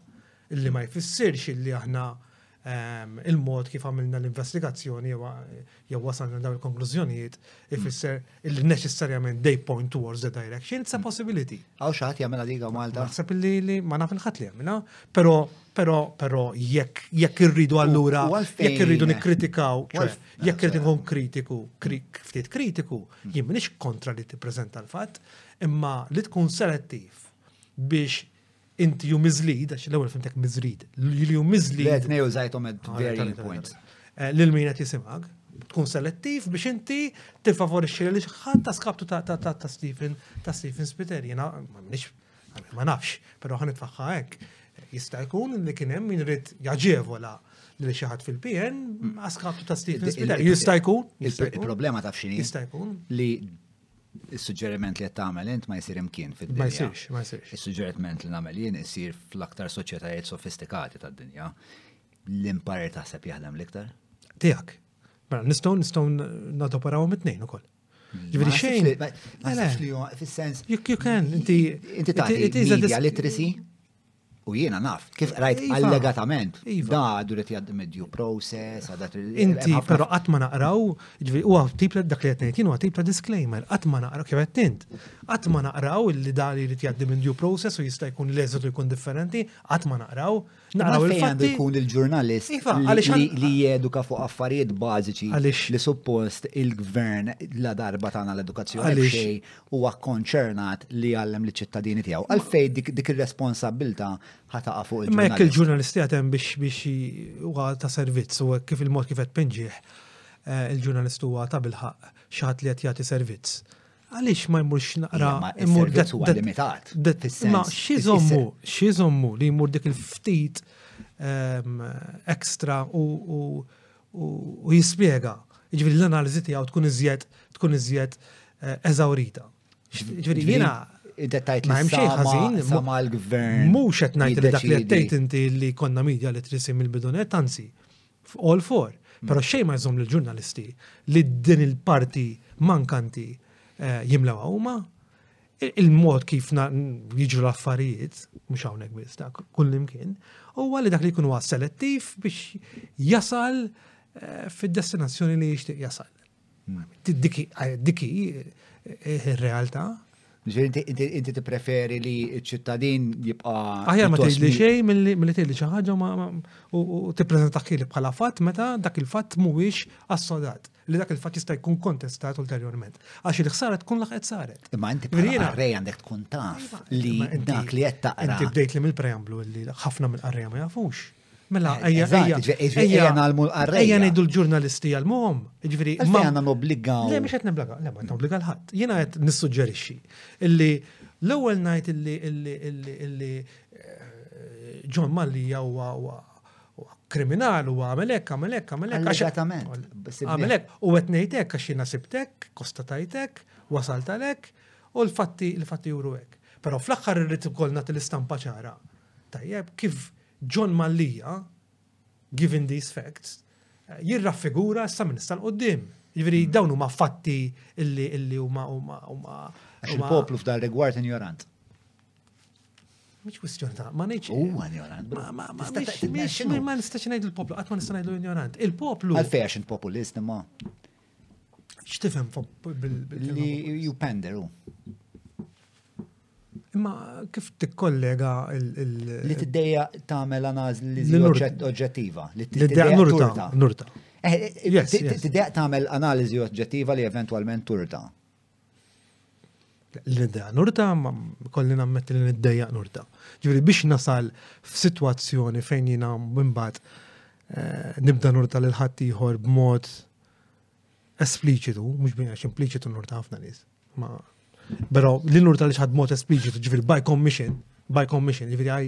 illi ma jfissirx li aħna ehm, il-mod kif għamilna l-investigazzjoni jew wasalna dawn il-konklużjonijiet ifisser illi neċessarjament they point towards the direction, it's a possibility. Għaw xaħat jagħmilha diga Malta. Naħseb li li ma naf il-ħadd li jagħmilha, però però però jekk jekk irridu allura jekk irridu nikkritikaw, jekk irridu nkun kritiku, ftit kritiku, hmm. jien m'iniex kontra li tippreżenta l-fatt, imma li tkun selettiv biex Inti ju mizlid, għax l-ewwel fimtek mizlid, li ju mizlid. Let nej użajtom at ah, varying points. Eh, lil min qed jisimgħek, tkun selettiv biex inti tiffavorixxi li ħadd ta' skaptu ta' Stephen ta' Stephen Spiter jiena ma nafx, però ħan nitfaħħa hekk. Jista' jkun li kien hemm min rid jaġevola li xi ħadd fil-PN għaskaptu ta' Stephen Spiter. Jista' jkun. Il-problema taf x'inhi. Jista' jkun. Li Is-suġġeriment li qed tagħmel int ma jsir imkien fid-dinja. Ma jsirx, ma jsirx. Is-suġġeriment li nagħmel jien isir fl-aktar soċjetajiet sofistikati tad-dinja. L-imparer taħseb jaħdem l-iktar? Tiegħek. Mela, nistgħu nistgħu nadoperawhom it-tnejn ukoll. Mm. Ġifieri xejn. Ma li fis-sens. You can, inti. Inti tagħti media literacy? U jiena naf, kif qrajt iva. allegatament, iva. da għadu li tjaddi medju process, għadat Inti, pero għatma naqraw, ġvi, u għaw tipla dak li għetnejt, jinu tipla disclaimer, għatma naqraw, kif għetnint, għatma naqraw li da li tjaddi medju process u jista jkun l-eżitu jkun differenti, għatma naqraw, naqraw il-fatti. jkun il-ġurnalist iva, li jeduka fuq affarijiet bażiċi li suppost il-gvern la darba tana l-edukazzjoni xej huwa kkonċernat li jgħallem liċ-ċittadini tiegħu. Għalfejn dik ir-responsabbiltà ħataqa' fuq il-ġurnalist. Ma jekk il-ġurnalist jagħtem biex biex huwa ta' servizz u kif il-mod kif qed pinġih eh, il-ġurnalist huwa ta' bilħaq xi ħadd li qed jagħti servizz. Għaliex ma jmurx naqra imur dak huwa limitat. Ma xi żommu, xi żommu li jmur dik il-ftit ehm, ekstra u u jispjega, jiġifieri l-analiżi tiegħu tkun iżjed tkun iżjed eh, eżawrita. Jiġifieri jiena id-dettajt li ħażin ma l-gvern. Mhux qed ngħid li dak li qed inti li konna media li trisim il-bidunet, anzi, all for. Mm. Però xejn ma jżomm lill-ġurnalisti li din il-parti mankanti eh, jimlew huma. il-mod kif jiġu l-affarijiet, mhux hawnhekk biss dak kullimkien, huwa li dak li jkun huwa selettiv biex jasal eh, fid-destinazzjoni li jixtieq jasal. Hmm. Diki eh, eh, ir-realtà. Inti tippreferi li ċ-ċittadin jibqa. Aħjar ma tgħidli xejn milli tgħidli xi ħaġa u tippreżentak li bħala fatt meta dak il-fatt mhuwiex assodat. li dak il-fatt jista' jkun kontestat ulterjorment. Għax il-ħsara tkun laħqet saret. Imma inti bħala rej għandek tkun taf iva, li dak li qed taqra. Inti bdejt li mill-preamblu li ħafna mill-qarrejja ma jafux. Mela, eh, ejja, ejja, ejja, nalmu l-qarrejja. Ejja nejdu l-ġurnalisti għal-muħom, ġviri. Ma għanna nobligaw. Le, mux għet nobligaw, le, ma nobliga l-ħat. Jena għet nissuġġerixi illi l-ewel najt illi illi illi illi eh, John Malli jawa kriminal u għamel hekk, għamel hekk, għamel hekk. Allegatament. Għamel hekk u qed ngħid hekk għax jiena sibtek, kostatajtek, wasalt għalek u l-fatti l-fatti juru hekk. Però fl-aħħar irrid ukoll nagħti l-istampa ċara. Tajjeb, kif John Mallija, given these facts, jirra figura sa minn issa l-qoddim. Jivri, hmm. dawn huma fatti illi huma huma huma. Għax il-poplu f'dal rigward injorant. Mhix kwistjoni ta' ma ngħidx. Huwa ignorant. Ma nistax ngħid il-poplu, qatt ma nista' ngħidu ignorant. Il-poplu. Għalfejn għax il-populist imma. X'tifhem li ju penderu. Imma kif tikkollega li tiddejja tagħmel analiżi oġġettiva li tiddejja nurta. Nurta. Eh, eh, eh, tiddejja tagħmel analiżi oġġettiva li eventwalment turta. L-idea nurta, ma kolli nammet li l-idea nurta. Ġviri biex nasal f-situazzjoni fejn jina mbatt eh, nibda nurta l-ħadd ieħor b'mod espliċitu, mhux biex għax impliċitu nurta ħafna nies. Ma Però li nurta li ħadd mod espliċitu, ġviri by commission, by commission, ġviri għaj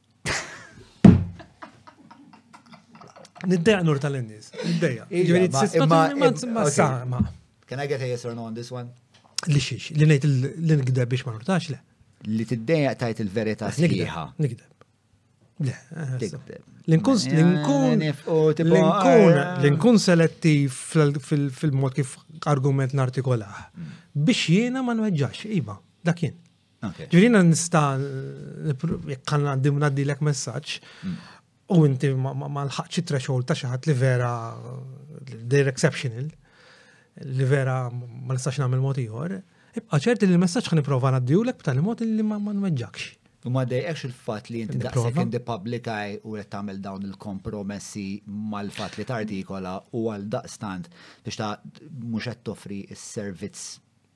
Niddeja nur tal-innis. Niddeja. Can I get a yes or no on this one? Li xiex, li nejt li nigdeb biex ma nurtax le. Li tiddeja tajt il-verita sħiħa. Nigdeb. Le, L-inkun l-inkun selettiv fil-mod kif argument nartikolah. Mm. Biex jiena ma nweġġax, iva, dak jien. Ġirina nista' jekk kan għandi mnaddilek messaġġ mm. u inti ma l-ħaqċi threshold ta' xi ħadd li vera they're exceptional li vera ma nistax nagħmel mod ieħor, ibqa' ċerti li l-messaġġ ħan nipprova ngħaddihulek b'tali mod li ma nweġġakx. U ma dejqekx il-fatt li inti daqshekk in the public eye u qed tagħmel dawn il-kompromessi mal-fatt li tartikola u għal daqstant biex ta' mhux qed toffri s-servizz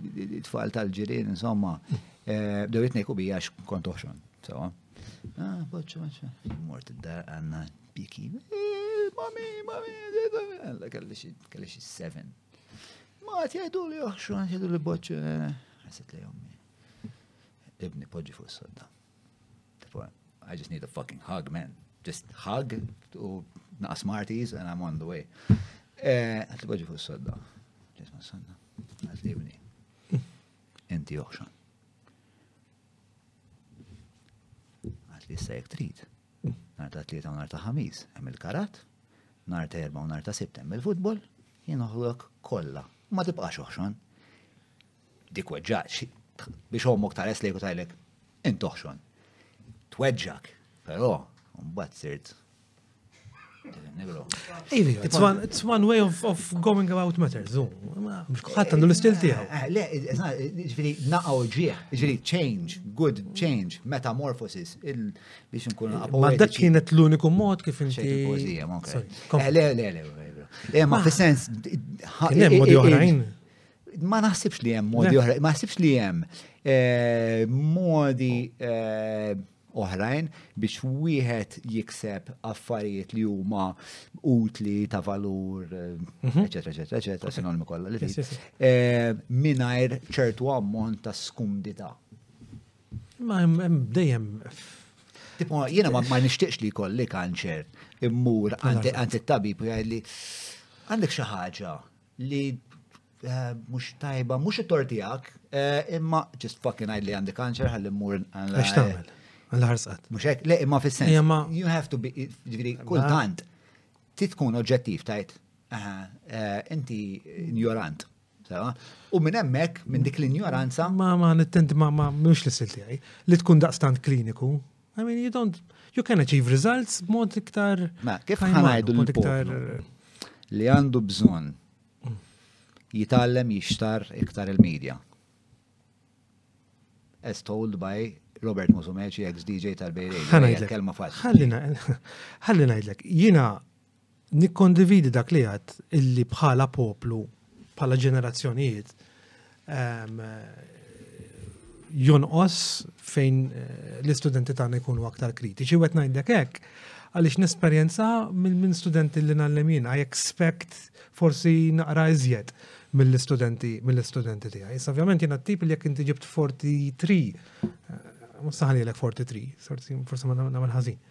It-tfal tal-ġirien, insomma, eh, bdew jitnejku bija x'kont oħxon. Sewa. Ah, boċċa, boċċa. Mort id-dar għanna piki. Eh, mami, mami, għalla kelli xi seven. Ma għat jgħidu li oħxon, jgħidu li boċċa. Għasit eh, li jommi. Ibni poġi fuq s-sodda. I just need a fucking hug, man. Just hug u naqas Marties and I'm on the way. Eh, Għat li bħġi fuq s-sodda. Ġisma s-sodda. Għat li bni. Inti uħxan. Għat li s-sajk trid. Nar ta' tlieta u nar ta' ħamiz, hemm il-karat, nar ta' erba' u nar ta' sibt hemm il-futbol, jien uħlok kollha. Ma tibqax uħxan. Dik weġġgħet, biex ommok tares lejk u tajlek, int oħxon. Tweġġak, però, mbagħad sirt It's one, it's one way of, of going about matters. Xħat għandu l-istil tijaw. Eh, le, ġviri, naqaw ġieħ, ġviri, change, good change, metamorphosis, biex nkun Ma dak kienet l-uniku mod kif inti. Eh, le, le, le, le, ma eh, fil-sens. Kienem modi oħrajn. Ma naħsibx li hemm modi oħra, ma naħsibx li hemm eh, modi eh, oħrajn biex wieħed jikseb affarijiet li huma utli ta' valur, mhm. eċetera, eċetera, eċetera, sinonimi kollha li eh, mingħajr ċertu ammont ta' skumdità. Ma hemm dejjem Tipo, jiena ma nixtieqx li jkolli kanċer immur għand it-tabib li għandek xi ħaġa li eh, mux tajba, mux it-tor tijak, eh, imma just fucking għajd li għandi kanċer għalli mmur. Għax tamel, għalla ħarsqat. Mux hekk, le, imma fis-sens. You have to be, ġviri, kultant, ti tkun oġġettiv tajt, eh, inti ignorant. U minn hemmhekk minn dik l-injoranza. Ma ma nittenti ma ma mhux li silti li tkun daqstant kliniku I mean, you don't, you can achieve results mod iktar. Ma, kif ħanajdu l-iktar li għandu bżon jitallem jixtar iktar il-medja. As told by Robert Musumeci, ex-DJ tal-Bejrej. Ħalli najdlek, jina Nikkondividi dak li għad illi bħala poplu, bħala ġenerazzjonijiet, ehm, jonqos fejn eh, l-istudenti tagħna jkunu aktar kritiċi. Wet ngħidlek hekk, għaliex nesperjenza minn studenti li nallem jien, I expect forsi naqra iżjed mill-istudenti mill-istudenti tiegħi. Issa ovvjament jiena t-tip li jekk inti ġibt 43, eh, mustaħalilek 43, forsi ma nagħmel ħażin.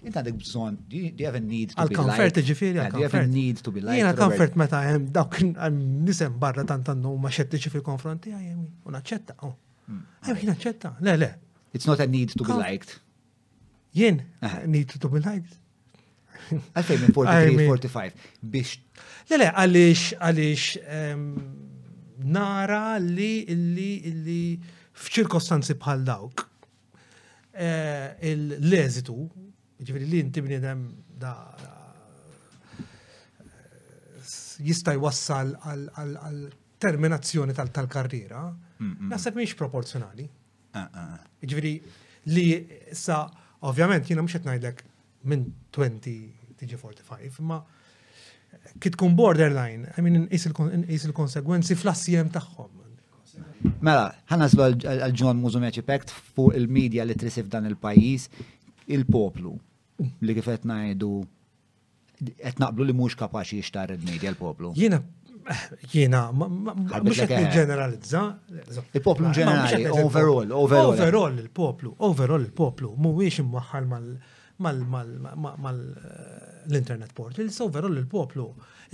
Int għandek bżon, do you have a need to be liked? Għal-comfort, ġifiri, għal-comfort. Do you have a need to be liked? Jena comfort meta jem dawk nisem barra tant għannu ma xettiċi fil-konfronti għajem, un aċċetta. Oh. Hmm. Għajem jien aċċetta, le, le. It's not a need to be liked. Jien, ah. need to be liked. Għalfej minn 43, 45, biex. Le, le, għalix, għalix, ehm, nara li, li, li, f'ċirkostanzi bħal dawk, eh, l-eżitu, ġifiri li inti bniedem da jista' jwassal għal terminazzjoni tal-karriera, naħseb mhix proporzjonali. Ah, ah, ah. Ġifieri li sa ovvjament jiena mhux qed ngħidlek minn 20 tiġi 45, imma kif tkun borderline, I mean, nqis il-konsegwenzi fl-assiem tagħhom. Mela, ħana għal-ġon mużumeċi pekt fuq il-medja li trisif dan il-pajis, il-poplu li kifet najdu qed naqblu li mhux kapaċi jixtarred media l-poplu. Jiena Jiena, mux għet eh. ġeneralizza. Il-poplu ġenerali, overall, overall. Overall il-poplu, overall il-poplu, muwiex imwaħħal mal-internet eh, portal, so overall il-poplu.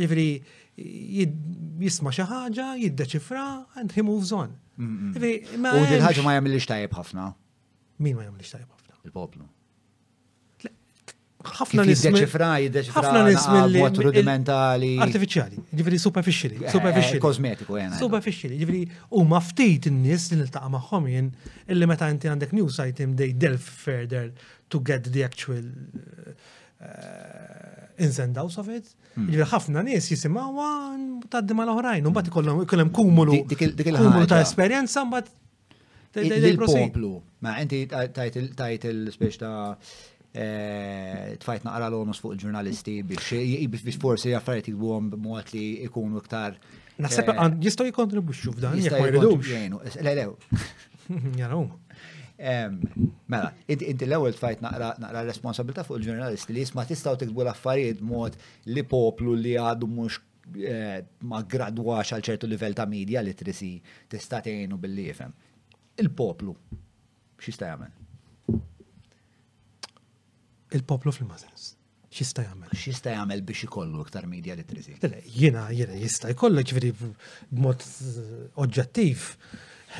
Ivri, jisma xaħġa, jiddeċifra, and he moves on. U dil-ħagġa ma jamilix tajib ħafna. Min ma jamilix tajib ħafna? Il-poplu. ħafna nies jiddeċifra, jiddeċifra ħafna nies mod rudimentali. Artificiali, ġifieri superficiali, eh, superficiali. Kosmetiku jena. Eh, superficiali, ġifieri huma ftit in-nies li niltaqa' magħhom jien illi meta inti għandek news item they delve further to get the actual eh, ins and outs of it. Hmm. Ġifieri ħafna nies jisimgħuha tgħaddi mal-oħrajn, u mbagħad ikollhom ikollhom kumulu kumulu ta' esperjenza mbagħad Il-poplu, ma inti tajt il-spiex ta' eh, tfajt naqra l-onus fuq il-ġurnalisti biex forsi jaffariet jgħuhom b'mod li ikunu iktar. Naħseb eh, jistaw jikontribuxxu f'dan, jistaw jikontribuxxu. Le, le. Jaraw. Mela, inti l-ewwel tfajt naqra responsabilità fuq il-ġurnalisti li jisma' tistgħu tikbu l-affarijiet mod li poplu li għadu mhux eh, ma gradwax għal ċertu livell ta' media literacy tista' tgħinu billi jifhem. Il-poplu x'jista' jagħmel? Il-poplu fil-mażens xista jagħmel? Xista jagħmel biex ikollu iktar media literacy? Jiena jiena jista' jkollu ġifieri b'mod eh, oġġettiv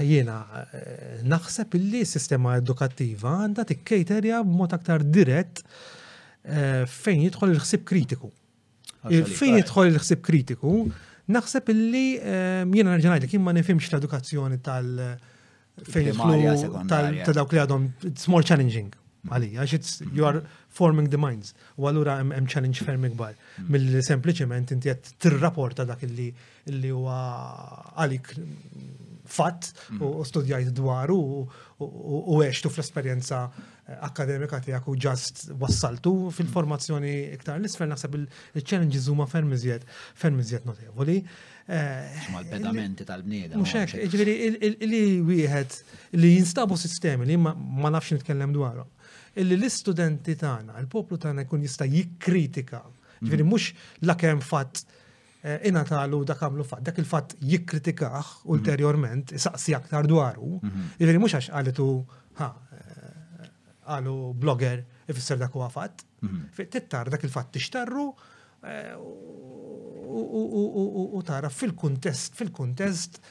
jiena eh, naħseb illi s-sistema edukattiva għandha tikkejterja b'mod aktar dirett eh, fejn jidħol il-ħsib kritiku. Fejn jidħol il-ħsib kritiku, naħseb illi ehm, jiena nerġa' ngħidlek jien ma nifhimx l-edukazzjoni tal- fejn jidħlu ta' dawk li għadhom small challenging għalija, għax you are forming the minds. U għallura hemm challenge ferm ikbar, mm. mill-li sempliciment inti qed tirraporta dak li Illi huwa għalik fatt mm. u studjajt dwaru u għextu fl-esperjenza eh, akademika tiegħek u ġast wassaltu fil-formazzjoni iktar l-isfel naħseb il-challenges huma ferm iżjed ferm iżjed notevoli. Eh, Xma l-pedamenti tal-bniedem. Mhux hekk, jiġifieri li wieħed li jinstabu sistemi li ma nafx nitkellem dwarhom. Illi l-istudenti tagħna, il-poplu tagħna jkun jista' jikkritika. Ġifieri mm. mhux la kemm fatt ingħatalu dak għamlu fatt, dak il-fatt jikkritikah ulterjorment, mhm. isaqsi aktar dwaru, mhm. jiġifieri mhux għax qalitu ha qalu blogger ifisser dak huwa fatt. Mhm. Tittar dak il-fatt tixtarru eh, u tara fil-kuntest fil-kuntest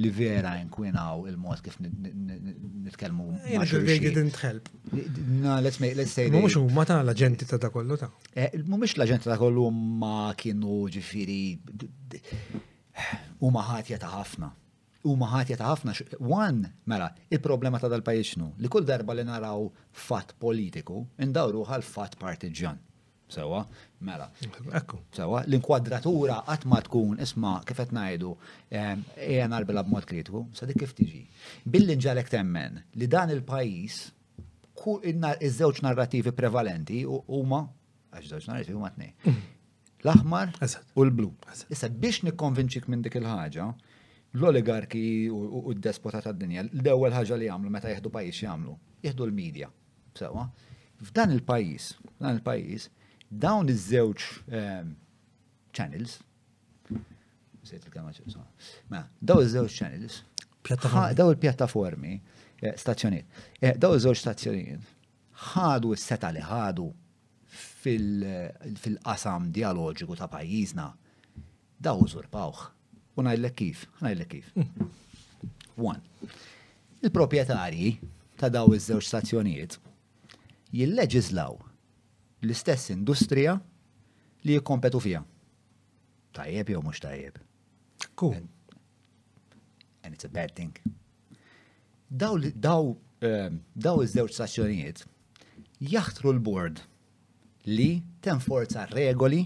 li vera inkwinaw il-mod kif nitkellmu ma' xulxin. didn't help. No, let's make, let's say. Mux huma ta' l-agenti ta' da kollu ta'. Eh, Mux l-agenti ta' kollu ma kienu ġifiri huma ħatja ta' ħafna. Huma ħatja ta' ħafna. One, mela, il-problema ta' dal-pajixnu li kull darba li naraw fatt politiku, indawru għal fatt partiġan. Sewa, mela. Ekku. Sewa, l-inkwadratura qatt ma tkun isma' kif qed ngħidu qiegħ narbila b'mod kritiku, sa dik kif tiġi. Billi nġalek temmen li dan il-pajjiż iż-żewġ narrativi prevalenti huma għax żewġ narrativi huma tnej. Mm. L-aħmar u l-blu. Issa biex nikkonvinċik minn dik il-ħaġa, l-oligarki u d-despota tad-dinja, l-ewwel ħaġa li jagħmlu meta jieħdu pajjiż jagħmlu, jieħdu l-medja. Sewa, f'dan il-pajjiż, f'dan il-pajjiż, dawn iż-żewġ ehm, channels, sejt il-kelma ma, daw iż-żewġ channels, daw il-pjattaformi, eh, stazzjoniet, eh, daw iż-żewġ stazzjoniet, ħadu s-seta li ħadu fil-qasam dialogiku ta' pajjiżna, daw użurpawħ. U ngħidlek kif, ngħidlek kif. One. Il-proprjetarji ta' daw iż-żewġ stazzjonijiet jilleġislaw l-istess industrija li jikkompetu fija. Tajjeb jew mhux tajjeb. Cool. And, and it's a bad thing. Daw, daw, um, daw iż-żewġ stazzjonijiet jaħtru l-bord li tenforza regoli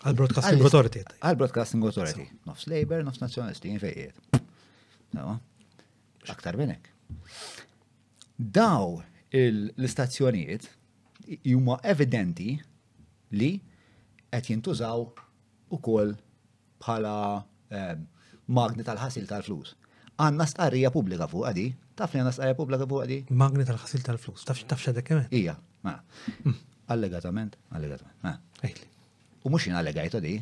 għal-Broadcasting Authority. Għal-Broadcasting Authority. Nofs Labour, nofs Nazzjonalisti, jinfejjiet. Aktar minnek. Daw l-istazzjonijiet jumma evidenti li qed jintużaw ukoll bħala ehm, magni tal-ħasil tal-flus. Għanna stqarrija pubblika fuq għadi, taf li għanna stqarrija pubblika fuq għadi? Magni tal-ħasil tal-flus, taf taf xadek kemet? Ija, ma. Mela. Mm. Allegatament, allegatament, ma. Mela. U mux jina allegajta di,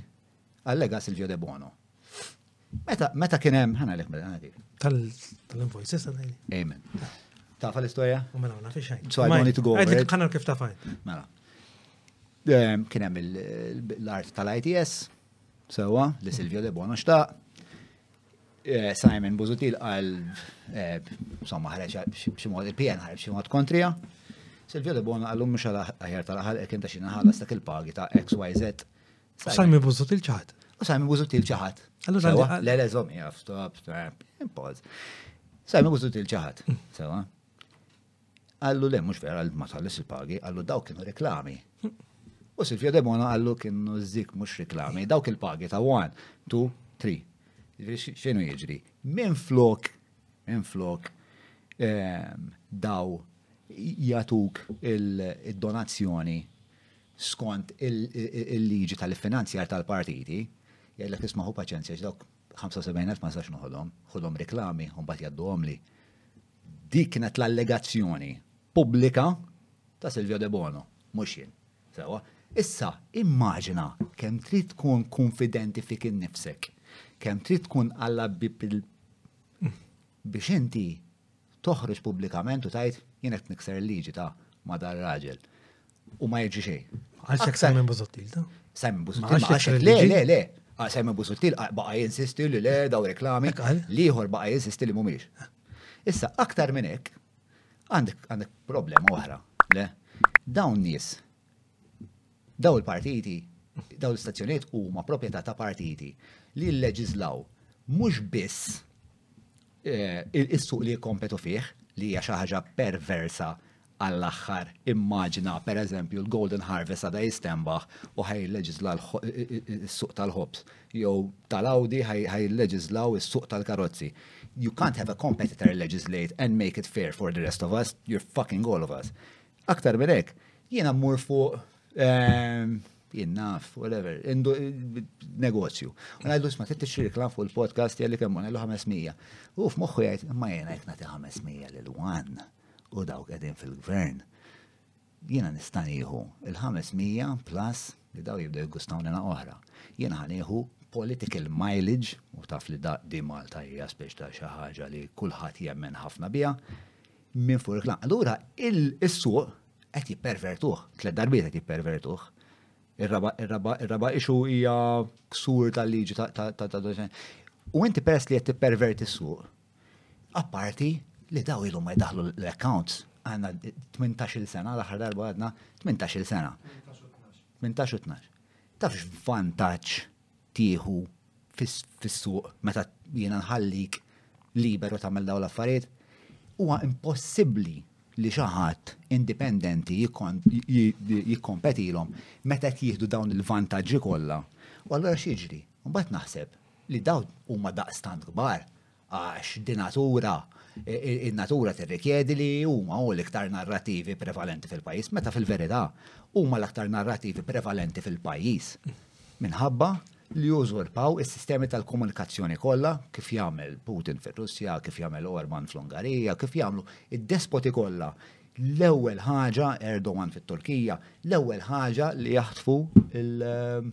allega Silvio De Bono. Meta, meta kienem, ħana l-ek, meta ħana Tal-invoices, tal-għajli. Amen. Tafa l-istoria? U mela, ma nafix xajn. So I don't need to go over it. Għanna kif tafajn. Mela. Kien hemm l-art tal-ITS, sewwa, li Silvio Debono xtaq. Eh, Simon Buzutil għal, eh, insomma, ħareġ b'xi mod il-PN ħareġ b'xi mod kontrija. Silvio de Bona għallum mux għal ħajar tal-ħal kien ta' xina ħallas dak il-pagi ta' XYZ. U sajmi bużut il-ċaħat. U sajmi bużut il-ċaħat. L-għalez għom jaf, stop, stop, impoz. Sajmi bużut il-ċaħat, sewa. Għallu le, mux vera, ma tħallis il-pagi, għallu daw kienu reklami. U Silvio Demona għallu kienu zik mux reklami, dawk il-pagi ta' 1, 2, 3. Xinu jġri? Min flok, min flok, ehm, daw jatuk il-donazzjoni skont il-liġi tal-finanzjar tal-partiti, jgħidlek ismaħu paċenzja, dawk 75,000 ma nistax noħodhom, ħodhom reklami u mbagħad jgħadduhomli. Dik kienet l-allegazzjoni pubblika ta' Silvio De Bono, mhux jien. Sewa, issa immaġina kemm trid tkun konfidenti fik innifsek, kemm trid tkun alla biex inti toħroġ pubblikament u tajt jien qed nikser liġi ta' ma dar raġel. U ma jġi xejn. Għalxek Simon Buzottil ta? Simon Buzottil. Għalxek le, le, le. Simon Buzottil baqa jinsisti li le daw reklami. Liħor baqa jinsisti li mumiex. Issa, aktar minn hekk, għandek problema oħra. Le, dawn nies, daw il-partiti, daw l-istazzjoniet huma proprjetà ta' partiti li l-leġizlaw mhux biss eh, il-suq li jkompetu fih, li hija xi ħaġa perversa Għall-aħħar, immaġina, per eżempju, l-Golden Harvest għada jistenbaħ u ħa jilleġiżla s-suq tal-ħobż, jew tal-Audi ħa jilleġiżlaw is-suq tal-karozzi. You can't have a competitor legislate and make it fair for the rest of us, you're fucking all of us. Aktar minn hekk, jiena mmur fuq ehm, jien naf, whatever, indu negozju. U ngħidu sma trid tixtri reklam fuq il-podcast jgħalli kemm ngħidu 500. U f'moħħu jgħid, ma jiena jekk nagħti 500 lil one u dawk qegħdin fil-gvern, jiena nista' nieħu l-500 plus li daw jibdew jgustaw nena oħra. Jiena ħa nieħu political mileage u taf li da di Malta hija speċ ta' xi ħaġa li kulħadd jemmen ħafna biha minn fuq il-klan. Allura il-suq qed jippervertuh, tliet darbiet qed jippervertuh. Ir-raba ixu hija ksur tal-liġi ta' U inti peress li qed tipperverti s-suq, Apparti li daw ilhom ma jdaħlu l-accounts għandna 18-il sena l-aħħar darba għadna 18-il sena. 18 u 12. Taf x'vantaġġ tieħu fis-suq meta jiena nħallik liberu tagħmel dawn l-affarijiet? Huwa impossibbli li xi ħadd indipendenti jikkompetilhom meta qed jieħdu dawn il-vantaġġi kollha. U allura x'jiġri? Mbagħad naħseb li dawn huma daqstant kbar għax dinatura in-natura tirrikjedi li huma u l-iktar narrativi prevalenti fil-pajjiż, meta fil-verità huma l-aktar narrativi prevalenti fil-pajjiż minħabba li jużurpaw is-sistemi tal-komunikazzjoni kollha kif jagħmel Putin fir-Russja, kif jagħmel Orban fl-Ungarija, kif jagħmlu id-despoti kollha. L-ewwel ħaġa Erdogan fit-Turkija, l-ewwel ħaġa li jaħtfu il-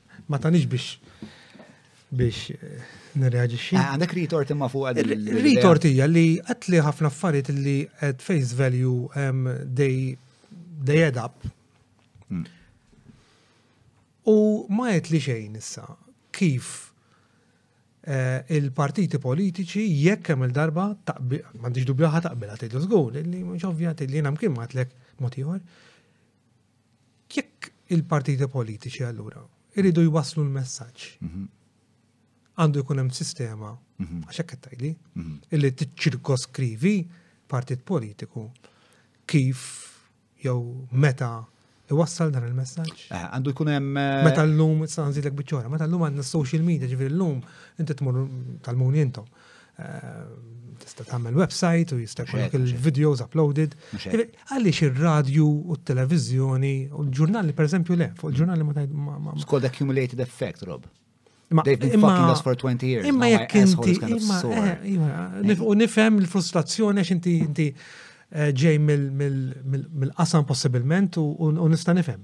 ma tanix biex biex eh, nirreagġixxi. Ah, għandek retort imma fuq għad. Retort hija li qed li ħafna affarijiet li at face value um, they, they add up. Hmm. U ma qed li xejn issa kif eh, il-partiti politiċi jekk hemm il-darba taqbil, m'għandix dubju ħa taqbilha tgħidu żgur, li mhux ovvja li jiena mkien magħtlek mod ieħor Jekk il-partiti politiċi allura iridu jwasslu l-messaġġ, mhm. għandu jkun hemm sistema, mhm. għax hekk tajli, mhm. illi tiċċirkoskrivi partit politiku kif jew meta iwassal dan il-messaġġ. Eh, għandu jkun hemm. Eh, meta llum sanżilek biċċora, meta llum għandna social media ġifieri llum inti tmur tal-muni intom. Tista' tagħmel website u jista' jkollok il-videos uploaded. Għaliex ir-radju u t-televiżjoni u l-ġurnali pereżempju le, fuq il-ġurnali ma tgħid ma. It's called accumulated effect, Rob. They've been fucking us for 20 years. Imma jekk inti. Eh, u nifhem l-frustrazzjoni għax inti eh, ġej mill-qasam possibilment u nista' nifhem.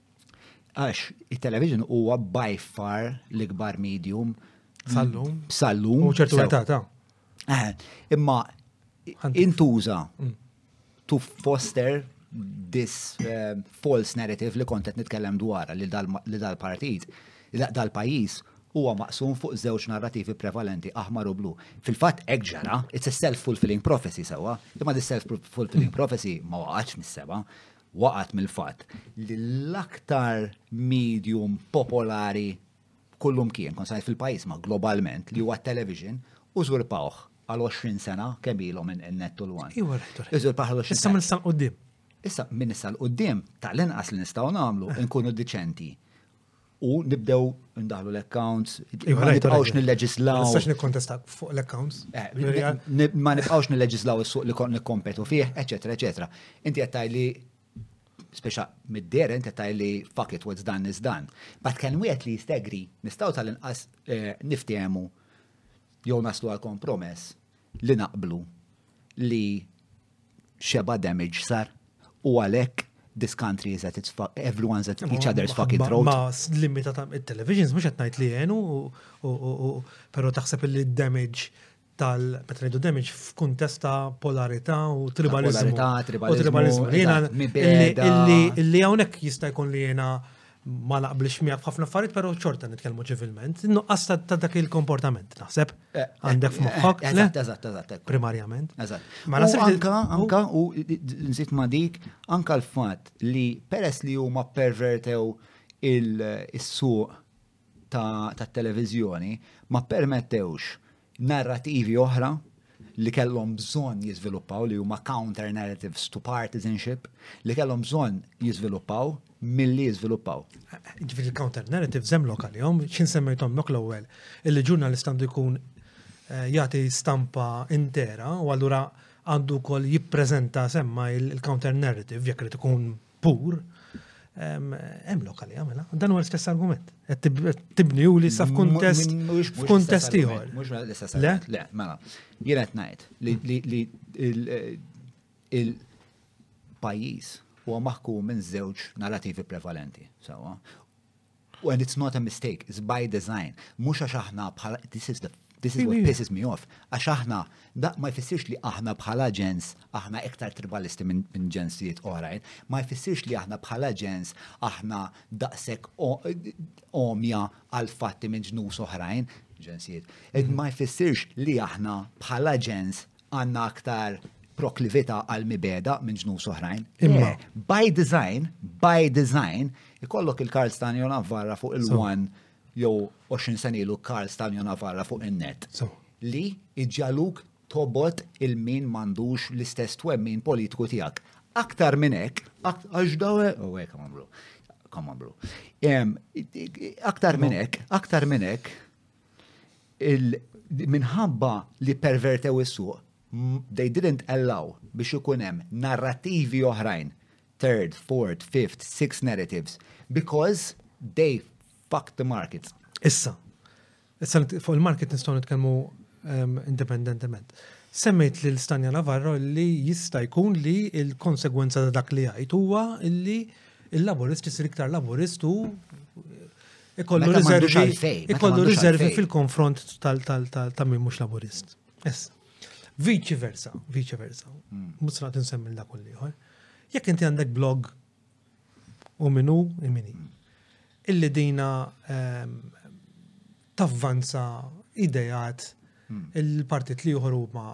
Għax, il-television huwa by far l-ikbar medium. Sallum. Sallum. U ċertu età ta' Eh, imma intuża mm. to foster this uh, false narrative li kontet nitkellem dwar li dal-partit, dal-pajis huwa maqsum fuq żewġ narrativi prevalenti aħmar u blu. Fil-fatt hekk ġara, it's a self-fulfilling prophecy sewwa, imma dis self-fulfilling prophecy ma waqgħatx mis-seba. waqgħet mill-fatt li l-aktar medium popolari kullumkien, kont sajt fil-pajjiż ma' globalment li huwa t-television, użurpawh għal 20 sena kemm ilhom in-net u l-wan. Iwa rektor. Użurpawh għal 20 sena. Issa minn issa l-qudiem. Issa minn issa l-qudiem tal-inqas li nistgħu nagħmlu nkunu diċenti u nibdew ndaħlu l-accounts, ma nibqawx nil-leġislaw. Sax nikkontesta fuq l-accounts. Eh, ma nibqawx nil-leġislaw il-suq li kon nikkompetu fih, eccetera, eccetera. Inti għattaj li speċa mid-dere, inti għattaj li fuck it, what's done is done. But can we at least agree, nistaw tal-inqas eh, niftehmu jew naslu għal kompromess li naqblu li xebgħa damage sar u għalhekk this country is at its fuck, everyone's at each other's fucking throat. Ma limita ta' televisions mhux qed ngħid li jenu, però taħseb li damage tal meta ngħidu damage f'kuntest ta' polarità u tribalizmu. Polarità, tribalizmu. Illi hawnhekk jista' jkun li jiena ma naqblix miegħek f'ħafna affarijiet, però xorta nitkellmu ċivilment. Nuqqas ta' dak il-komportament, naħseb. Eh, eh, Għandek eh, f'moħħok. Eżatt, eżatt, eżatt. Primarjament. Eżatt. Ma nasib anka, anka, u nżid ma dik, anka l-fatt li peress li huma pervertew il-suq ta' televizjoni ma permettewx narrattivi oħra li kellhom bżonn jiżviluppaw li huma counter narratives to partisanship li kellhom bżonn jiżviluppaw milli jiżviluppaw. Ġifieri counter narratives hemm lokalihom, x'in semmejthom lok l-ewwel, illi ġurnalist għandu jkun eh, jagħti stampa intera u allura għandu wkoll jippreżenta semma il-counter narrative jekk ikun pur, hemm lokali għamela. Dan huwa l-istess argument. Tibni u li sa f'kuntest f'kuntest ieħor. Mhux l-istess argument. Le, mela. Jien qed ngħid li il-pajjiż huwa maħkum minn żewġ narrativi prevalenti, sewwa. U and it's not a mistake, it's by design. Mhux għax aħna bħala this is the This is what pisses me off. Għax aħna, da ma jfissirx li aħna bħala ġens, aħna iktar tribalisti minn ġensijiet oħrajn, ma jfissirx li aħna bħala ġens, aħna daqsek omja għal fatti minn ġnus oħrajn, ġensijiet. Ma jfissirx li aħna bħala ġens, għandna aktar proklività għal mibeda minn ġnus oħrajn. Imma eh, by design, by design, ikollok il-Karl Stanio Navarra fuq il-1 jew 20 senilu Karl Stanio Navarra fuq il-net. Li iġġaluk tobot il-min mandux l-istess twemmin politiku tijak. Aktar minn hekk, għax dawe, u oh, hekk għamlu, għamlu. Aktar minn hekk, aktar minn hekk, minħabba li pervertew is-suq, they didn't allow biex ikun hemm narrativi oħrajn, third, fourth, fifth, sixth narratives, because they fucked the markets. Issa, issa fuq il-market nistgħu nitkellmu ehm, independentement. Semmejt li l-Stanja Navarro li jista' jkun li l-konsegwenza ta' dak li jgħid huwa li il-laburist jisir iktar laburist u Ikollu riservi, ikollu riservi fil-konfront ta' min mhux laburist. Yes. Vice versa, vice versa. Hmm. Musra tinsemmi dak u liħor. Jekk inti għandek blog u minu imini. Hmm. Illi dina ehm, tavvanza idejat Il-partit liħor u ma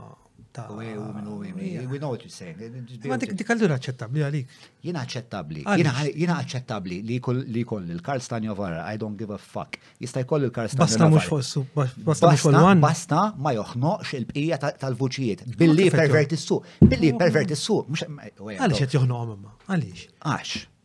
ta' u u minn u minn we know what you're saying. Ma dik dik allura aċċettabli għalik. Jina aċċettabli. Jina aċċettabli li li koll il-Karl Stanjo Varra, I don't give a fuck. Jista' jkoll il-Karl Stanjo Basta mhux fossu, basta mhux fossu. Basta ma joħnoqx il-bqija tal-vuċijiet. Billi perverti s-suq. Billi perverti s-suq. Għaliex qed joħnoqhom imma? Għaliex? Għax.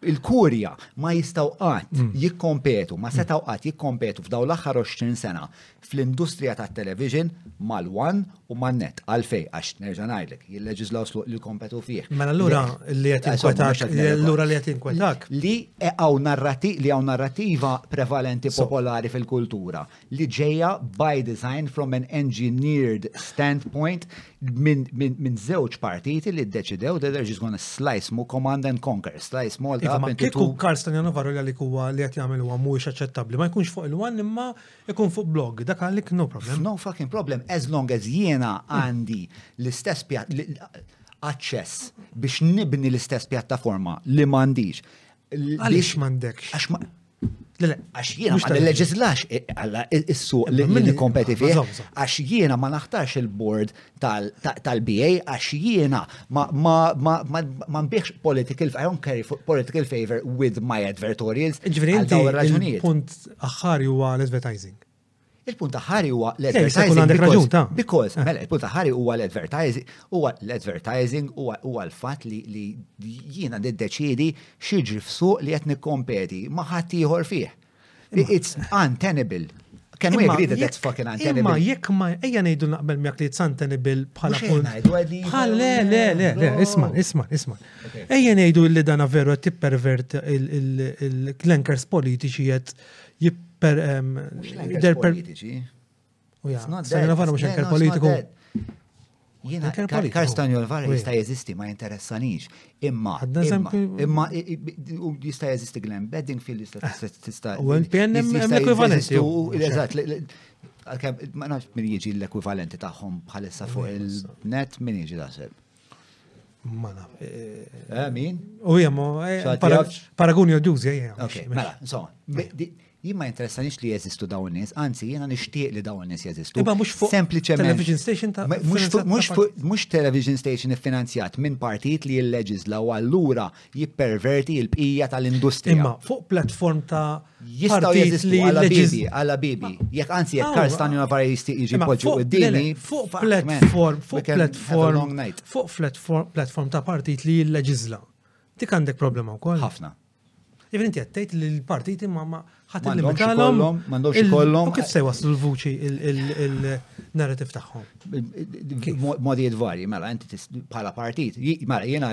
il-Kurja ma jistaw qatt mm. jikkompetu, ma mm. setaw qatt jikkompetu f'daw l-aħħar 20 sena fl-industrija tat television mal-wan u man-net. Għalfej, għax nerġa' ngħidlek, jilleġislaw sluq li kompetu fih. Mela allura li qed inkwetak, allura li qed inkwetak. Li hawn narrati li hawn narrativa prevalenti popolari fil-kultura li ġejja by design from an engineered standpoint minn żewġ partiti li ddeċidew that they're just gonna slice mu command and conquer, slice Malta. Iva, ma kieku Karl Stanjanova rrela li kuwa li qed jagħmel huwa mhuwiex aċċettabbli, ma jkunx fuq il-wan imma ikun fuq blog, dak għalik no problem. No fucking problem, as long as jiena għandi l-istess aċċess biex nibni l-istess pjattaforma li m'għandix. Għaliex m'għandekx? Għax jiena ma nilleġislax is-suq li nikkompeti fih, għax jiena ma naħtax il-board tal-BA, għax jiena ma nbiex political, I don't carry political favor with my advertorials. Ġveri, il-punt aħħari huwa l-advertising. Il-punt taħħari huwa l-advertising. Because, eh. mela, il-punt taħħari huwa l-advertising, huwa l-advertising, huwa l-fat li jiena niddeċidi xieġri f'suq li qed nikkompeti ma' ħadd ieħor fih. It's untenable. Can we agree that that's fucking untenable? Imma jekk ma ejja ngħidu naqbel miegħek li it's untenable bħala punt. Bħal le le le le isma' isma' isma'. Ejja ngħidu li dana veru qed tippervert l-ankers politiċi qed Karstan Jolvar jista' jeżisti ma jinteressanix. Imma imma jista' jeżisti Glenn Bedding fil tista' U l-PNM ekwivalenti. Eżatt, ma nafx min jiġi l-ekwivalenti tagħhom bħalissa fuq il-net min jiġi daħseb. Mana. Eh, eh, min? U jemmu, eh, paragun joduzi, jemmu. Mela, insomma, jien ma interessanix li jeżistu dawn nies, anzi jiena nixtieq li dawn nies jeżistu. Imma mhux fuq sempliċement television station ta' mhux television station iffinanzjat minn partit li jilleġisla u allura jipperverti l-bqija tal-industrija. Imma fuq platform ta' jistaw jeżistu għala bibi, għala bibi. Jek għanzi jek Karl Stanju Navarra jisti iġi poġu u d-dini. Fuq platform, fuq platform, fuq platform ta' partit li jilleġizla. Dik għandek problema wkoll. Ħafna. Even inti għattejt li l-partiti ma ma ħat il-limitalom. Mandox ikollom. Kif se waslu l-vuċi il-narrativ tagħhom? Modijiet varji, mela, inti bħala partit. Mela, jena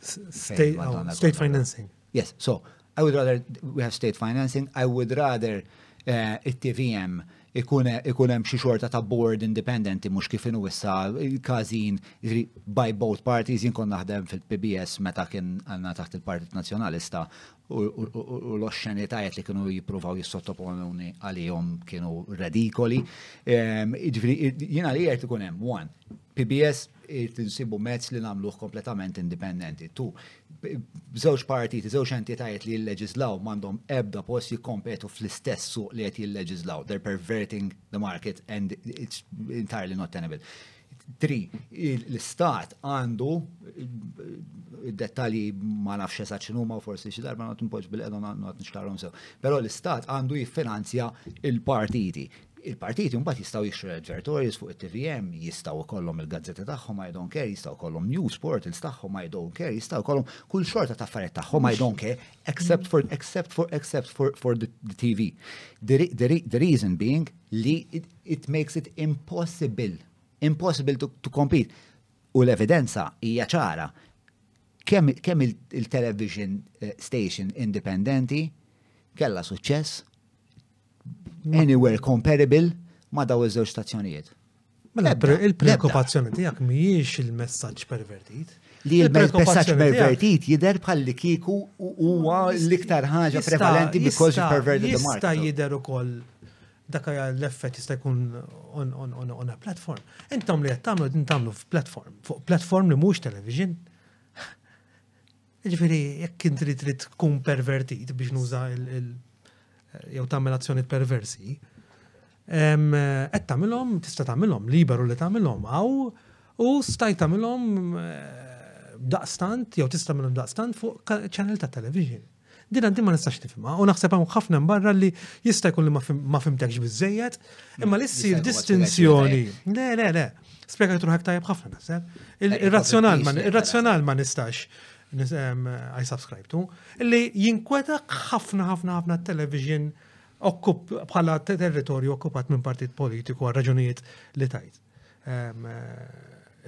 State, oh, state financing. Yes, so I would rather we have state financing, I would rather uh, it-TVM ikun hemm xi xorta ta' board independenti mhux kif inhu issa każin by both parties jien kon naħdem fil-PBS meta kien għandna taħt il-Partit Nazzjonalista u l-oxxenitajiet li kienu jippruvaw jissottoponuni għalihom kienu redikoli. Ehm, jiena li qed ikun hemm one PBS irid insibu mezz li nagħmluh kompletament indipendenti. Tu żewġ partiti, żewġ entitajiet li jilleġislaw m'għandhom ebda post jikkompetu fl-istess suq li qed jilleġislaw. They're perverting the market and it's entirely not tenable. Tri, l-istat għandu dettalji ma nafx eżatt x'inhu ma forsi xi darba nagħtu npoġġ bil-qedhom nagħtu nixtarhom sew. Però l-istat għandu jiffinanzja il-partiti. Il-partiti mbagħad jistgħu jixtru advertorials fuq it-TVM, jistgħu jkollhom il-gazzetti tagħhom I don't care, jistgħu jkollhom news portals tagħhom I don't care, jistgħu jkollhom kull xorta ta' affarijiet tagħhom I don't care, except for except for except for for the, the TV. The, the, the reason being li it, it makes it impossible impossible to, to compete. U l-evidenza hija ċara kemm kem il-television eh, station indipendenti kella suċċess anywhere comparable ma daw iż-żewġ stazzjonijiet. Mela, il-preokkupazzjoni tiegħek mhijiex il-messaġġ pervertit. Li il-messaġġ pervertit jidher bħal li kieku huwa l-iktar ħaġa prevalenti because you perverted the market. Jista' jidher ukoll dak l-effett jista' jkun on a platform. Intom li qed tagħmlu qed tagħmlu f'platform, fuq platform li mhux television. Ġifieri jekk inti trid tkun pervertit biex nuża il jew tagħmel azzjonijiet perversi, qed tagħmilhom, tista' tagħmilhom, liberu li tagħmilhom hawn u stajt tagħmilhom eh, daqstant jew tista' tagħmilhom daqstant fuq channel ta' television. Din għandi ma nistax nifhimha u naħseb hawn ħafna mbarra li jista' jkun li ma fimtekx biżejjed, imma li ssir distinzjoni. Le, le, le. Spjega truħek tajjeb ħafna naħseb. Ir-razzjonal ma nistax I subscribe to, li jinkweta ħafna ħafna ħafna television bħala territorju okkupat minn partit politiku għal raġunijiet li tajt.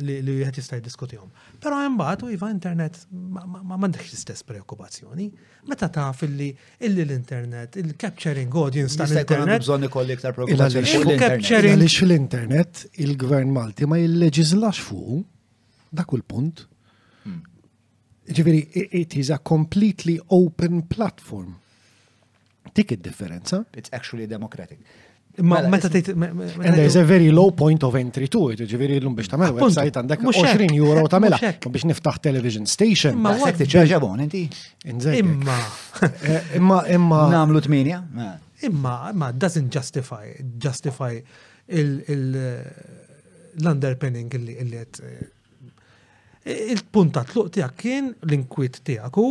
li li wieħed jista' jiddiskutihom. Però hemm bagħad u iva internet ma m'għandekx l-istess preokkupazzjoni. Meta taf illi illi l-internet, il-capturing audience ta' l-internet. Bżonn ikoll iktar preokkupazzjoni. Għaliex l-internet il-Gvern Malti ma jilleġislax fuq dak il punt. Hmm. Ġifieri it is a completely open platform. Dik id-differenza. It's actually democratic. Ma mela, meta tgħid And there's a very low point of entry to it, ġifieri llum biex tagħmel website għandek 20 euro tagħmilha biex niftaħ television station. Ma hekk tiċċaġa bon inti. Imma eh, imma imma nagħmlu tminja. Imma imma doesn't justify justify il l-underpinning illi qed eh, Il-punt ta' tluq tiegħek kien l-inkwit tiegħek hu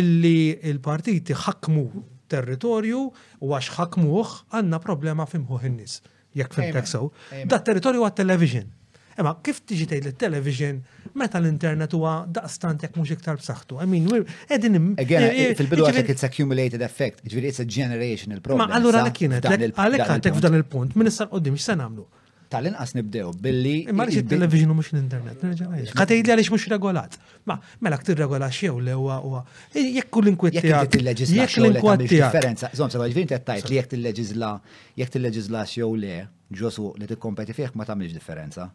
illi l-partiti ħakmu territorju u għax ħakmuh għandna problema fimħuħ in-nies. Jekk fimtek sew. Da territorju għat television. Imma kif tiġi tgħid it-television meta l-internet huwa daqstant jekk mhux iktar b'saħħtu. I mean, qegħdin fil-bidu għatek it's accumulated effect, ġifieri it's a generational problem. Ma allura għalhekk kienet għalhekk għandek f'dan il-punt, minn issa l-qoddim x'se nagħmlu? Tal-inqas nibdew billi. Imma li television u mhux l-internet. Ħatejli għaliex mhux regolat. Ma mela ktir regola xew le huwa huwa. Jekk kull inkwiet tiegħek. Jekk l-inkwiet tiegħek. Differenza, żomm seba' ġvint qed tgħid li jekk tilleġiżla jekk tilleġiżla xew le ġosu li tikkompeti fih ma tagħmilx differenza.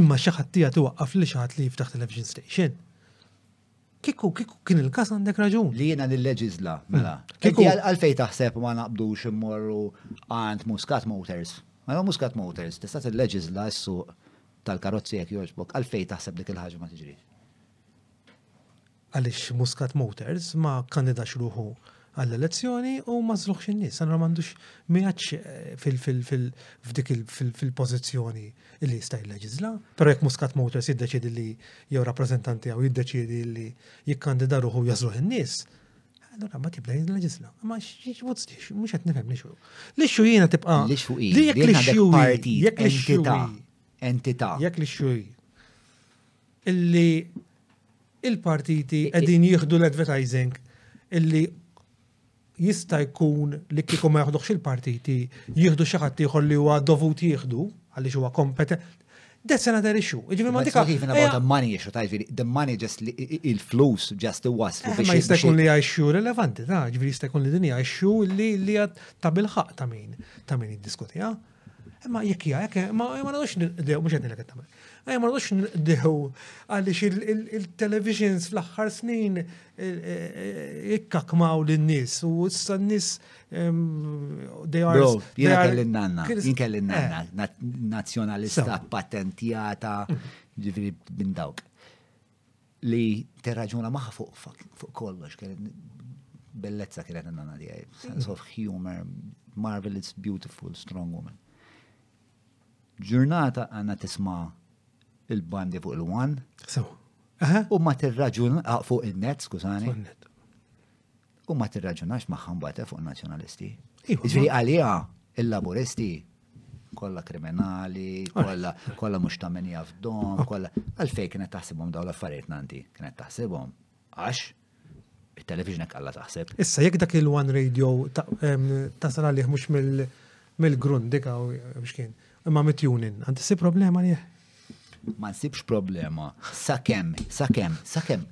Imma xi ħadd tiegħek tiwaqqaf li xi ħadd li jiftaħ television station. Kieku, kieku kien il-kas għandek raġun. Li jena nil-leġizla, mela. Hmm. Kieku għalfej taħseb ma naqbdux immorru għand Muscat Motors. Ma mela, Muscat Motors, tista' tilleġizla s-suq tal-karozzi jek joġbok, għalfej taħseb dik il-ħagġa ma tiġri. Għalix Muscat Motors ma kandidax ruħu għall-elezzjoni u ma żluħx in-nies. Allura m'għandux miegħekx f'dik fil-pożizzjoni li jista' jilleġiżla. Però jekk Muscat Motors jiddeċiedi li jew rappreżentanti jew jiddeċiedi li jikkandida ruħu jażluħ in-nies, allura ma tibda jilleġiżla. Ma x'what's this? Mhux qed nifhem li xu. Li xu jiena tibqa' li xu jekk li xu parti jekk li xu entità. Jekk li xu illi il-partiti qegħdin jieħdu l-advertising illi jista' jkun li kieku ma jaħduhx il-partiti jieħdu xi ħadd ieħor li huwa dovut jieħdu għaliex huwa kompetent. That's another issue. Ġifieri ma dikha. Even about the money issue, ta' ġifieri the money just il-flus just iwaslu. Eh, ma jista' jkun li għajxu relevanti, ta' ġifieri jista' jkun li din hija issue li li ta' bilħaq ta' min ta' min jiddiskutiha. Imma jekk hija hekk, ma nagħrux ndew mhux qed nilek tagħmel. Ejja ma nagħrux ndew għaliex il-televisions fl-aħħar snin ikkakmaw lin-nies u issa n-nies they are. Bro, jiena kelli nanna, jien kelli nanna, eh. nazzjonalista patentjata, ġifieri minn dawk. li terraġuna maħa fuq kollox, bellezza kienet n-nana tijaj, sense of humor, marvelous, beautiful, strong woman. Ġurnata għanna tisma il-bandi fuq il-wan. U ma terraġuna fuq il-net, skużani. u ma tirraġunax magħha mbagħad eh, fuq nazzjonalisti. Ġifieri għaliha il-laburisti kollha kriminali, kollha kollha mhux ta' min jafdom, kollha għalfejn kienet taħsibhom dawn l-affarijiet nanti, kienet taħsibhom għax il-television hekk alla taħseb. Issa jekk dak il-one radio tasal għalih mhux mill-grund dik biex kien, imma mit-tunin, għandi si problema li ma nsibx problema. Sakemm, sakemm, sakemm.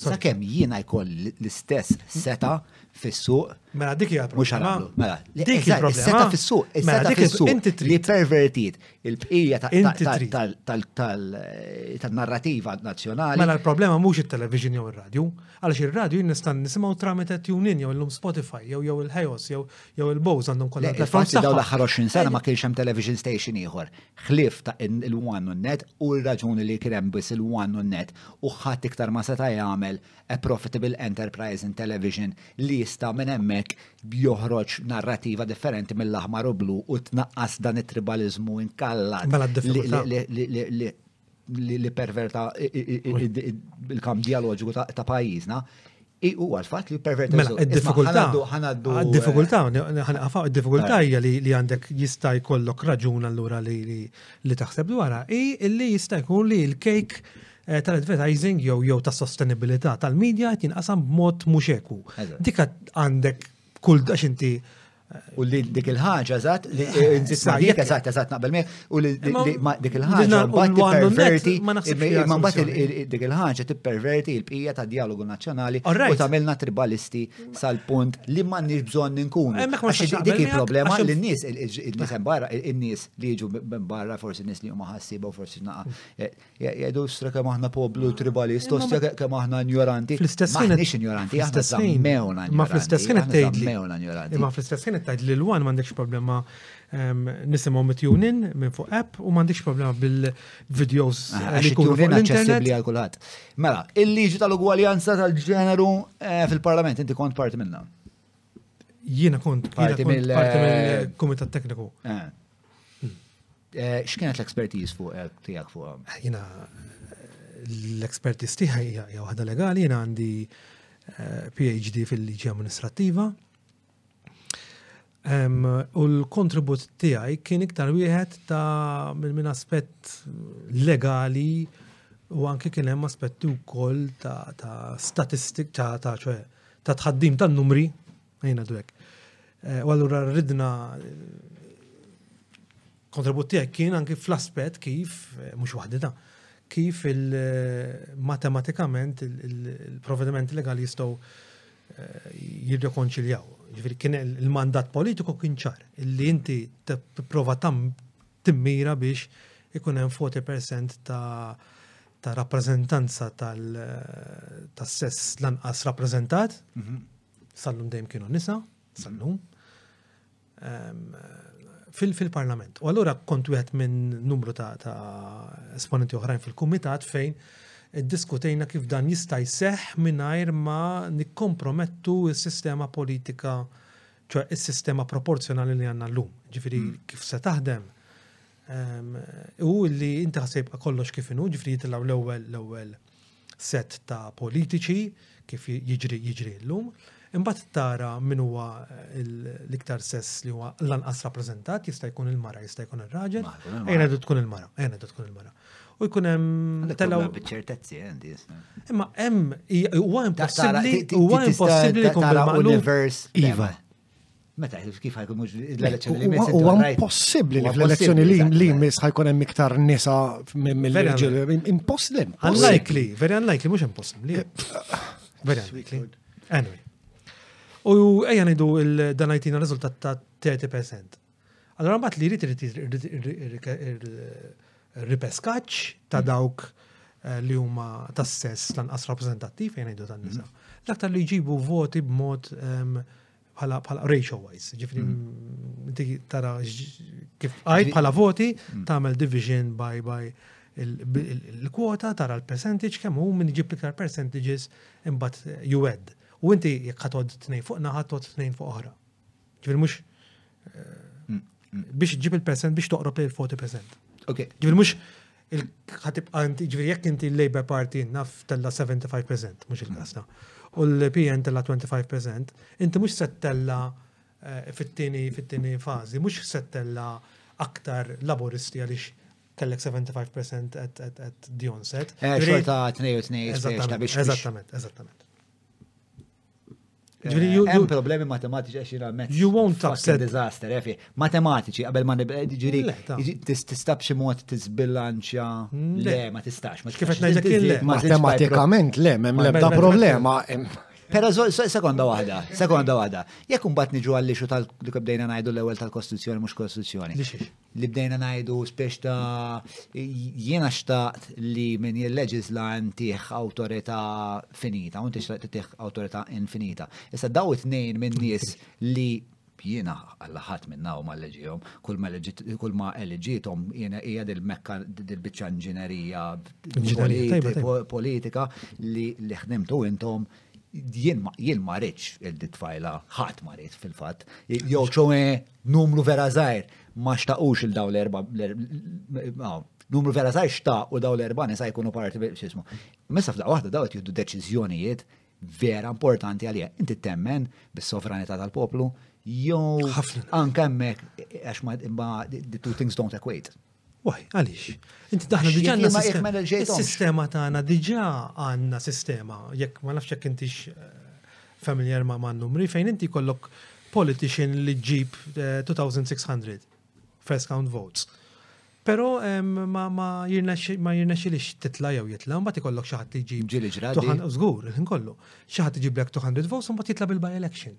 Sakemm jiena jkolli l-istess seta fis-suq. Mela dik hija mhux ħanamlu. Mela, dik hija problema. Seta fis-suq, seta mela, fis-suq. Inti li pervertit il-bqija tal-narrativa nazzjonali. Mela l-problema mhux it-television jew ir-radju, għaliex ir-radju nista' nisimgħu tramite tunin jew illum Spotify jew jew il-ħejos jew jew il-bows għandhom kollha platforms. Daw l-aħħar 20 sena ma kienx hemm television station ieħor. Ħlief ta' il-one on net u r-raġuni li kien hemm biss il-one on net u ħadd iktar ma seta' jagħmel a profitable enterprise in television li jista' minn hemmhekk joħroġ narrativa differenti mill-aħmar u blu u tnaqqas dan it-tribalizmu inkallat mela li li perverta il-kam dialogiku ta' pajjiżna, u għal-fat li perverta mela, il-difikulta. Il-difikulta, għafaw, il-difikulta hija li għandek jista' jkollok raġun allura li taħseb dwarha, i li jista' jkun li l-kejk eh, tal-advertising jew jew ta' sostenibilità tal-medja qed jinqasam b'mod mhux eku. Dika għandek kull dax inti U li dik il-ħaġa, eżatt, li nżid maħjek, eżatt, eżatt, naqbel me, u li dik il-ħaġa, mbagħad tipperverti, imma mbagħad dik il-ħaġa tipperverti l-bqija ta' dialogu nazzjonali u tagħmilna tribalisti sal-punt li ma nix bżonn ninkun. Dik il-problema li n-nies, il-nies barra, il-nies li jiġu barra, forsi n-nies li huma ħassiba u forsi naqa. Eh, Jgħidu stra kemm aħna poblu tribalist, ostra kemm aħna ignoranti. Fl-istess ħin nix ignoranti, aħna zammewna Ma fl-istess ħin qed tgħid. Ma fl-istess ħin qed tgħid li l-wan m'għandekx problema ehm, nisimgħu mitjunin minn fuq app u m'għandekx problema bil-videos ah, li jkunu fuq l-internet. għal kulħadd. Mela, il-liġi tal-ugwaljanza tal-ġeneru eh, fil-Parlament inti kont parti minnha. Jiena kont parti mill-Kumitat Tekniku. Eh. Eh, x'kienet l-expertise fuq eh, tiegħek fuqhom? Eh, jiena l-expertise tiegħi hija waħda legali, jiena għandi PhD fil-liġi amministrattiva. U l-kontribut tiegħi kien iktar wieħed ta' minn aspett legali u anke kien hemm aspetti wkoll ta' statistik ta' ta' tħaddim tan-numri Ejna dwek. Eh, u allura ridna kontribut tiegħek kien anki fl-aspett kif, eh, mhux waħdita, kif il-matematikament eh, il-provvedimenti legali jistgħu jirrekonċiljaw. Ġifieri kien il-mandat politiku kien ċar li inti tipprova tam timmira biex ikun hemm 40% ta' ta' rappreżentanza tal-sess lanqas rappreżentat mhm. sallum dejjem kienu nisa, sallum, fil-parlament. U allura kont wieħed minn numru ta' esponenti oħrajn fil-kumitat fejn diskutejna kif dan jista' jseħħ mingħajr ma nikkompromettu s-sistema politika, ċoħ is-sistema proporzjonali li għandna llum. Ġifieri hmm. kif se taħdem Ehm, u li inti ħasib kollox kif inhu, ġifri jitilaw l-ewwel l-ewwel sett ta' politiċi kif jiġri jiġri llum, imbagħad tara min huwa l-iktar sess li huwa lanqas rappreżentat, jista' jkun il-mara, jista' jkun ir-raġel, ejna tkun il-mara, ejna tkun il-mara. U jkun hemm telgħu. Biċċertezzi għandi. Imma hemm huwa impossibbli huwa impossibbli li jkun il-maqlub. Iva. Meta, kif ħajkun mux l-elezzjoni li mis? U għan possibli li l-elezzjoni li mis ħajkun hemm iktar nisa mill-ġil. Impossibli. Unlikely, very unlikely, mux impossibli. Very unlikely. Anyway. U ejja nidu dan għajtina rizultat ta' 30%. Allora mbagħad li jrid ripeskaċ ta' dawk eh, li huma tas-sess lanqas rappreżentattiv fejn ngħidu tan-nisa. Mm-hmm. L-aktar li jġibu voti b'mod ehm, bħala bħala ratio wise, ġifri mm. tara kif għajt bħala voti mm. tagħmel division by by il-kwota tara l-percentage kemm hu min ġib iktar percentages imbagħad juwed. U inti jekk ħatod tnejn fuq naħa tod tnejn fuq oħra. Ġifri mhux eh, mm, biex ġib il-percent biex toqrob il-40%. Ok. Ġifri mhux ħatibqa inti, ġviri jekk inti l-Labour Party naf tella 75%, mux il-kasna, u l-PN tella 25%, inti mux settella eh, fit-tini, fit-tini fazi, mux settella aktar laboristi għalix kellek 75% at the onset. Eh, xorta 2 u 2 biex. Eżattament, eżattament. Hemm problemi matematiċi għax jiena mezz. You won't upset disaster, efi. Eh, matematiċi qabel ma nibqa' ġiri tista' b'xi mod tiżbilanċja. Mm, le, ma tistax. Ma kif qed ngħidlek le. Matematikament le, m'hemm l-ebda problema. Pero sekonda waħda, sekonda waħda. Jekk imbagħad niġu għall-ixu tal-li bdejna ngħidu l-ewwel tal-Kostituzzjoni mhux Kostituzzjoni. li bdejna ngħidu spiex ta' jiena xtaqt li min jilleġisla ntih awtorità finita, u ntix titih awtorità infinita. Issa daw it-tnejn minn nies li jiena għalla ħadd minna u ma leġihom, kull ma eleġitom jiena hija dil-mekka dil-biċċa inġinerija politika li ħdimtu intom jien ma rridx il-ditfajla ħadd ma rrid fil-fatt. Jew ċoe Numru vera żgħir ma xtaqux il-daw l-erba' numru vera sar xtaq u daw l-erba' nisa jkunu parti xismu. Messa f'daq waħda daw qed jiddu deċiżjonijiet vera importanti għalija. Inti temmen bis-sovranità tal-poplu jew anke hemmhekk għax ma the two things don't equate. Waj, għaliex? Inti daħna diġà għandna sistema. Is-sistema tagħna diġà għandna sistema, jekk ma nafx jekk intix eh, familjar ma' man numri, fejn inti kollok politician li ġib 2600 eh, first count votes. Pero ma jirnexilix titla jew jitla, mbagħad ikollok xi ħadd li ġib. Ġili ġradi. Żgur, kollu. Xi ħadd iġiblek 200 votes u mbagħad jitla bil-by election.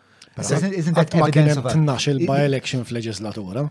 Qatt ma kien hemm tnax il-by-election f'leġislatura.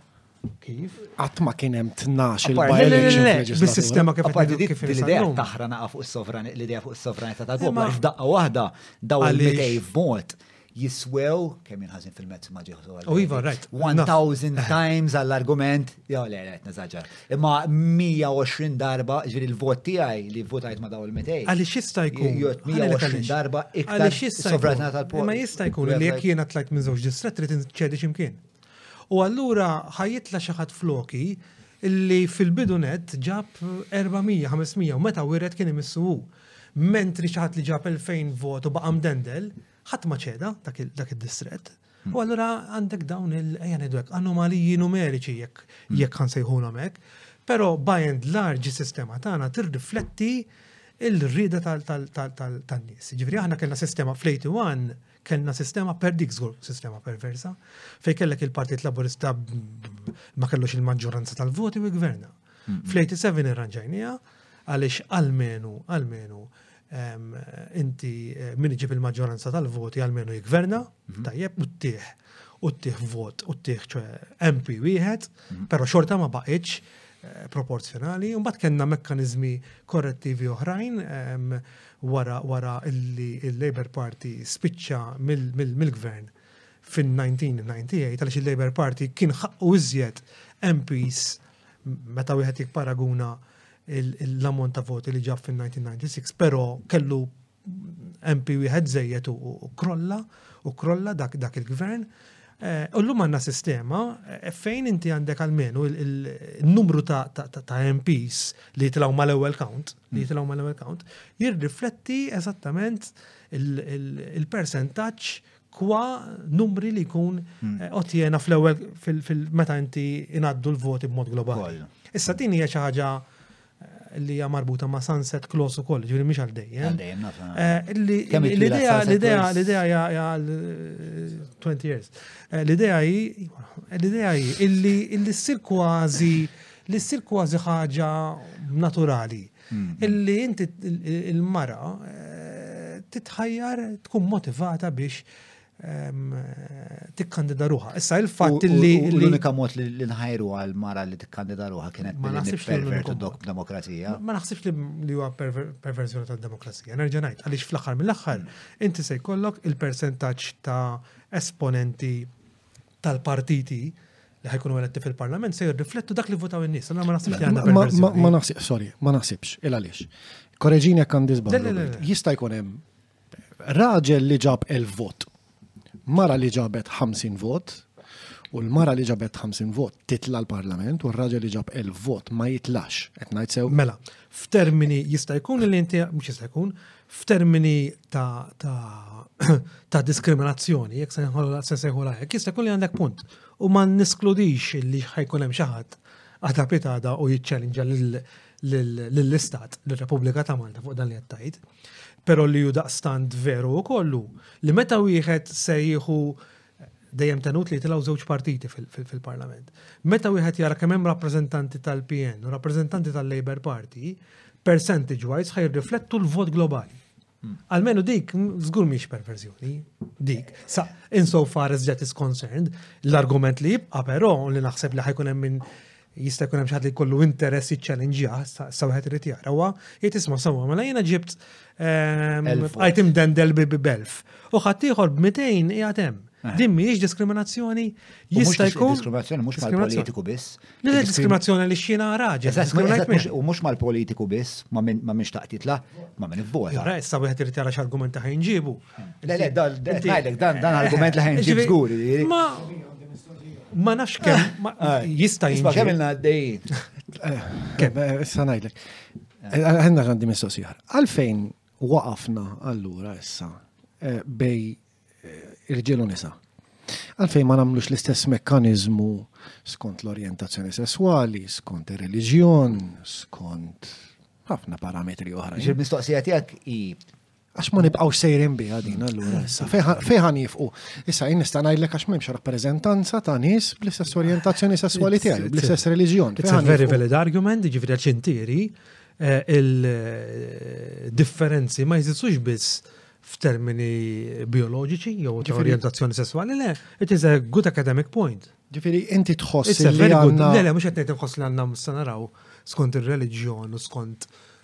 Kif? Qatt ma kien hemm tnax il-by-election f'leġislatura. Bis-sistema kif kif l-idea taħra naqa' fuq is-sovranità l-idea fuq is-sovranità tal-poplu għax daqqa waħda daw il-mitej vot jiswew kemm jinħażin fil-mezz ma ġieħu. Oh, iva, right. 1000 times għall-argument Jo, le, le, neżagġar. Imma 120 darba, ġviri l-vot tijaj li votajt ma daw il-metej. Għalli xista jkun? Jo, 120 darba iktar sovranità tal-poplu. Ma jista jkun li jek jena tlajt minn zewġ distret trid ċedi ximkien. U allura ħajitla xaħat floki li fil-bidu net ġab 400, 500 u meta wiret kien imissu Mentri xaħat li ġab 2000 vot u baqam dendel, ħadd ma ċeda dak id-distret. U allura għandek dawn il-ejja nidwek anomaliji numeriċi jekk hmm. jekk għan sejħulhom hekk. Però by and large sistema tagħna tirrifletti il-rida tal-nies. Ġifieri aħna kellna sistema fl-81 kellna sistema per dik żgur sistema perversa fej kellek il-Partit Laburista ma kellux il-maġġoranza tal-voti u gverna. Hmm. Fl-87 irranġajnija għaliex almenu almenu inti min iġib il-maġġoranza tal-voti għalmenu jikverna, mhm. tajjeb u ttieħ u ttieħ vot u ttieħ ċe MP wieħed, mhm. però xorta ma baqitx eh, proporzjonali, un bat kena mekkanizmi korrettivi oħrajn wara wara illi il-Labour Party spiċċa mill-gvern fin-1998 għaliex il-Labour Party kien ħaqqu iżjed MPs meta wieħed jikparaguna l-ammont ta' voti li ġab fil-1996, pero kellu MP wieħed zejjed u krolla, u krolla dak, dak il-gvern. Eh, u l-lum għanna sistema eh, fejn inti għandek għalmenu il-numru ta', ta, ta, ta MPs li jitlaw mal ewwel count, li jitlaw mal ewwel count, jirrifletti eżattament il-percentaċ Kwa numri li jkun hmm. eh, otjena fl-ewwel fil-meta inti inaddu l-voti b'mod globali. Issa din hija xi ħaġa eh, li hija marbuta ma' sunset clause ukoll, ġifieri mhix għal dejjem. Eh, l-idea l-idea l-idea hija għal 20 years. L-idea hi l-idea hi illi ssir kważi li ssir kważi ħaġa naturali. Illi inti il-mara eh, titħajjar tkun motivata biex ehm, tikkandida ruħa. Issa il-fatt li. L-unika mod li nħajru għal mara li tikkandida ruħa kienet ma naħsibx pervertu dok demokrazija. Ma naħsibx li huwa perversjoni ta' demokrazija. Nerġa' ngħid għaliex fl-aħħar mill-aħħar inti se jkollok il-persentaġġ ta' esponenti tal-partiti li ħajkunu eletti fil-parlament se jirriflettu dak li votaw in-nies. Allora ma naħsibx li għandha perversjoni. Ma naħsibx, sorry, ma naħsibx, il għaliex. Koreġini jekk għandi żball. Jista' jkun hemm raġel li ġab el vot, mara li ġabet 50 vot, u l-mara li ġabet 50 vot titla l-parlament u r-raġel li ġab el vot ma jitlax, qed ngħid sew. Mela, f'termini jista' jkun li inti mhux jista' jkun, f'termini ta', ta, ta diskriminazzjoni, jekk se nsejħu lajk, jista' jkun li għandek punt. U ma niskludix li ħajkun hemm xi ħadd għadha pitada u jiċċellinġa lill-Istat, lir-Repubblika ta' Malta fuq dan li qed tgħid. Però li hu daqstant veru kollu li meta wieħed se jieħu dejjem tenut li jitilgħu żewġ partiti fil-Parlament. Meta wieħed jara kemm hemm rappreżentanti tal-PN u rappreżentanti tal-Labour Party, percentage wise ħaj riflettu l-vot globali. Hmm. Almenu dik, żgur miex perverżjoni, dik. Sa, insofar as that is concerned, l-argument li jibqa' però li naħseb li ħajkun hemm minn jista' jkun hemm xi ħadd li jkollu interess jiċċallenġjah, sa wieħed irid jara huwa jgħid isma' sewwa mela jiena ġibt ehm, item dendel bi belf. U ħadd ieħor b'200 qiegħed hemm. Eh. Din mhijiex diskriminazzjoni jista' jkun. Diskriminazzjoni mhux mal-politiku biss. Le diskriminazzjoni li xina raġel. U mhux mal-politiku biss, ma minx taqtitla, ma minn ibbota. Issa wieħed irid jara x'argumenti ħajnġibu. Le, le, dan ngħidlek dan dan argument li ħin ġib żgur. Ma ma nafx kemm ah, jista' jinġi. Kemm ilna għaddejjin. Kemm eh, issa ngħidlek. Eh, Għandna għandi mistoqsija. Għalfejn waqafna allura issa eh, bej irġiel u nisa? Għalfejn ma nagħmlux l-istess mekkaniżmu skont l-orjentazzjoni sesswali, skont ir-reliġjon, skont ħafna parametri oħra. Ġil-mistoqsija tiegħek hi Għax ma nibqgħux sejrin biha din allura issa fejħan jifqu. Issa jien nista' ngħidlek għax m'hemmx rappreżentanza ta' nies bl-istess orjentazzjoni sesswali tiegħi, bl-istess reliġjon. It's a very valid argument, jiġifieri għax intieri eh, il-differenzi eh, ma jżidux biss f'termini bioloġiċi jew ta' orientazzjoni sessuali, le, it is a good academic point. Ġifiri, inti tħoss li għanna. Le, le, mux għetnejt nħoss li għanna mustanaraw skont il-reġjon u skont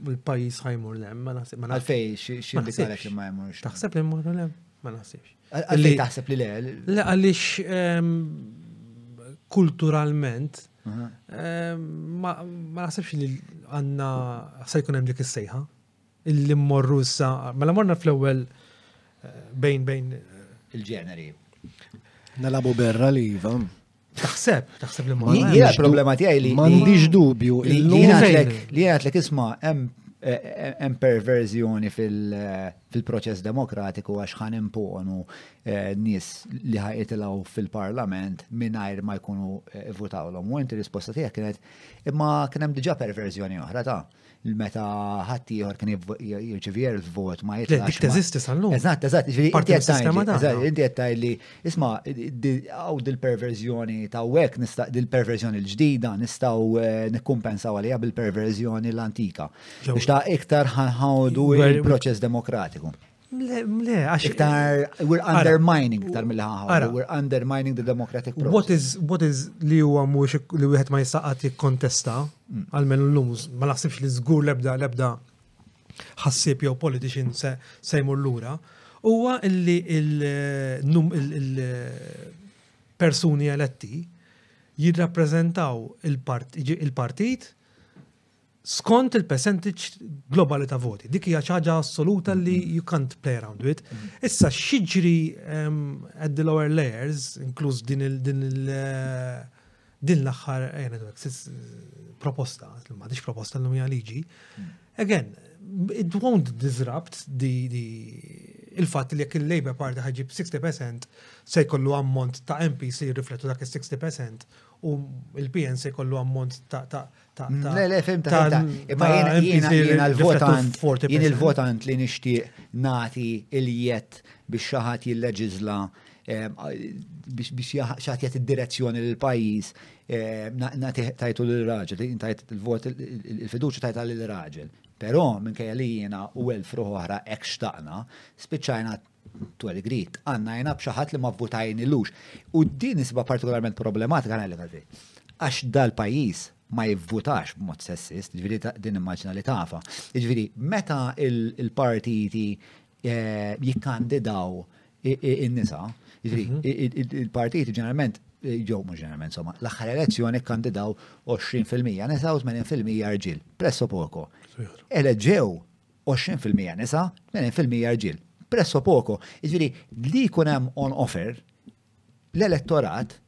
il-pajis ħajmur lem, ma naħseb. Għalfej, xie bikalek li ma jmurx. Taħseb li jmur lem, ma naħsibx. Għalli taħseb li le? Le, għalix ehm, kulturalment, ehm, ma naħsebx li għanna se jkun hemm dik is-sejħa. Illi mmorru issa, mela morna fl-ewwel eh, bejn bejn eh, il-ġeneri. Nalabu berra li jiva. Taħseb, taħseb li ma. Jgħal problema tiegħi li. M'għandix dubju. Li jgħat lek isma' hemm eh, eh, perverżjoni eh, fil-proċess demokratiku għax ħan imponu nis li ħajtilaw fil-parlament mingħajr ma jkunu votawlhom. U inti risposta tiegħek kienet imma kien hemm diġà perverżjoni oħra ta' meta ħadd ieħor kien jirċivi erf vot ma jitlax. Dik teżisti sal-lum. Eżatt, eżatt, inti qed tgħid li isma' hawn dil-perverżjoni ta' hekk nista' dil-perverżjoni l-ġdida nistgħu eh, nikkumpensaw għaliha bil-perverżjoni l-antika. Biex ta' iktar ħawdu il-proċess demokratiku. Le, le, għax. Iktar, we're undermining, iktar mill ħaħa we're undermining the democratic process. What is, what is li huwa mhux li wieħed ma jistaqat jikkontesta, mm. għalmenu l-lum, ma naħsibx li żgur lebda lebda ħassib jew politician se jmur lura, huwa li il-persuni eletti jirrappreżentaw il-partit skont il-percentage globali ta' voti. Dik hija ċaġa assoluta li mm-hmm. you can't play around with. Mm-hmm. Issa xiġri um, at the lower layers, inkluż din il din il eh, din l-aħħar eh, proposta, ma dix proposta l-lum liġi. Mm. Again, it won't disrupt the, the il-fatt li jekk il-Labour Party ħagġib 60% se jkollu ammont ta' MPs li jirriflettu dak il-60% u il-PN se jkollu ammont ta' Le, le, fim ta' ta' imma jien il-votant, jien il-votant li nixtieq nati il-jett biex xaħat jil-leġizla eh, biex xaħat jett id-direzzjoni l-pajis eh, nati tajtu l-raġel, tajt il-vot il-fiduċa tajta l-raġel. Pero minn kajja li jiena u elf ruħ oħra ekx taqna, spiċajna to a degree, tqannajna b'xi ħadd li ma vvutajnilux. U din isba partikolarment problematika għalek għalfej. Għax dal-pajjiż ma jivvutax b'mod sessist, ġviri din immaġna li tafa. Ġviri, meta il-partiti eh, jikkandidaw in-nisa, ġviri, mhm. il-partiti ġeneralment eh, ġew mhux ġeneralment insomma, l-aħħar elezzjoni kkandidaw 20% nisa u 80% rġiel, presso poco. Eleġew 20 fil-mija nisa, 80 fil-mija rġiel. Presso poco, jiġifieri li jkun hemm on offer l-elettorat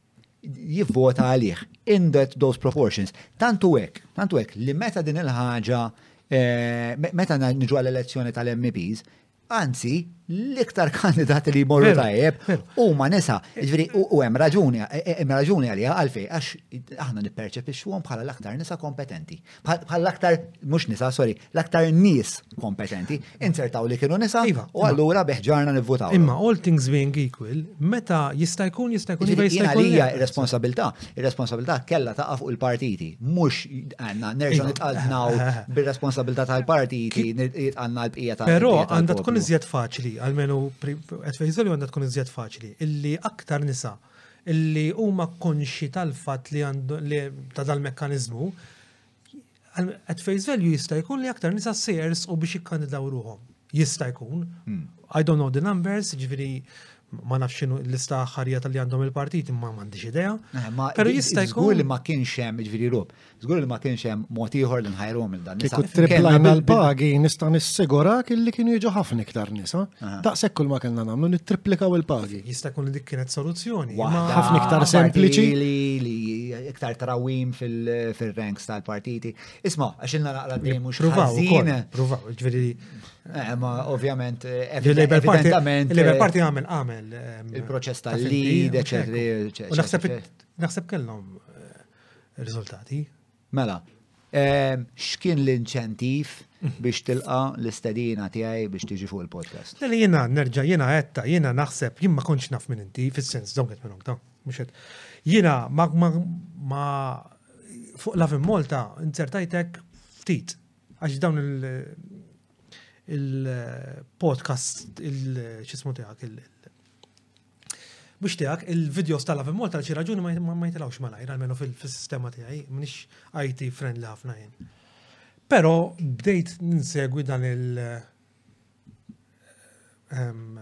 jivvota għalih in that those proportions. Tantu hekk, tantu hekk li meta din il-ħaġa eh, meta niġu għall-elezzjoni tal-MPs, Anzi, l-iktar kandidati li jmorru tajjeb u ma nisa, ġviri u hemm raġuni, eh, eh, hemm raġuni għalija għalfej, għax aħna nipperċepixxuhom bħala l-aktar nisa kompetenti. bħall-aktar, mux nisa, sorry, l-aktar nis kompetenti, insertaw li kienu nisa, iva, u għallura beħġarna nivvutaw. Imma all things being equal, meta jista' jkun jista' jkun jista' jkun. Għalija ir-responsabilità, ir-responsabilità kella ta' fuq il-partiti, mux għanna nerġa' iva. nitqadnaw bir-responsabilità tal-partiti, jitqanna l-bqija tal Però għandha tkun iżjed faċli, għalmenu għet fejżoli għandha tkun iżjed faċli, illi aktar nisa li huma konxi tal-fatt li ta' dal-mekkaniżmu, at face value jista' jkun li aktar nisa se jersqu biex jikkandidaw ruhom. Jista' jkun. Hmm. I don't know the numbers, ġifieri ma nafx xinu l-lista ħarija tal-li għandhom il-partiti, ma mandiġ idea. Eh, Pero jista' jkun. li ma kienx hemm ġviri rob. Żgur li ma kienx hemm mod ieħor li nħajruhom il dan nisa. Kieku triplajna l-pagi nista' nissigurak illi kienu jiġu ħafna iktar nisa. Daqshekk kull ma kellna nagħmlu nittriplikaw il-pagi. Jista' jkun li dik kienet soluzzjoni. Ħafna iktar sempliċi. Li iktar trawim fil-ranks tal-partiti. Isma, għax ilna naqra dejjem mhux ħażin. Provaw, ġifieri. Eh, ma ovvjament, eh, evidentament. Il-Labour eh, Party għamel għamel. Il-proċess tal-lead, eċetera. U naħseb kellhom riżultati. Mela, ehm, x'kien l-inċentiv biex tilqa l-istedina tiegħi biex tiġi fuq il-podcast? Li jiena nerġa' jiena għetta, jiena naħseb jien ma kontx naf minn inti fis-sens dawn qed minnhom ta' mhux qed. Jiena ma ma fuq Love Malta inzertajtek ftit għax dawn il il-podcast il-xismu tiegħek il Biex tiegħek, il-videos ta' Love Malta xi raġuni ma jitilgħux malajr, almenu fil-sistema tiegħi, minix IT friendly ħafna jien. Però bdejt ninsegwi dan il- ehm,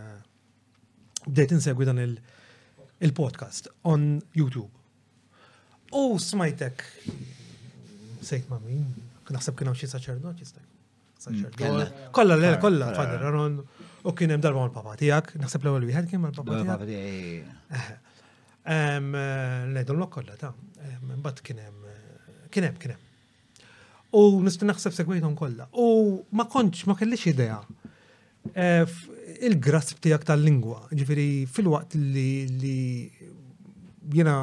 bdejt insegwi dan il-podcast on YouTube. U smajtek sejt ma' min, naħseb kien hawn xi saċerdot jistek. Kolla, le, kolla, Father Aaron. U kien hemm darba mal-papa tiegħek, naħseb l-ewwel wieħed kien mal-papa tiegħek. Ngħidhom lok kollha ta' mbagħad kien hemm kien hemm kien hemm. U nista' naħseb segwejthom kollha. U ma kontx ma kellix idea eh, il-grasp tiegħek tal-lingwa, ġifieri fil-waqt li jiena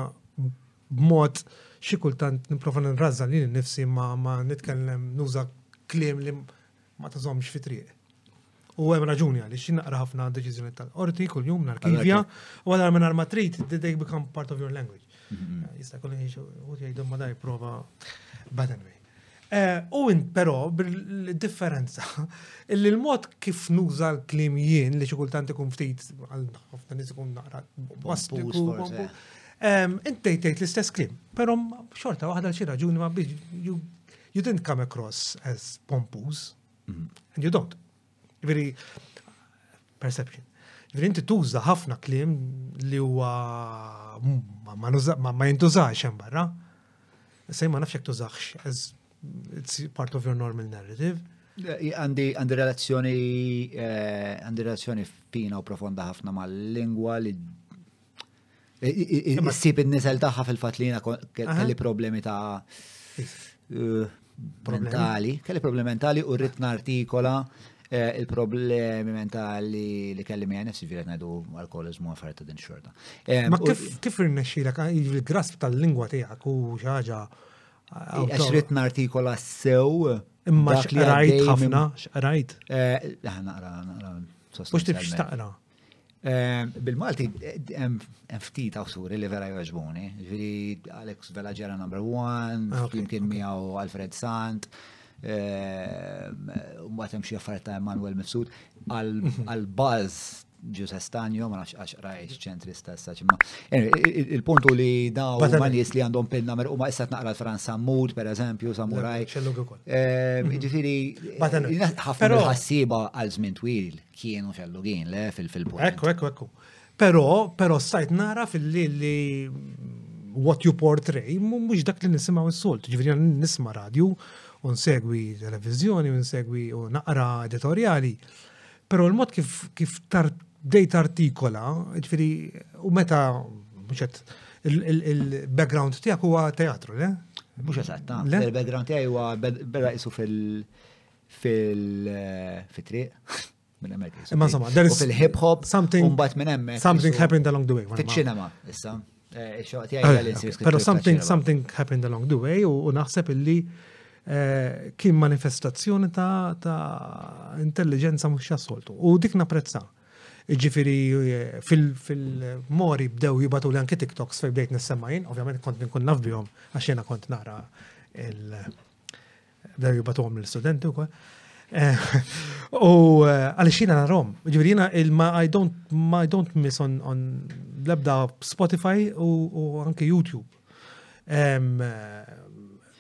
b'mod xi kultant nipprova nirrażża lili nnifsi ma ma nitkellem nuża kliem li ma tażomx fi triq. U hemm raġuni għaliex xi naqra ħafna deċiżjoni tal-qorti kuljum l-arkivja u għadar minn ma trid they become part of your language. Mhm. Jista' jkollu jgħidu ma daj prova bad anyway. Eh, u int però bil-differenza illi l-mod kif nuża l-klim jien li xi kultant ikun ftit għal ħafna nies ikun naqra Int tgħid l-istess klim, però xorta waħda xi raġuni ma biex you didn't come across as pompous. Mm. And you don't. Ġifieri perception. Ġifieri inti tuża ħafna kliem li huwa ma jintużax hemm barra. Sej ma nafx jekk tużax as it's part of your normal narrative. Għandi għandi relazzjoni eh, għandi relazzjoni fina u profonda ħafna mal-lingwa li Imma ssib in-nisel tagħha fil-fatt li jiena kelli problemi ta' eh, mentali, kelli problemi mentali u rrid nartikola eh, il-problemi mentali li kelli miegħi nifsi ġiret ngħidu alkoholizmu affarijiet ta' din xorta. Eh, Ma kif irnexxilek il-grasp tal-lingwa tiegħek u xi ħaġa Għax rrit nartikola sew. Imma xqrajt ħafna, xqrajt. Eh, naqra, naqra. Mux tibx taqra. Ehm, Bil-Malti, ehm, ehm, ftit għawsuri li vera jogħġbuni. Ġviri, Alex Velagera number one, ah, flimkien miegħu Alfred Sant, mbagħad hemm xi affarijiet ta' Emanuel Mifsud, għal-buzz Ġuse Stanjo, ma nafx għax rajx ċentrista issa ċimma. Il-punt u li daw ma nies li għandhom pinna mer u ma issa naqra l-Fran Sammud, per eżempju, Samurai. Ġifiri, ħafna ħassiba għal żmien twil Kienu xallugin, le, fil-punt. Ekku, ekku, ekku. Pero, pero sajt nara fil-li li what you portray, mux dak li nisimaw s-solt, ġivri nisma radju, un segwi televizjoni, un segwi u naqra editoriali, pero l-mod kif, kif tar dejt artikola, ġifiri, u meta, muxet, il-background tijak huwa teatru, le? Mux esatta, ah, il-background tijak huwa bera jisu fil- fil-triq, minn emmek. Imma insomma, there is fil-hip hop, something, umbat minn emmek. Something happened along the way. Fil-ċinema, issa. Eh, eh, Pero something, something happened along the way u naħseb illi eh, kien manifestazzjoni ta', ta intelligenza mhux jassoltu. U dik napprezza. Ġifiri fil-mori bdew jibatu li anki TikToks fej bdejt nissemma jien, ovvjament kont nkun naf bihom għax jiena kont nara Bdew jibatuhom l-istudenti wkoll. Eh, u eh, għalli xina narom, ġiviri jina il-ma I don't, ma I don't miss on, on lebda Spotify u anke YouTube. Eh,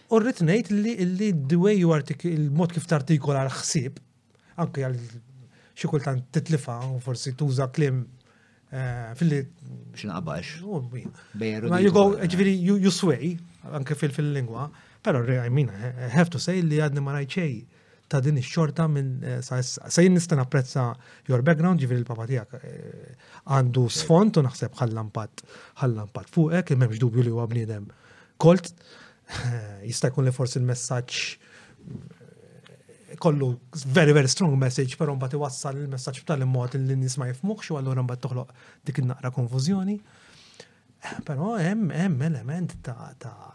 u rrit ngħid li the way you artik il-mod kif tartikola l-ħsieb Anki għal xi kultant titlifa u forsi tuża klim eh, fil-li. Xinqabax. Ma jigo, ġviri, you sway, anke fil-lingwa, pero I mean, I have to say li għadni ma rajċej ta' din ix-xorta minn eh, sa jien nista' napprezza your background ġifieri l-papa tiegħek eh, għandu sfond u naħseb ħalla impatt ħalla impatt fuqek imma dubju li huwa bniedem kolt jista' jkun li forsi l-messaġġ kollu very very strong message, però mbagħad iwassal il-messaġġ b'tali mod li nies ma jifmuħx u allura mbagħad toħloq dik naqra konfużjoni. Però hemm hemm element ta' ta'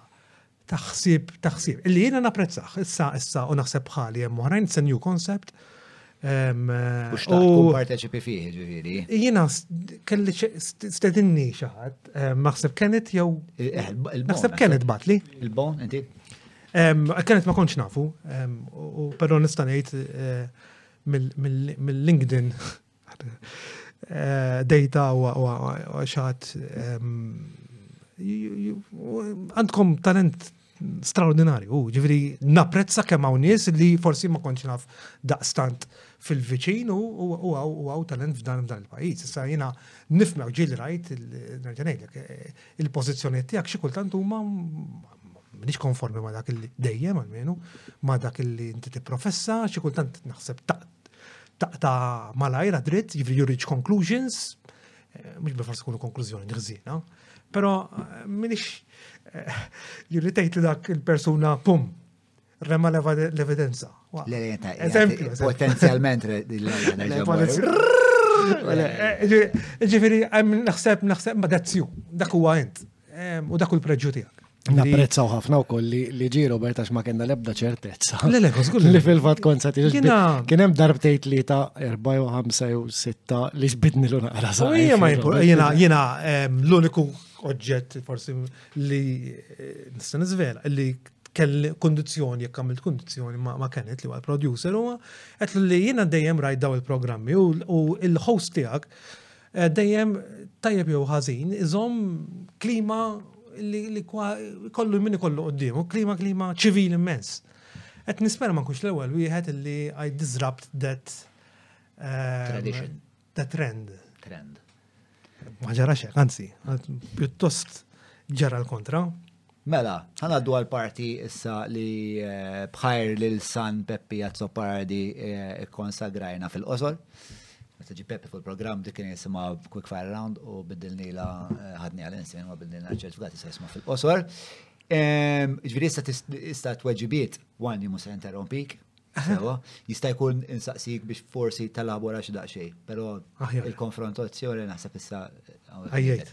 taħsib taħsib. Illi jiena napprezzaħ issa issa u naħseb bħali hemm oħrajn se new concept U xtaqt kun parteċipi fih, ġifiri. Jina, kelli stedinni xaħat, maħseb Kenneth jew. Eh, eh, maħseb Kenneth batli. Il-bon, inti? Kenneth ma konċ nafu, pero nistanajt eh, mill-LinkedIn data u xaħat għandkom talent straordinarju, ġifiri naprezza kemm hawn nies li forsi ma kontx naf daqstant fil-viċin u għaw talent f'dan f'dan il-pajjiż. Issa jiena nifmew ġil rajt ngħidlek eh, il-pożizzjonijiet tiegħek xi kultant huma minix konformi ma dak li dejjem għalmenu, ma dak li inti tipprofessa, xi kultant naħseb taqta malajra dritt, jivri jiġifieri you reach conclusions, Mux bil-forsi kunu konklużjoni nħżina, pero eh, minix eh, jilli tejt li dak il-persuna pum, rema l-evidenza. Eżempju. Potenzjalment Ġifiri, naħseb, naħseb, ma dazzju, dak huwa int, u dak u l-preġu tijak. Napprezzaw ħafna u koll li ġi Robert għax ma kena lebda ċertezza. Le, le, koskull. Li fil-fat konsa tiġi. Kien hemm darbtejt li ta' 4 u 5 u 6 li xbidni l-una għara sa' jena, jena, l-uniku oġġett forsi li eh, nistan izvela, li kelli kondizjoni, jekk għamilt kondizjoni ma kienet li għal producer u għet li jena dejjem rajt daw il-programmi u il-host tijak Dejjem, tajjeb jew ħażin, iżomm klima li kollu min ikollu qoddiemu, klima klima ċivil immens. Qed nispera ma nkunx l-ewwel wieħed li I disrupt that eh, tradition. That trend. Trend. Ma ġara xek, anzi, pjuttost ġara l-kontra. Mela, ħa ngħaddu għal parti issa li bħajr lil San Peppi Azzopardi kkonsagrajna fil-qosor. Meta ġi Peppi fuq il-programm dik kien jisimha Quick Fire Round u biddilnila ħadni għal insin u biddilna ċertifikat issa jisimha fil-qosor. Ġifieri issa tista' tweġibiet one li mhux se interrompik. Sewa, jista' jkun insaqsik biex forsi telabora xi daqsxejn, però il-konfrontazzjoni naħseb issa. Ejjejt.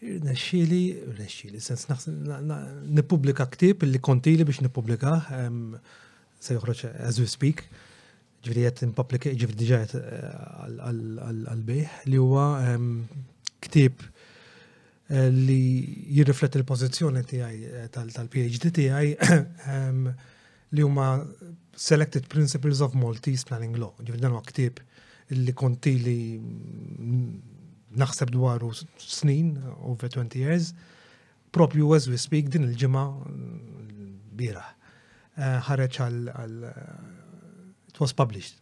Rnexxili, rnexxili, sens nippubblika ktib li kontili biex nippubblika se joħroġ as we speak, ġviri jett nippubblika ġviri diġa jett eh, għal-bejħ li huwa ktib eh, li jirrifletti l-pozizjoni tiegħi eh, tal-PhD tiegħi li huma Selected Principles of Maltese Planning Law. Ġifieri dan huwa ktieb li konti li naħseb dwaru snin, over 20 years, propju as we speak din il-ġimgħa bira. Eh, ħareġ għal it was published.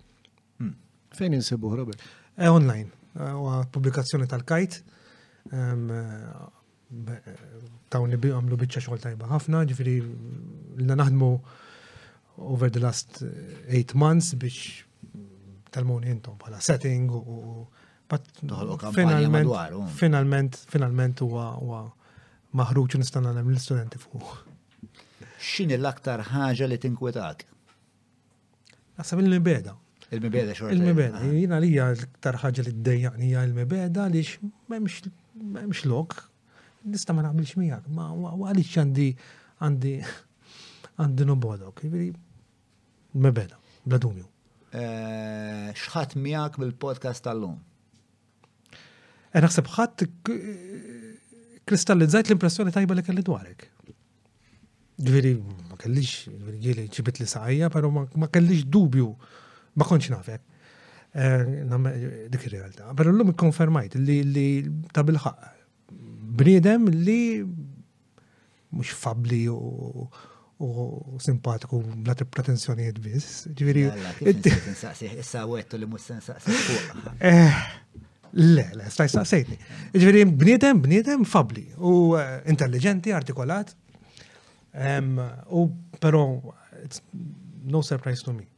Hmm. Fejn insibu, Robert? Eh, online. Eh, huwa pubblikazzjoni tal-kajt. Ehm, Dawn li għamlu biċċa xogħol tajba ħafna, ġifieri lna naħdmu over the last 8 months biex tal-moni intom bħala setting u finalment finalment finalment huwa huwa maħruġ nistanna nagħmel l-istudenti fuq. X'inhi l-aktar ħaġa li tinkwetak? Naħseb il-mibeda. Il-mibeda xorta. Il-mibeda, ah. jina li hija l-iktar ħaġa li d-dejjaqni hija il-mibeda li m'hemmx lok, nista' ma naqbilx miegħek, ma għaliex għandi għandi għandi nobodok, jiġifieri, mibeda, bla dubju. Eh, xħat miegħek bil-podcast tal-lum? Għan naħseb ħadd kristallizzajt l-impressjoni tajba li kelli dwarek. Ġviri, ma kellix, ġviri, ġibit li saqajja, pero ma kellix dubju, ma konċ nafek. Eh, dik il-realtà. Pero l-lum konfermajt li ta' bilħaq bniedem li mhux fabbli u simpatiku bla tibta tensjonijiet biss. Ġifieri. Issa wettu li mhux se nsaqsih fuq. Eh, le, le, staj saqsejtni. Ġifieri bniedem, bniedem fabbli u eh, intelligenti, artikolat. U però no surprise to me.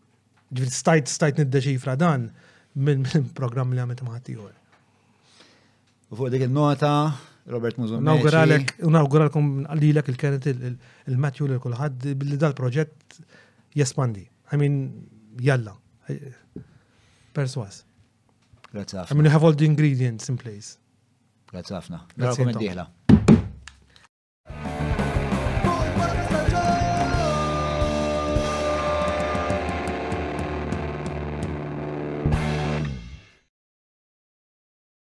Ġifieri stajt stajt niddeċifra dan minn programm li għamilt ma' ħaddieħor. U fuq dik il-nota, Robert Muzon. Nawguralek, nawguralkom għalilek il-kenet il-Matthew li kulħadd billi dal-proġett jespandi. I mean, jalla. Perswas. Grazie ħafna. I mean, you have all the ingredients in place. Grazie ħafna. Grazie ħafna.